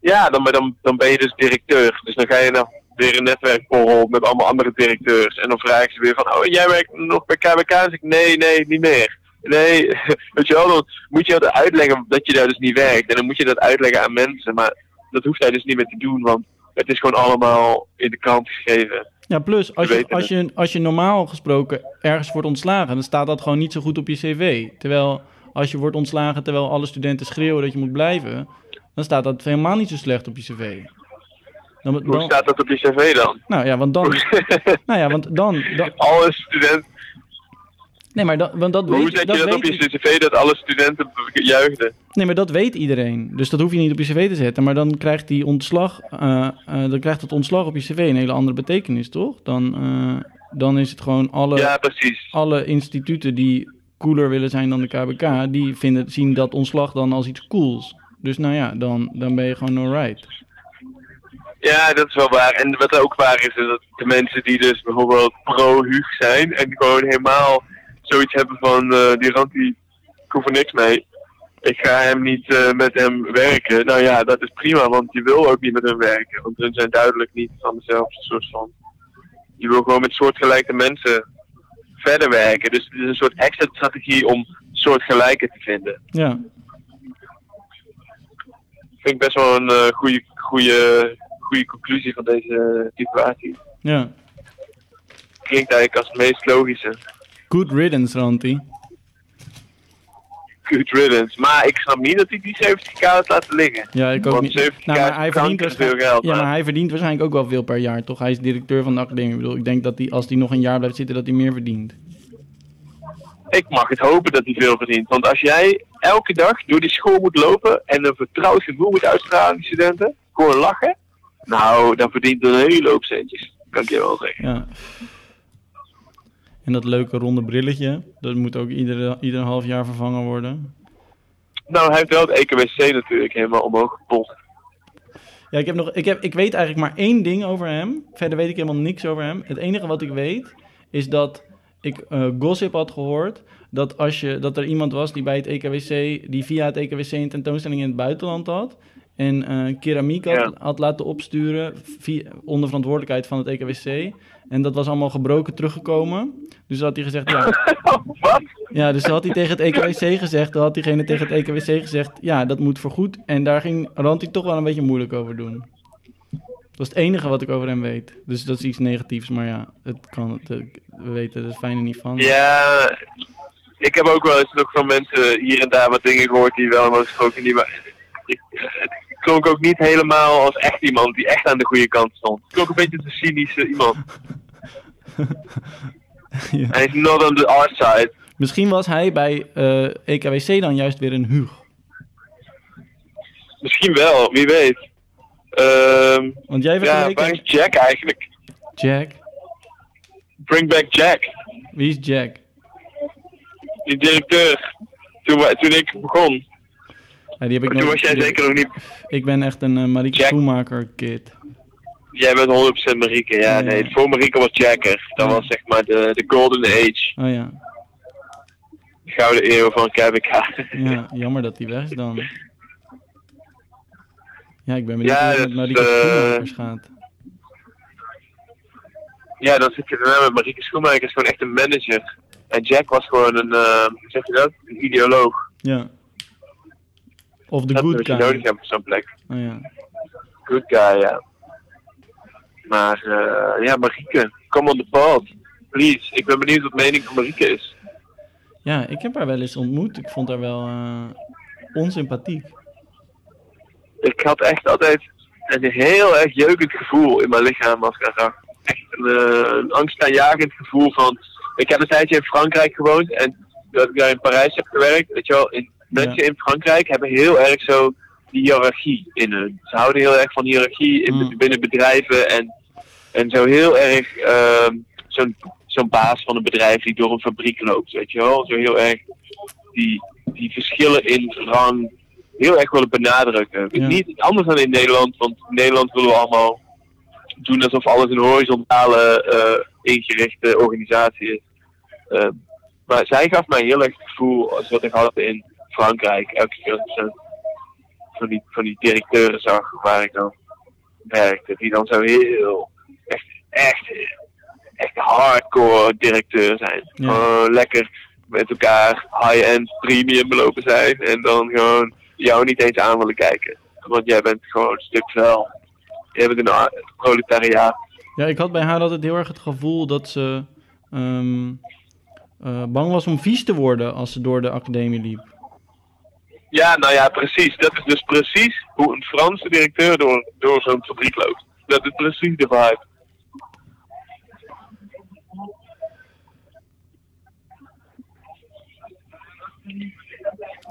Ja, dan, dan, dan ben je dus directeur. Dus dan ga je naar weer een netwerkborrel met allemaal andere directeurs. En dan vragen ze weer van, oh, jij werkt nog bij KBK? Dan zeg ik, nee, nee, niet meer. Nee, weet je wel, dan moet je dat uitleggen dat je daar dus niet werkt. En dan moet je dat uitleggen aan mensen. Maar dat hoeft hij dus niet meer te doen, want het is gewoon allemaal in de krant geschreven. Ja, plus als je, als, je, als je normaal gesproken ergens wordt ontslagen, dan staat dat gewoon niet zo goed op je cv. Terwijl als je wordt ontslagen terwijl alle studenten schreeuwen dat je moet blijven, dan staat dat helemaal niet zo slecht op je cv. Dan, Hoe staat dat op je cv dan? nou ja, want dan, nou ja, want dan, dan Alle studenten. Nee, maar dat, want dat Hoe weet, zet dat je dat op je cv dat alle studenten juichten? nee, maar dat weet iedereen. Dus dat hoef je niet op je cv te zetten. Maar dan krijgt die ontslag, eh, eh, dan krijgt het ontslag op je cv een hele andere betekenis, toch? Dan, eh, dan is het gewoon alle, Ja, precies. alle instituten die cooler willen zijn dan de KBK, die vinden, zien dat ontslag dan als iets cools. Dus nou ja, dan, dan ben je gewoon alright. Ja, dat is wel waar. En wat ook waar is, is dat de mensen die dus bijvoorbeeld pro-Hug zijn en gewoon helemaal zoiets hebben van eh, die rand die ik hoef er niks mee. Ik ga hem niet eh, met hem werken. Nou ja, dat is prima, want je wil ook niet met hem werken. Want hun zijn duidelijk niet van dezelfde soort van. Je wil gewoon met soortgelijke mensen verder werken. Dus het is een soort exit-strategie om soortgelijke te vinden. Ja, Vind ik best wel een eh, goede, goede, goede conclusie van deze situatie. ja. Klinkt eigenlijk als het meest logische. Good riddance, Ranti. Good riddance. Maar ik snap niet dat hij die 70k had laten liggen. Ja, ik ook Want niet. 70k Nou, maar hij verdient, veel geld. ja, maar maar hij verdient waarschijnlijk ook wel veel per jaar, toch? Hij is directeur van de academie. Ik bedoel, ik denk dat hij, als hij nog een jaar blijft zitten, dat hij meer verdient. Ik mag het hopen dat hij veel verdient. Want als jij elke dag door die school moet lopen en een vertrouwd gevoel moet uitstralen aan die studenten, gewoon lachen, nou, dan verdient hij een hele hoop centjes. Kan ik je wel zeggen. Ja. En dat leuke ronde brilletje, dat moet ook iedere, ieder half jaar vervangen worden. Nou, hij heeft wel het EKWC natuurlijk helemaal omhoog gepompt. Ja, ik, heb nog, ik, heb, ik weet eigenlijk maar één ding over hem. Verder weet ik helemaal niks over hem. Het enige wat ik weet is dat ik eh, gossip had gehoord. Dat, als je, dat er iemand was die bij het EKWC, die via het EKWC een tentoonstelling in het buitenland had. En eh, keramiek had, Ja. had laten opsturen via, onder verantwoordelijkheid van het EKWC. En dat was allemaal gebroken teruggekomen. Dus had hij gezegd, ja, Wat? ja, dus had hij tegen het EKWC gezegd, dan had diegene tegen het EKWC gezegd, ja, dat moet voorgoed. En daar ging Ranti toch wel een beetje moeilijk over doen. Dat is het enige wat ik over hem weet. Dus dat is iets negatiefs, maar ja, het kan, het, we weten er het fijne niet van. Ja, ik heb ook wel eens nog van mensen hier en daar wat dingen gehoord die wel hebben gesproken. Die, maar ik, klonk ook niet helemaal als echt iemand die echt aan de goede kant stond. Het klonk een beetje een cynische iemand. Ja. Hij is not on the art side. Misschien was hij bij eh, EKWC dan juist weer een Huug. Misschien wel, wie weet. Ehm, Want jij ja, waar is Jack eigenlijk? Jack. Bring back Jack. Wie is Jack? Die directeur. Toen, toen ik begon. Die heb ik Toen nog- was jij zeker nog niet. Ik ben echt een uh, Marieke Jack. Schoenmaker kid. Jij bent 100% Marieke. Ja, Ja. nee. Voor Marieke was Jacker. Dat was zeg maar de, de golden age. Oh ja. De gouden eeuw van KBK. Ja, jammer dat die weg is dan. Ja, ik ben benieuwd Ja, hoe het Marieke eh, Schoenmakers gaat. Ja, dan zit je daarna met Marieke Schoenmaker is gewoon echt een manager. En Jack was gewoon een, eh, zeg je dat? Een ideoloog. Ja. Of de dat good wat je guy. nodig hebt op zo'n plek. Oh ja. Good guy, ja. Maar eh, ja, Marieke, come on the pod. Please. Ik ben benieuwd wat mening van Marieke is. ja, ik heb haar wel eens ontmoet. Ik vond haar wel eh, onsympathiek. Ik had echt altijd een heel erg jeukend gevoel in mijn lichaam als ik haar zag. Echt een, eh, een angstaanjagend gevoel van... Ik heb een tijdje in Frankrijk gewoond en dat ik daar in Parijs heb gewerkt. Weet je wel, in, mensen in Frankrijk hebben heel erg zo die hiërarchie in hun. Ze houden heel erg van hiërarchie in, Mm. binnen bedrijven en, en zo heel erg ehm, zo'n zo'n baas van een bedrijf die door een fabriek loopt, weet je wel. Zo heel erg die, die verschillen in rang heel erg willen benadrukken. Ja. Niet anders dan in Nederland, want in Nederland willen we allemaal doen alsof alles een horizontale eh, ingerichte organisatie is. Eh, maar zij gaf mij heel erg het gevoel als wat ik had in Frankrijk. Elke keer zo van die, van die directeuren zag waar ik dan werkte. Die dan zo heel, echt, echt, echt hardcore directeur zijn. Ja. Lekker met elkaar high-end premium belopen zijn. En dan gewoon jou niet eens aan willen kijken. Want jij bent gewoon een stuk vuil. Jij bent een proletariaat. Ja, ik had bij haar altijd heel erg het gevoel dat ze ehm, eh, bang was om vies te worden als ze door de academie liep. Ja, nou ja, precies. Dat is dus precies hoe een Franse directeur door, door zo'n fabriek loopt. Dat is precies de vibe.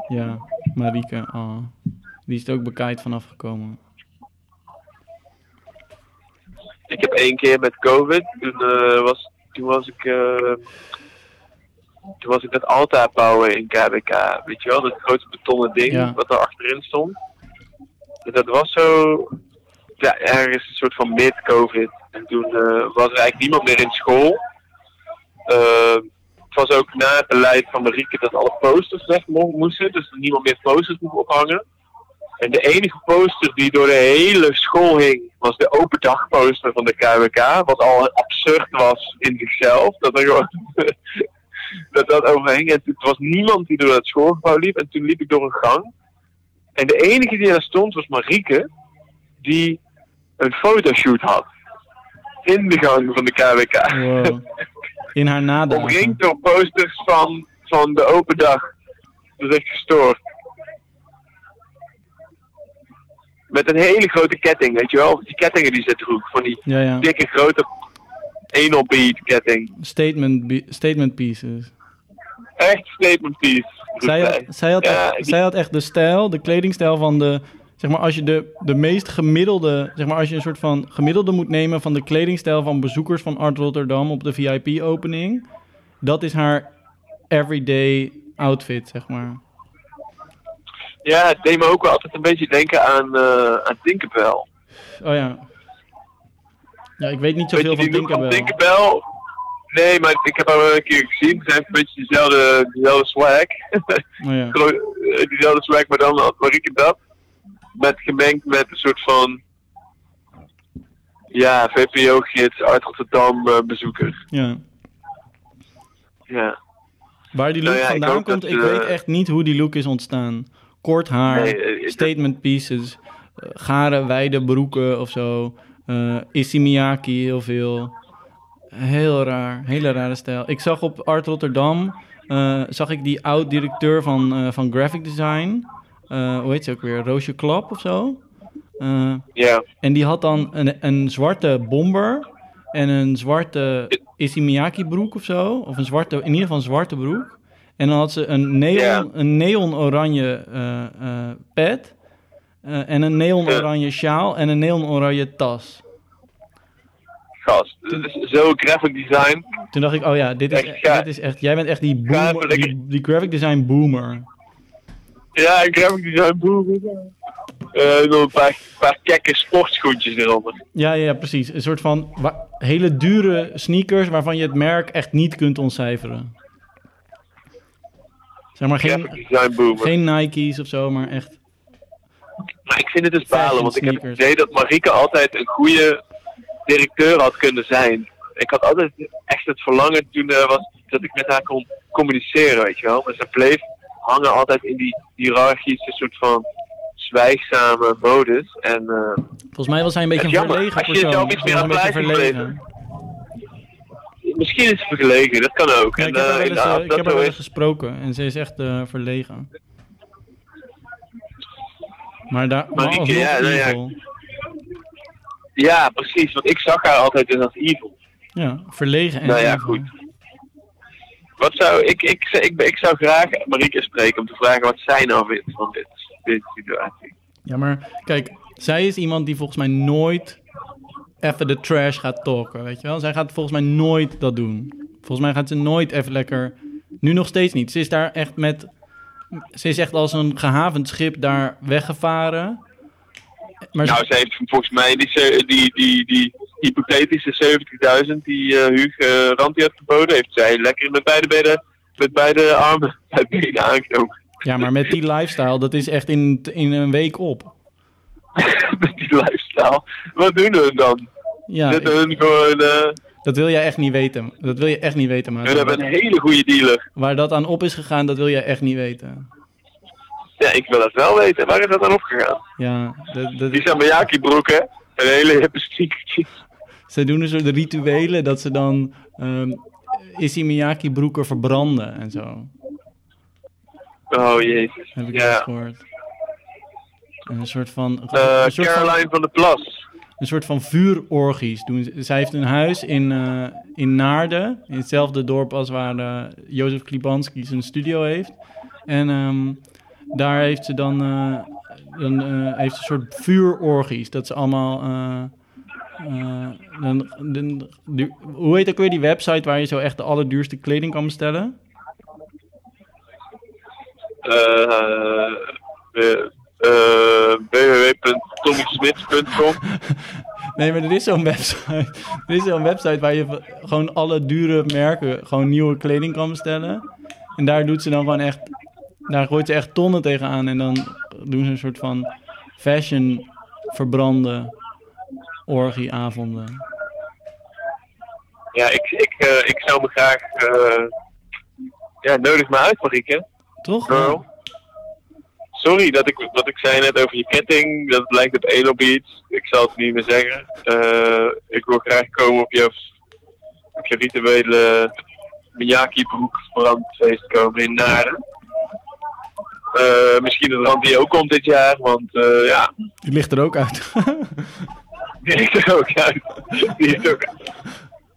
Ja, Marieke, ah. die is er ook bekaaid vanaf gekomen. Ik heb één keer met COVID, toen, eh, was, toen was ik. eh, toen was ik dat altaar bouwen in KBK. Weet je wel, dat grote betonnen ding Ja. wat er achterin stond. Dus dat was zo. Ja, ergens een soort van mid-COVID. En toen eh, was er eigenlijk niemand meer in school. Eh, het was ook na het beleid van Marieke dat alle posters weg mo- moesten. Dus er niemand meer posters mocht ophangen. En de enige poster die door de hele school hing, was de open dagposter van de KWK. Wat al absurd was in zichzelf. Dat er gewoon dat dat overhing. En toen was niemand die door het schoolgebouw liep. En toen liep ik door een gang. En de enige die daar stond was Marieke. Die een fotoshoot had. In de gang van de KWK. Wow. In haar nadagen. Omringd door posters van, van de open dag. Dat is echt gestoord. Met een hele grote ketting, weet je wel? Die kettingen die ze droeg. Van die Ja, ja. dikke grote anal bead ketting. Statement, statement pieces. Echt statement piece. droeg Zij had, zij, had Ja, echt, die- zij had echt de stijl, de kledingstijl van de... Zeg maar, als je de, de meest gemiddelde... Zeg maar, als je een soort van gemiddelde moet nemen van de kledingstijl van bezoekers van Art Rotterdam op de VIP-opening. Dat is haar everyday outfit, zeg maar. Ja, het deed me ook wel altijd een beetje denken aan, eh aan Tinkerbell. Oh ja. Ja, ik weet niet zoveel van look Tinkerbell. Tinkerbell? Nee, maar ik heb haar wel een keer gezien. Ze heeft een beetje dezelfde, dezelfde swag. Oh ja. Eh, diezelfde swag, maar dan had Marieke dat. Met gemengd met een soort van... Ja, VPO-gids uit Rotterdam eh, bezoeker. ja. Ja. Waar die look Nou ja, ik vandaan komt, dat, ik eh, weet echt niet hoe die look is ontstaan. Kort haar, Nee, eh, statement pieces, eh, garen, wijde broeken of zo. Eh Issey Miyake heel veel. Heel raar, hele rare stijl. Ik zag op Art Rotterdam, eh, zag ik die oud-directeur van, eh, van graphic design. Hoe heet ze ook weer? Roosje Klap of zo? Ja. en die had dan een, een zwarte bomber en een zwarte Issey Miyake broek of zo. Of een zwarte, in ieder geval een zwarte broek. En dan had ze een neon, een neon oranje pet. Eh, en een neon oranje sjaal en een neon oranje tas. Gast, het is zo graphic design. Toen dacht ik, oh ja, dit is, Echt, ja. dit is echt... Jij bent echt die, boomer, Graphic. die, die graphic design boomer. Ja, graphic design. Eh nog een paar, paar kekke sportschoentjes eronder. Ja, ja, precies. Een soort van hele dure sneakers waarvan je het merk echt niet kunt ontcijferen. Zeg maar geen, Graphic design boomer. geen Nike's of zo, maar echt... Maar ik vind het dus balen, want ik heb het idee dat Marieke altijd een goede directeur had kunnen zijn. Ik had altijd echt het verlangen toen eh, was dat ik met haar kon communiceren, weet je wel. Maar ze bleef hangen altijd in die hiërarchische soort van zwijgzame modus. En eh, Volgens mij was hij een beetje een verlegen Als je persoon. zelf iets meer aan blijft verlegen. misschien is het vergelegen, dat kan ook. Ja, en, ik heb haar eh, eens, ik heb haar wel eens gesproken en ze is echt verlegen. Maar daar maar Marieke, alsnog ja, nou ja. Ja, precies, want ik zag haar altijd dus als evil. Ja, verlegen en Nou ja, evil. goed. Wat zou, ik, ik, ik, ik, zou graag Marieke spreken om te vragen wat zij nou vindt van dit, deze situatie. Ja, maar kijk, zij is iemand die volgens mij nooit even de trash gaat talken, weet je wel? Zij gaat volgens mij nooit dat doen. Volgens mij gaat ze nooit even lekker... Nu nog steeds niet. Ze is daar echt met... Ze is echt als een gehavend schip daar weggevaren. Maar Nou, ze heeft volgens mij die, die, die, die hypothetische 70.000 die eh Huug eh Rantie had geboden, heeft zij lekker met beide, benen, met beide armen benen aangenomen. ja, maar met die lifestyle, dat is echt in, in een week op. met die lifestyle. Wat doen we dan? Ja, Zetten ik- hun gewoon, eh dat wil jij echt niet weten. Dat wil je echt niet weten, maar hebben een hele goede dealer. waar dat aan op is gegaan, dat wil je echt niet weten. Ja, ik wil het wel weten. Waar is dat dan opgegaan? Ja, dat, dat, Die Samayaki broeken. Een hele hippe sneakertje. Ze doen een soort rituelen dat ze dan ehm Issey Miyake broeken verbranden en zo. Oh jezus. Heb ik Ja. gehoord. En een soort van... Eh, een, soort van Caroline van der Plas. Een soort van vuurorgies doen. Zij heeft een huis in, eh, in Naarden, in hetzelfde dorp als waar eh, Jozef Klibanski zijn studio heeft. En ehm, daar heeft ze dan, dan eh, heeft een soort vuurorgies. Dat ze allemaal... hoe heet ook weer die website waar je zo echt de allerduurste kleding kan bestellen? Www.tommysmits.com Nee, maar er is zo'n website. Er is zo'n website waar je gewoon alle dure merken, gewoon nieuwe kleding kan bestellen. En daar doet ze dan gewoon echt, daar gooit ze echt tonnen tegenaan. En dan doen ze een soort van fashion verbrande orgieavonden. Ja, ik, ik, eh, ik zou me graag... eh, ja, nodig me uit, Marieke. Toch? Girl. Sorry dat ik, wat ik zei net over je ketting, dat lijkt op iets. Ik zal het niet meer zeggen. Eh, ik wil graag komen op je, op je rituele Miyaki broek brandfeest komen in Naarden. Eh, misschien dat Randy ook komt dit jaar, want eh, ja, Die ligt er ook uit. die is er ook uit. Die ook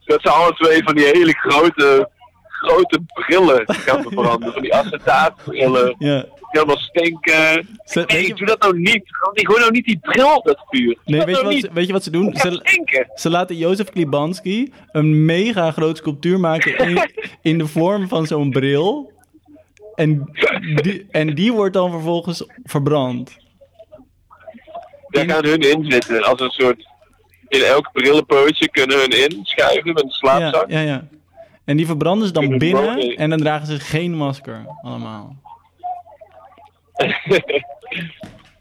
Dat zijn alle twee van die hele grote, grote brillen die gaan verbranden. Van die acetaatbrillen. ja. Allemaal stinken. Ze- Nee, je- doe dat nou niet. Die gewoon nou niet die bril op dat vuur. Nee, dat weet je, nou wat, ze- weet je wat ze doen? Ze, ze laten Jozef Klibanski een mega groot sculptuur maken in, in de vorm van zo'n bril. En die, en die wordt dan vervolgens verbrand. Daar gaan hun in zitten. Als een soort. In elk brillenpootje kunnen hun inschuiven met een ja, slaapzak. ja, ja. En die verbranden ze dan binnen en dan dragen ze geen masker allemaal.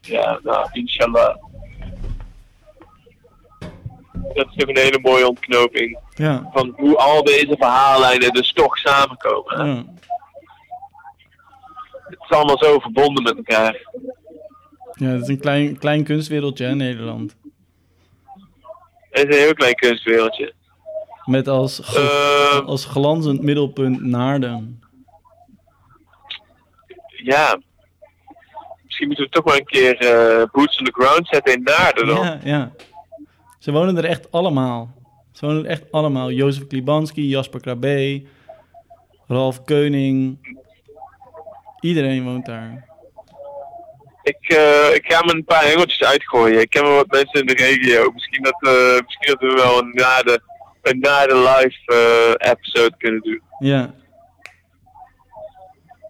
Ja, nou, inshallah. Dat is toch een hele mooie ontknoping. Ja, Van hoe al deze verhaallijnen dus toch samenkomen. ja. Het is allemaal zo verbonden met elkaar. ja het is een klein, klein kunstwereldje, hè, Nederland. Het is een heel klein kunstwereldje. Met als, gl- Eh, als glanzend middelpunt Naarden. ja. Misschien moeten we toch wel een keer eh, boots on the ground zetten in Naarden dan. Ja, ja. Ze wonen er echt allemaal. Ze wonen er echt allemaal. Jozef Klibanski, Jasper Krabbe, Ralf Keuning. Iedereen woont daar. Ik, eh, ik ga me een paar hengeltjes uitgooien. Ik ken wel wat mensen in de regio. Misschien dat, eh, misschien dat we wel een na de, een na de live eh, episode kunnen doen. Ja.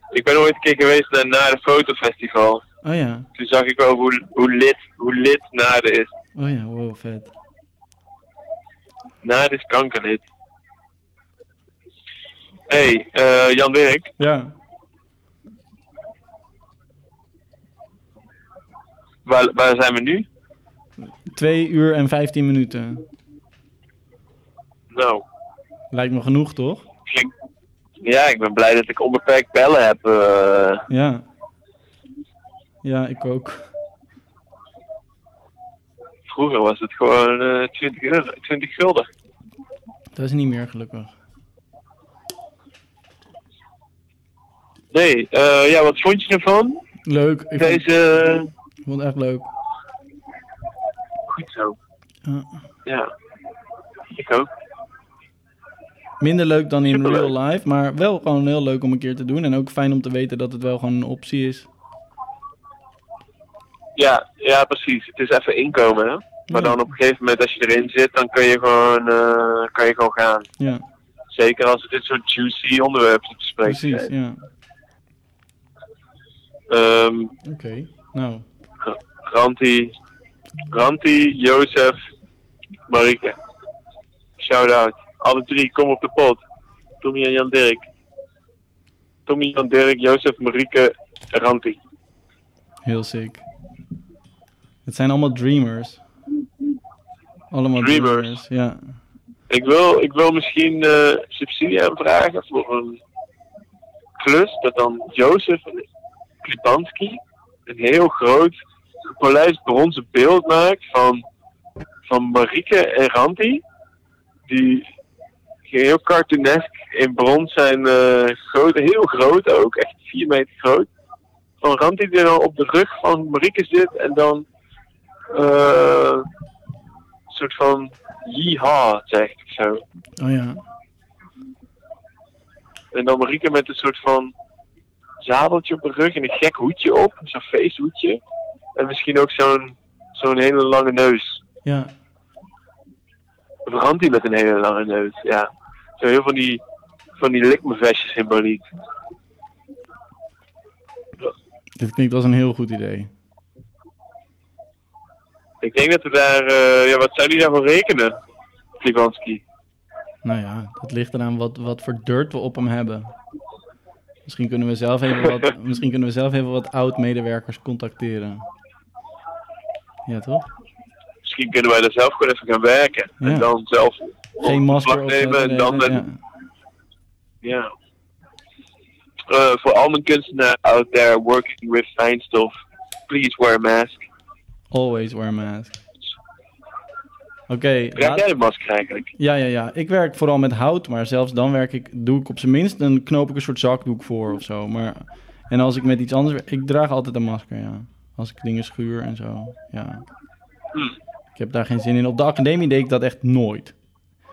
Ik ben ooit een keer geweest naar na de fotofestival. Oh ja. Toen zag ik wel hoe, hoe, lit, hoe lit Naarden is. Oh ja, wow, vet. Naarden is kankerlit. Hé, hey, eh, Jan Dirk. Ja. Waar, waar zijn we nu? Twee uur en vijftien minuten. Nou, Lijkt me genoeg, toch? ja, ik ben blij dat ik onbeperkt bellen heb. eh. Ja. Ja, ik ook. vroeger was het gewoon eh 20, euro, 20 gulden. Dat is niet meer gelukkig. Nee, eh, ja, wat vond je ervan? Leuk. Ik vond, Deze. ik vond het echt leuk. Goed zo. Ja. Ja, ik ook. Minder leuk dan in real life, maar wel gewoon heel leuk om een keer te doen. En ook fijn om te weten dat het wel gewoon een optie is. Ja, ja, precies. Het is even inkomen, hè? Maar Ja. dan op een gegeven moment, als je erin zit, dan kun je gewoon, eh, kan je gewoon gaan. Ja, Zeker als het dit soort juicy onderwerpen te bespreken precies. Ja. Ehm, Oké. Nou, Ranti, Ranti, Jozef, Marike. Shout-out. Alle drie, kom op de pot. Tommy en Jan Dirk. Tommy, Jan Dirk, Jozef, Marieke, Ranti. heel sick. Het zijn allemaal dreamers. Allemaal Dreamers. dreamers. Ja. Ik wil, ik wil misschien eh, subsidie aanvragen voor een klus dat dan Jozef Klipanski een heel groot gepolijst bronzen beeld maakt van, van Marieke en Ranti. Die heel cartoonesk in brons zijn, eh, groot, heel groot ook, echt 4 meter groot. Van Ranti die dan op de rug van Marieke zit en dan een soort van yeehaw zegt of zo. Oh ja. En dan Marieke met een soort van zadeltje op de rug en een gek hoedje op, zo'n feesthoedje. En misschien ook zo'n zo'n hele lange neus. Ja. Ranti met een hele lange neus, ja. Zo heel van die, van die likmevestjes symboliek. Dit klinkt als een heel goed idee. Ik denk dat we daar, eh, ja, wat zou die daarvoor rekenen? Klibanski. Nou ja, dat ligt eraan wat, wat voor dirt we op hem hebben. Misschien kunnen we zelf even wat, misschien kunnen we zelf even wat oud-medewerkers contacteren. Ja, toch? Misschien kunnen wij er zelf gewoon even gaan werken. Ja. En dan zelf Geen masker nemen en dan met, ja. Ja. Uh, voor al mijn kunstenaars out there working with fijnstof, please wear a mask. Always wear a mask. Oké, Draag jij een masker eigenlijk? ja, ja, ja. Ik werk vooral met hout, maar zelfs dan werk ik, doe ik op zijn minst, dan knoop ik een soort zakdoek voor of zo. Maar, en als ik met iets anders werk, ik draag altijd een masker, ja. Als ik dingen schuur en zo, ja. Hm. Ik heb daar geen zin in. Op de academie deed ik dat echt nooit.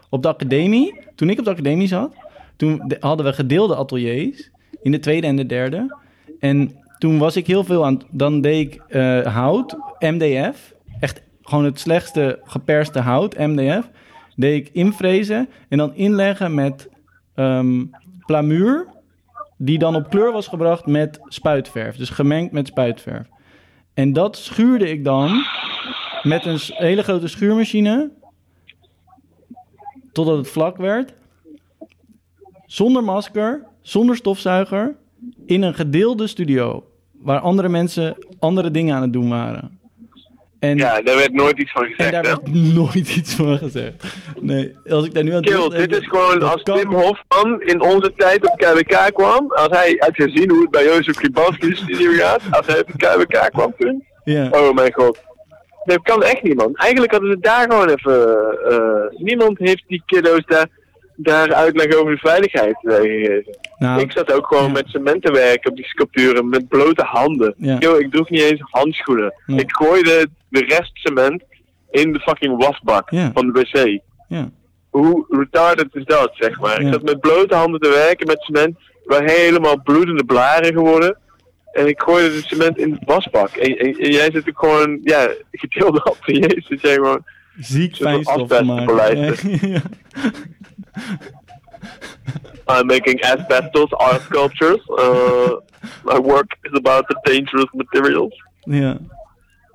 Op de academie, toen ik op de academie zat, toen de- hadden we gedeelde ateliers in de tweede en de derde. En toen was ik heel veel aan, dan deed ik eh, hout, MDF, echt gewoon het slechtste geperste hout, MDF, deed ik invrezen en dan inleggen met ehm plamuur, die dan op kleur was gebracht met spuitverf, dus gemengd met spuitverf. En dat schuurde ik dan met een hele grote schuurmachine. Totdat het vlak werd. Zonder masker, zonder stofzuiger. In een gedeelde studio. Waar andere mensen andere dingen aan het doen waren. En, Ja, daar werd nooit iets van en gezegd, daar hè? werd nooit iets van gezegd. Nee, als ik daar nu aan Kill, dit is gewoon als kan- Tim Hofman in onze tijd op KWK kwam. Als hij had gezien hoe het bij Jozef Klibanski in de studio gaat. Als hij op KWK kwam toen. Ja. Oh mijn god. Dat kan echt niemand. Eigenlijk hadden ze daar gewoon even... eh, niemand heeft die kiddo's daar, daar uitleg over de veiligheid eh, gegeven. Nou, ik zat ook gewoon ja. met cement te werken op die sculpturen met blote handen. Ja. Yo, ik droeg niet eens handschoenen. Nee. Ik gooide de rest cement in de fucking wasbak van de wc. Hoe retarded is dat, zeg maar? Ik zat met blote handen te werken met cement. We waren helemaal bloedende blaren geworden. En ik gooide de cement in de wasbak. En, en- en jij zit ook gewoon, ja, gedeelde ateliers. Zit jij gewoon... Ziek fijnstof. Ja. I'm making asbestos art sculptures. Uh, my work is about the dangerous materials. ja.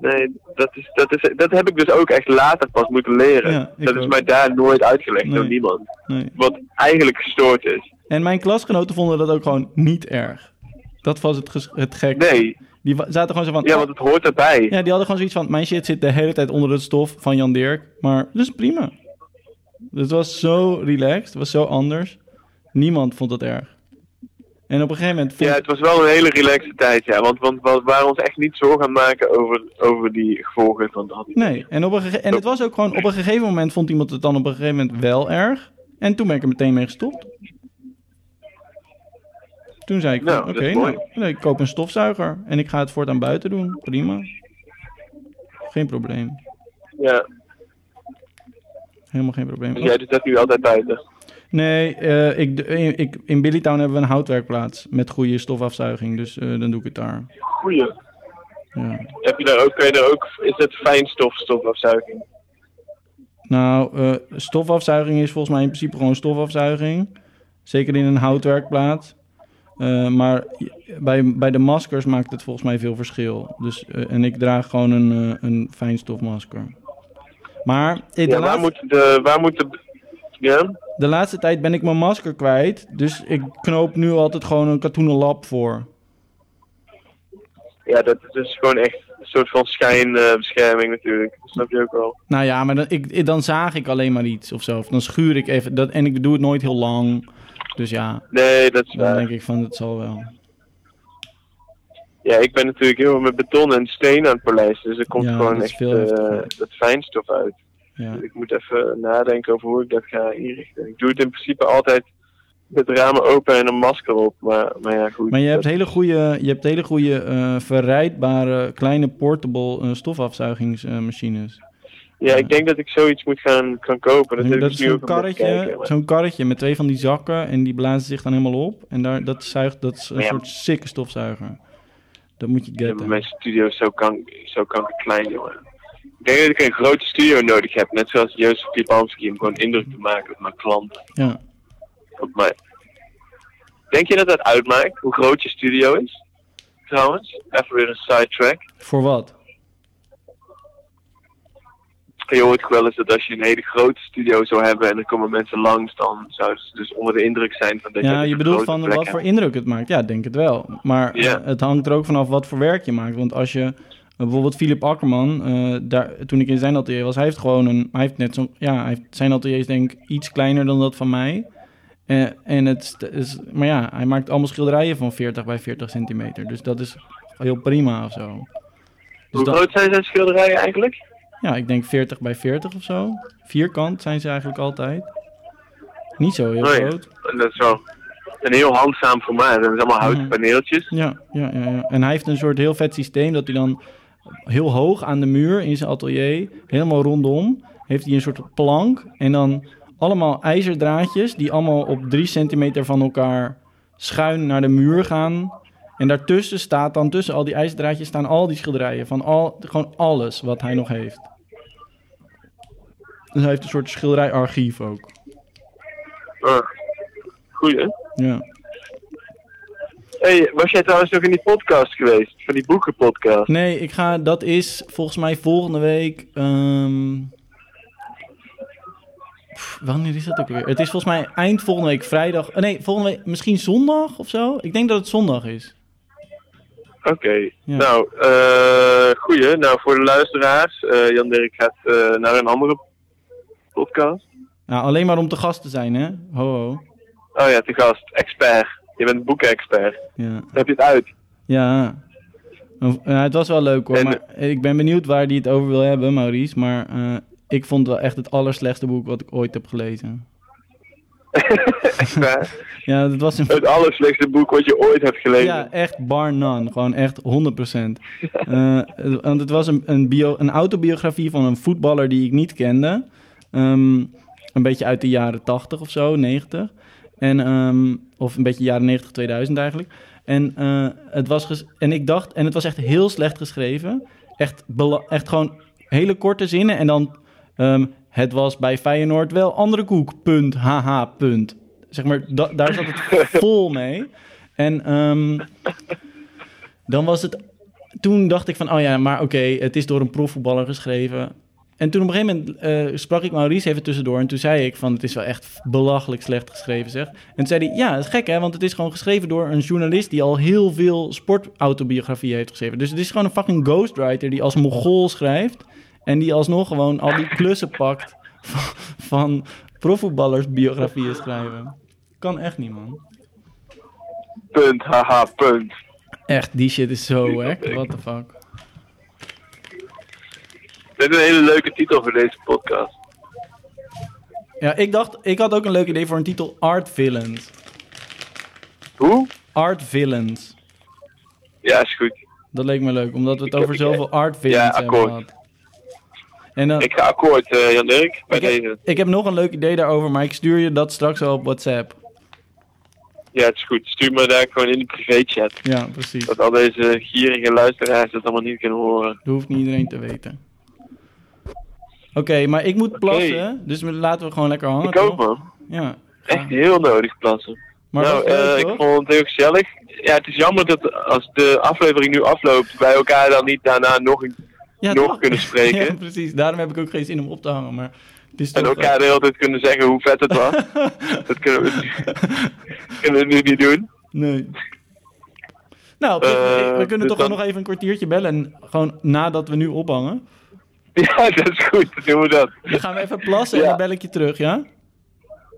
Nee, dat, is, dat, is, dat heb ik dus ook echt later pas moeten leren. Ja, dat is ook. mij daar nooit uitgelegd Nee. door niemand. Nee. Wat eigenlijk gestoord is. En mijn klasgenoten vonden dat ook gewoon niet erg. Dat was het, het gek. Nee, Die zaten gewoon zo van... ja, want het hoort erbij. Ja, die hadden gewoon zoiets van... Mijn shit zit de hele tijd onder het stof van Jan Dirk. Maar dat is prima. Het was zo relaxed. Het was zo anders. Niemand vond het erg. En op een gegeven moment... Vond... Ja, het was wel een hele relaxe tijd, ja. Want, want we waren ons echt niet zorgen aan het maken over, over die gevolgen van hand. Nee, en, op een gege- en het was ook gewoon... Op een gegeven moment vond iemand het dan op een gegeven moment wel erg. En toen ben ik er meteen mee gestopt. Toen zei ik, Nou, oké, dat nou, nee, ik koop een stofzuiger. En ik ga het voortaan buiten doen. Prima. Geen probleem. Ja, Helemaal geen probleem. dus jij doet dat nu altijd buiten. Nee, eh, ik, ik, in Billytown hebben we een houtwerkplaats met goede stofafzuiging. Dus eh, dan doe ik het daar. Goeie. Ja. Heb je daar ook, kun je daar ook, is het fijnstof, stofafzuiging? Nou, eh, stofafzuiging is volgens mij in principe gewoon stofafzuiging. Zeker in een houtwerkplaat. Maar bij, bij de maskers maakt het volgens mij veel verschil. Dus, en ik draag gewoon een, een fijnstofmasker. Maar Ja, waar laatste, moet de, waar moet de, ja? De laatste tijd ben ik mijn masker kwijt. Dus ik knoop nu altijd gewoon een katoenen lap voor. Ja, dat is dus gewoon echt een soort van schijnbescherming natuurlijk. Dat snap je ook wel. Nou ja, maar dan, ik, dan zaag ik alleen maar iets of zo. Of dan schuur ik even. Dat, en ik doe het nooit heel lang. Dus ja, Nee, dat is dan waar. denk ik van het zal wel. Ja, ik ben natuurlijk heel erg met beton en steen aan het polijsten. Dus er komt Ja, gewoon dat echt veel heftiger. dat fijnstof uit. Ja. Dus ik moet even nadenken over hoe ik dat ga inrichten. Ik doe het in principe altijd met ramen open en een masker op. Maar, maar ja, goed. Maar je hebt hele goede, je hebt hele goede eh, verrijdbare kleine portable eh, stofafzuigingsmachines. ja, ik denk dat ik zoiets moet gaan, gaan kopen. Dat, is zo'n karretje, zo'n karretje met twee van die zakken en die blazen zich dan helemaal op. En daar, dat, zuigt, dat is een Ja. soort sikke stofzuiger. Dat moet je Ja, getten. mijn studio is zo, kank, zo kankerklein, jongen. Ik denk dat ik een grote studio nodig heb. Net zoals Jozef Klipanski, om gewoon indruk te maken op mijn klanten. Ja. Op mijn... Denk je dat dat uitmaakt, hoe groot je studio is? Trouwens, even weer een sidetrack. Voor wat? Je hoort wel eens dat als je een hele grote studio zou hebben en er komen mensen langs, dan zouden ze dus onder de indruk zijn van dat Ja, dus je een bedoelt van wat hebt. voor indruk het maakt. Ja, denk het wel. Maar het hangt er ook vanaf wat voor werk je maakt. Want als je bijvoorbeeld Philip Akkerman, eh, daar, toen ik in zijn atelier was, hij heeft gewoon een, hij heeft net zo'n, ja, hij heeft, zijn atelier is denk ik iets kleiner dan dat van mij. Eh, en het is, maar ja, hij maakt allemaal schilderijen van 40 bij 40 centimeter. Dus dat is heel prima of zo. Dus Hoe dat- groot zijn zijn schilderijen eigenlijk? ja, ik denk 40 bij 40 of zo. Vierkant zijn ze eigenlijk altijd. Niet zo heel Oh ja. groot. En Dat is wel een heel handzaam formaat. Dat is allemaal houten paneeltjes. Ja, ja, ja, ja. En hij heeft een soort heel vet systeem dat hij dan heel hoog aan de muur in zijn atelier, helemaal rondom, heeft hij een soort plank en dan allemaal ijzerdraadjes die allemaal op drie centimeter van elkaar schuin naar de muur gaan. En daartussen staat dan, tussen al die ijzerdraadjes, staan al die schilderijen van al, gewoon alles wat hij nog heeft. Dus hij heeft een soort schilderijarchief ook. Ah, goeie, hè? Ja. Hey, was jij trouwens nog in die podcast geweest? Van die boekenpodcast? Nee, ik ga, dat is volgens mij volgende week. ehm, pff, wanneer is dat ook weer? Het is volgens mij eind volgende week vrijdag. eh, nee, volgende week misschien zondag of zo. Ik denk dat het zondag is. Oké, Ja. nou, eh goeie. Nou, voor de luisteraars, eh, Jan Dirk gaat naar een andere podcast. Nou, alleen maar om te gast te zijn, hè? Ho, ho. Oh ja, te gast, expert. Je bent boekenexpert. Ja. Dan heb je het uit. Ja. Ja, het was wel leuk hoor. En- maar ik ben benieuwd waar hij het over wil hebben, Maurice. Maar eh, ik vond het wel echt het allerslechtste boek wat ik ooit heb gelezen. Ja, dat was een... Het allerslechtste boek wat je ooit hebt gelezen. Ja, echt bar none. Gewoon echt 100%. Eh, want het was een, een, bio, een autobiografie van een voetballer die ik niet kende. Ehm, een beetje uit de jaren 80 of zo, 90. En, ehm, of een beetje jaren 90, 2000 eigenlijk. En, eh, het was en ik dacht, en het was echt heel slecht geschreven. Echt, echt gewoon hele korte zinnen. En dan, ehm, het was bij Feyenoord wel andere koek, punt, haha, punt. Zeg maar, da- daar zat het vol mee. En ehm, dan was het. Toen dacht ik van, oh ja, maar oké, het is door een profvoetballer geschreven. En toen op een gegeven moment eh, sprak ik Maurice even tussendoor. En toen zei ik van, het is wel echt belachelijk slecht geschreven, zeg. En toen zei hij, ja, dat is gek hè, want het is gewoon geschreven door een journalist... die al heel veel sportautobiografieën heeft geschreven. Dus het is gewoon een fucking ghostwriter die als mogol schrijft... en die alsnog gewoon al die klussen pakt van, van profvoetballers biografieën schrijven. Kan echt niet, man. Punt, haha, punt. Echt, die shit is zo wack. What the fuck. Dit is een hele leuke titel voor deze podcast. Ja, ik dacht, ik had ook een leuk idee voor een titel Art Villains. Hoe? Art Villains. Ja, is goed. Dat leek me leuk, omdat we het Ik over zoveel art villains Ja, hebben akkoord. gehad. En Ik ga akkoord, eh, Jan Dirk, bij ik, heb, deze. ik heb nog een leuk idee daarover, maar ik stuur je dat straks wel op WhatsApp. Ja, het is goed. Stuur me daar gewoon in de privéchat. Ja, precies. Dat al deze gierige luisteraars het allemaal niet kunnen horen. Dat hoeft niet iedereen te weten. Oké, maar ik moet plassen, dus laten we gewoon lekker hangen. Ik ook, man. Ja. Echt heel nodig plassen. Maar nou, leuk, eh, ik vond het heel gezellig. Ja, het is jammer dat als de aflevering nu afloopt, wij elkaar dan niet daarna nog, een, Ja, nog toch? kunnen spreken. Ja, precies. Daarom heb ik ook geen zin om op te hangen, maar En elkaar de hele tijd kunnen zeggen hoe vet het was. dat kunnen we, kunnen we nu niet doen. Nee. Nou, Eh, we kunnen dus toch dan- nog even een kwartiertje bellen. En gewoon nadat we nu ophangen. Ja, dat is goed. Dan doen we dat. Dan gaan we even plassen en dan bel ik je terug, ja?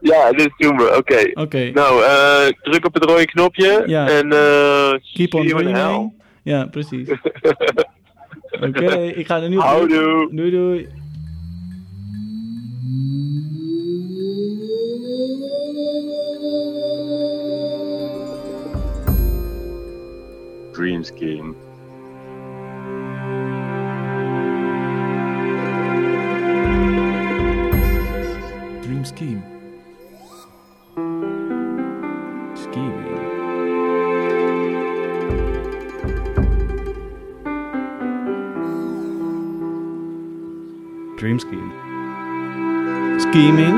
Ja, dit doen we. Oké. Oké. Nou, eh, druk op het rode knopje. Ja. En eh Keep on dreaming. Ja, precies. Oké, ik ga er nu op. Houdoe. Doei doei. Dream scheme. Scheme. Scheming. Eh? Dream scheme. Scheming.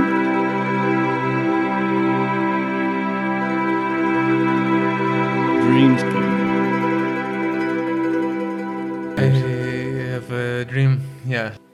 Dream scheme. I have a dream. Yeah.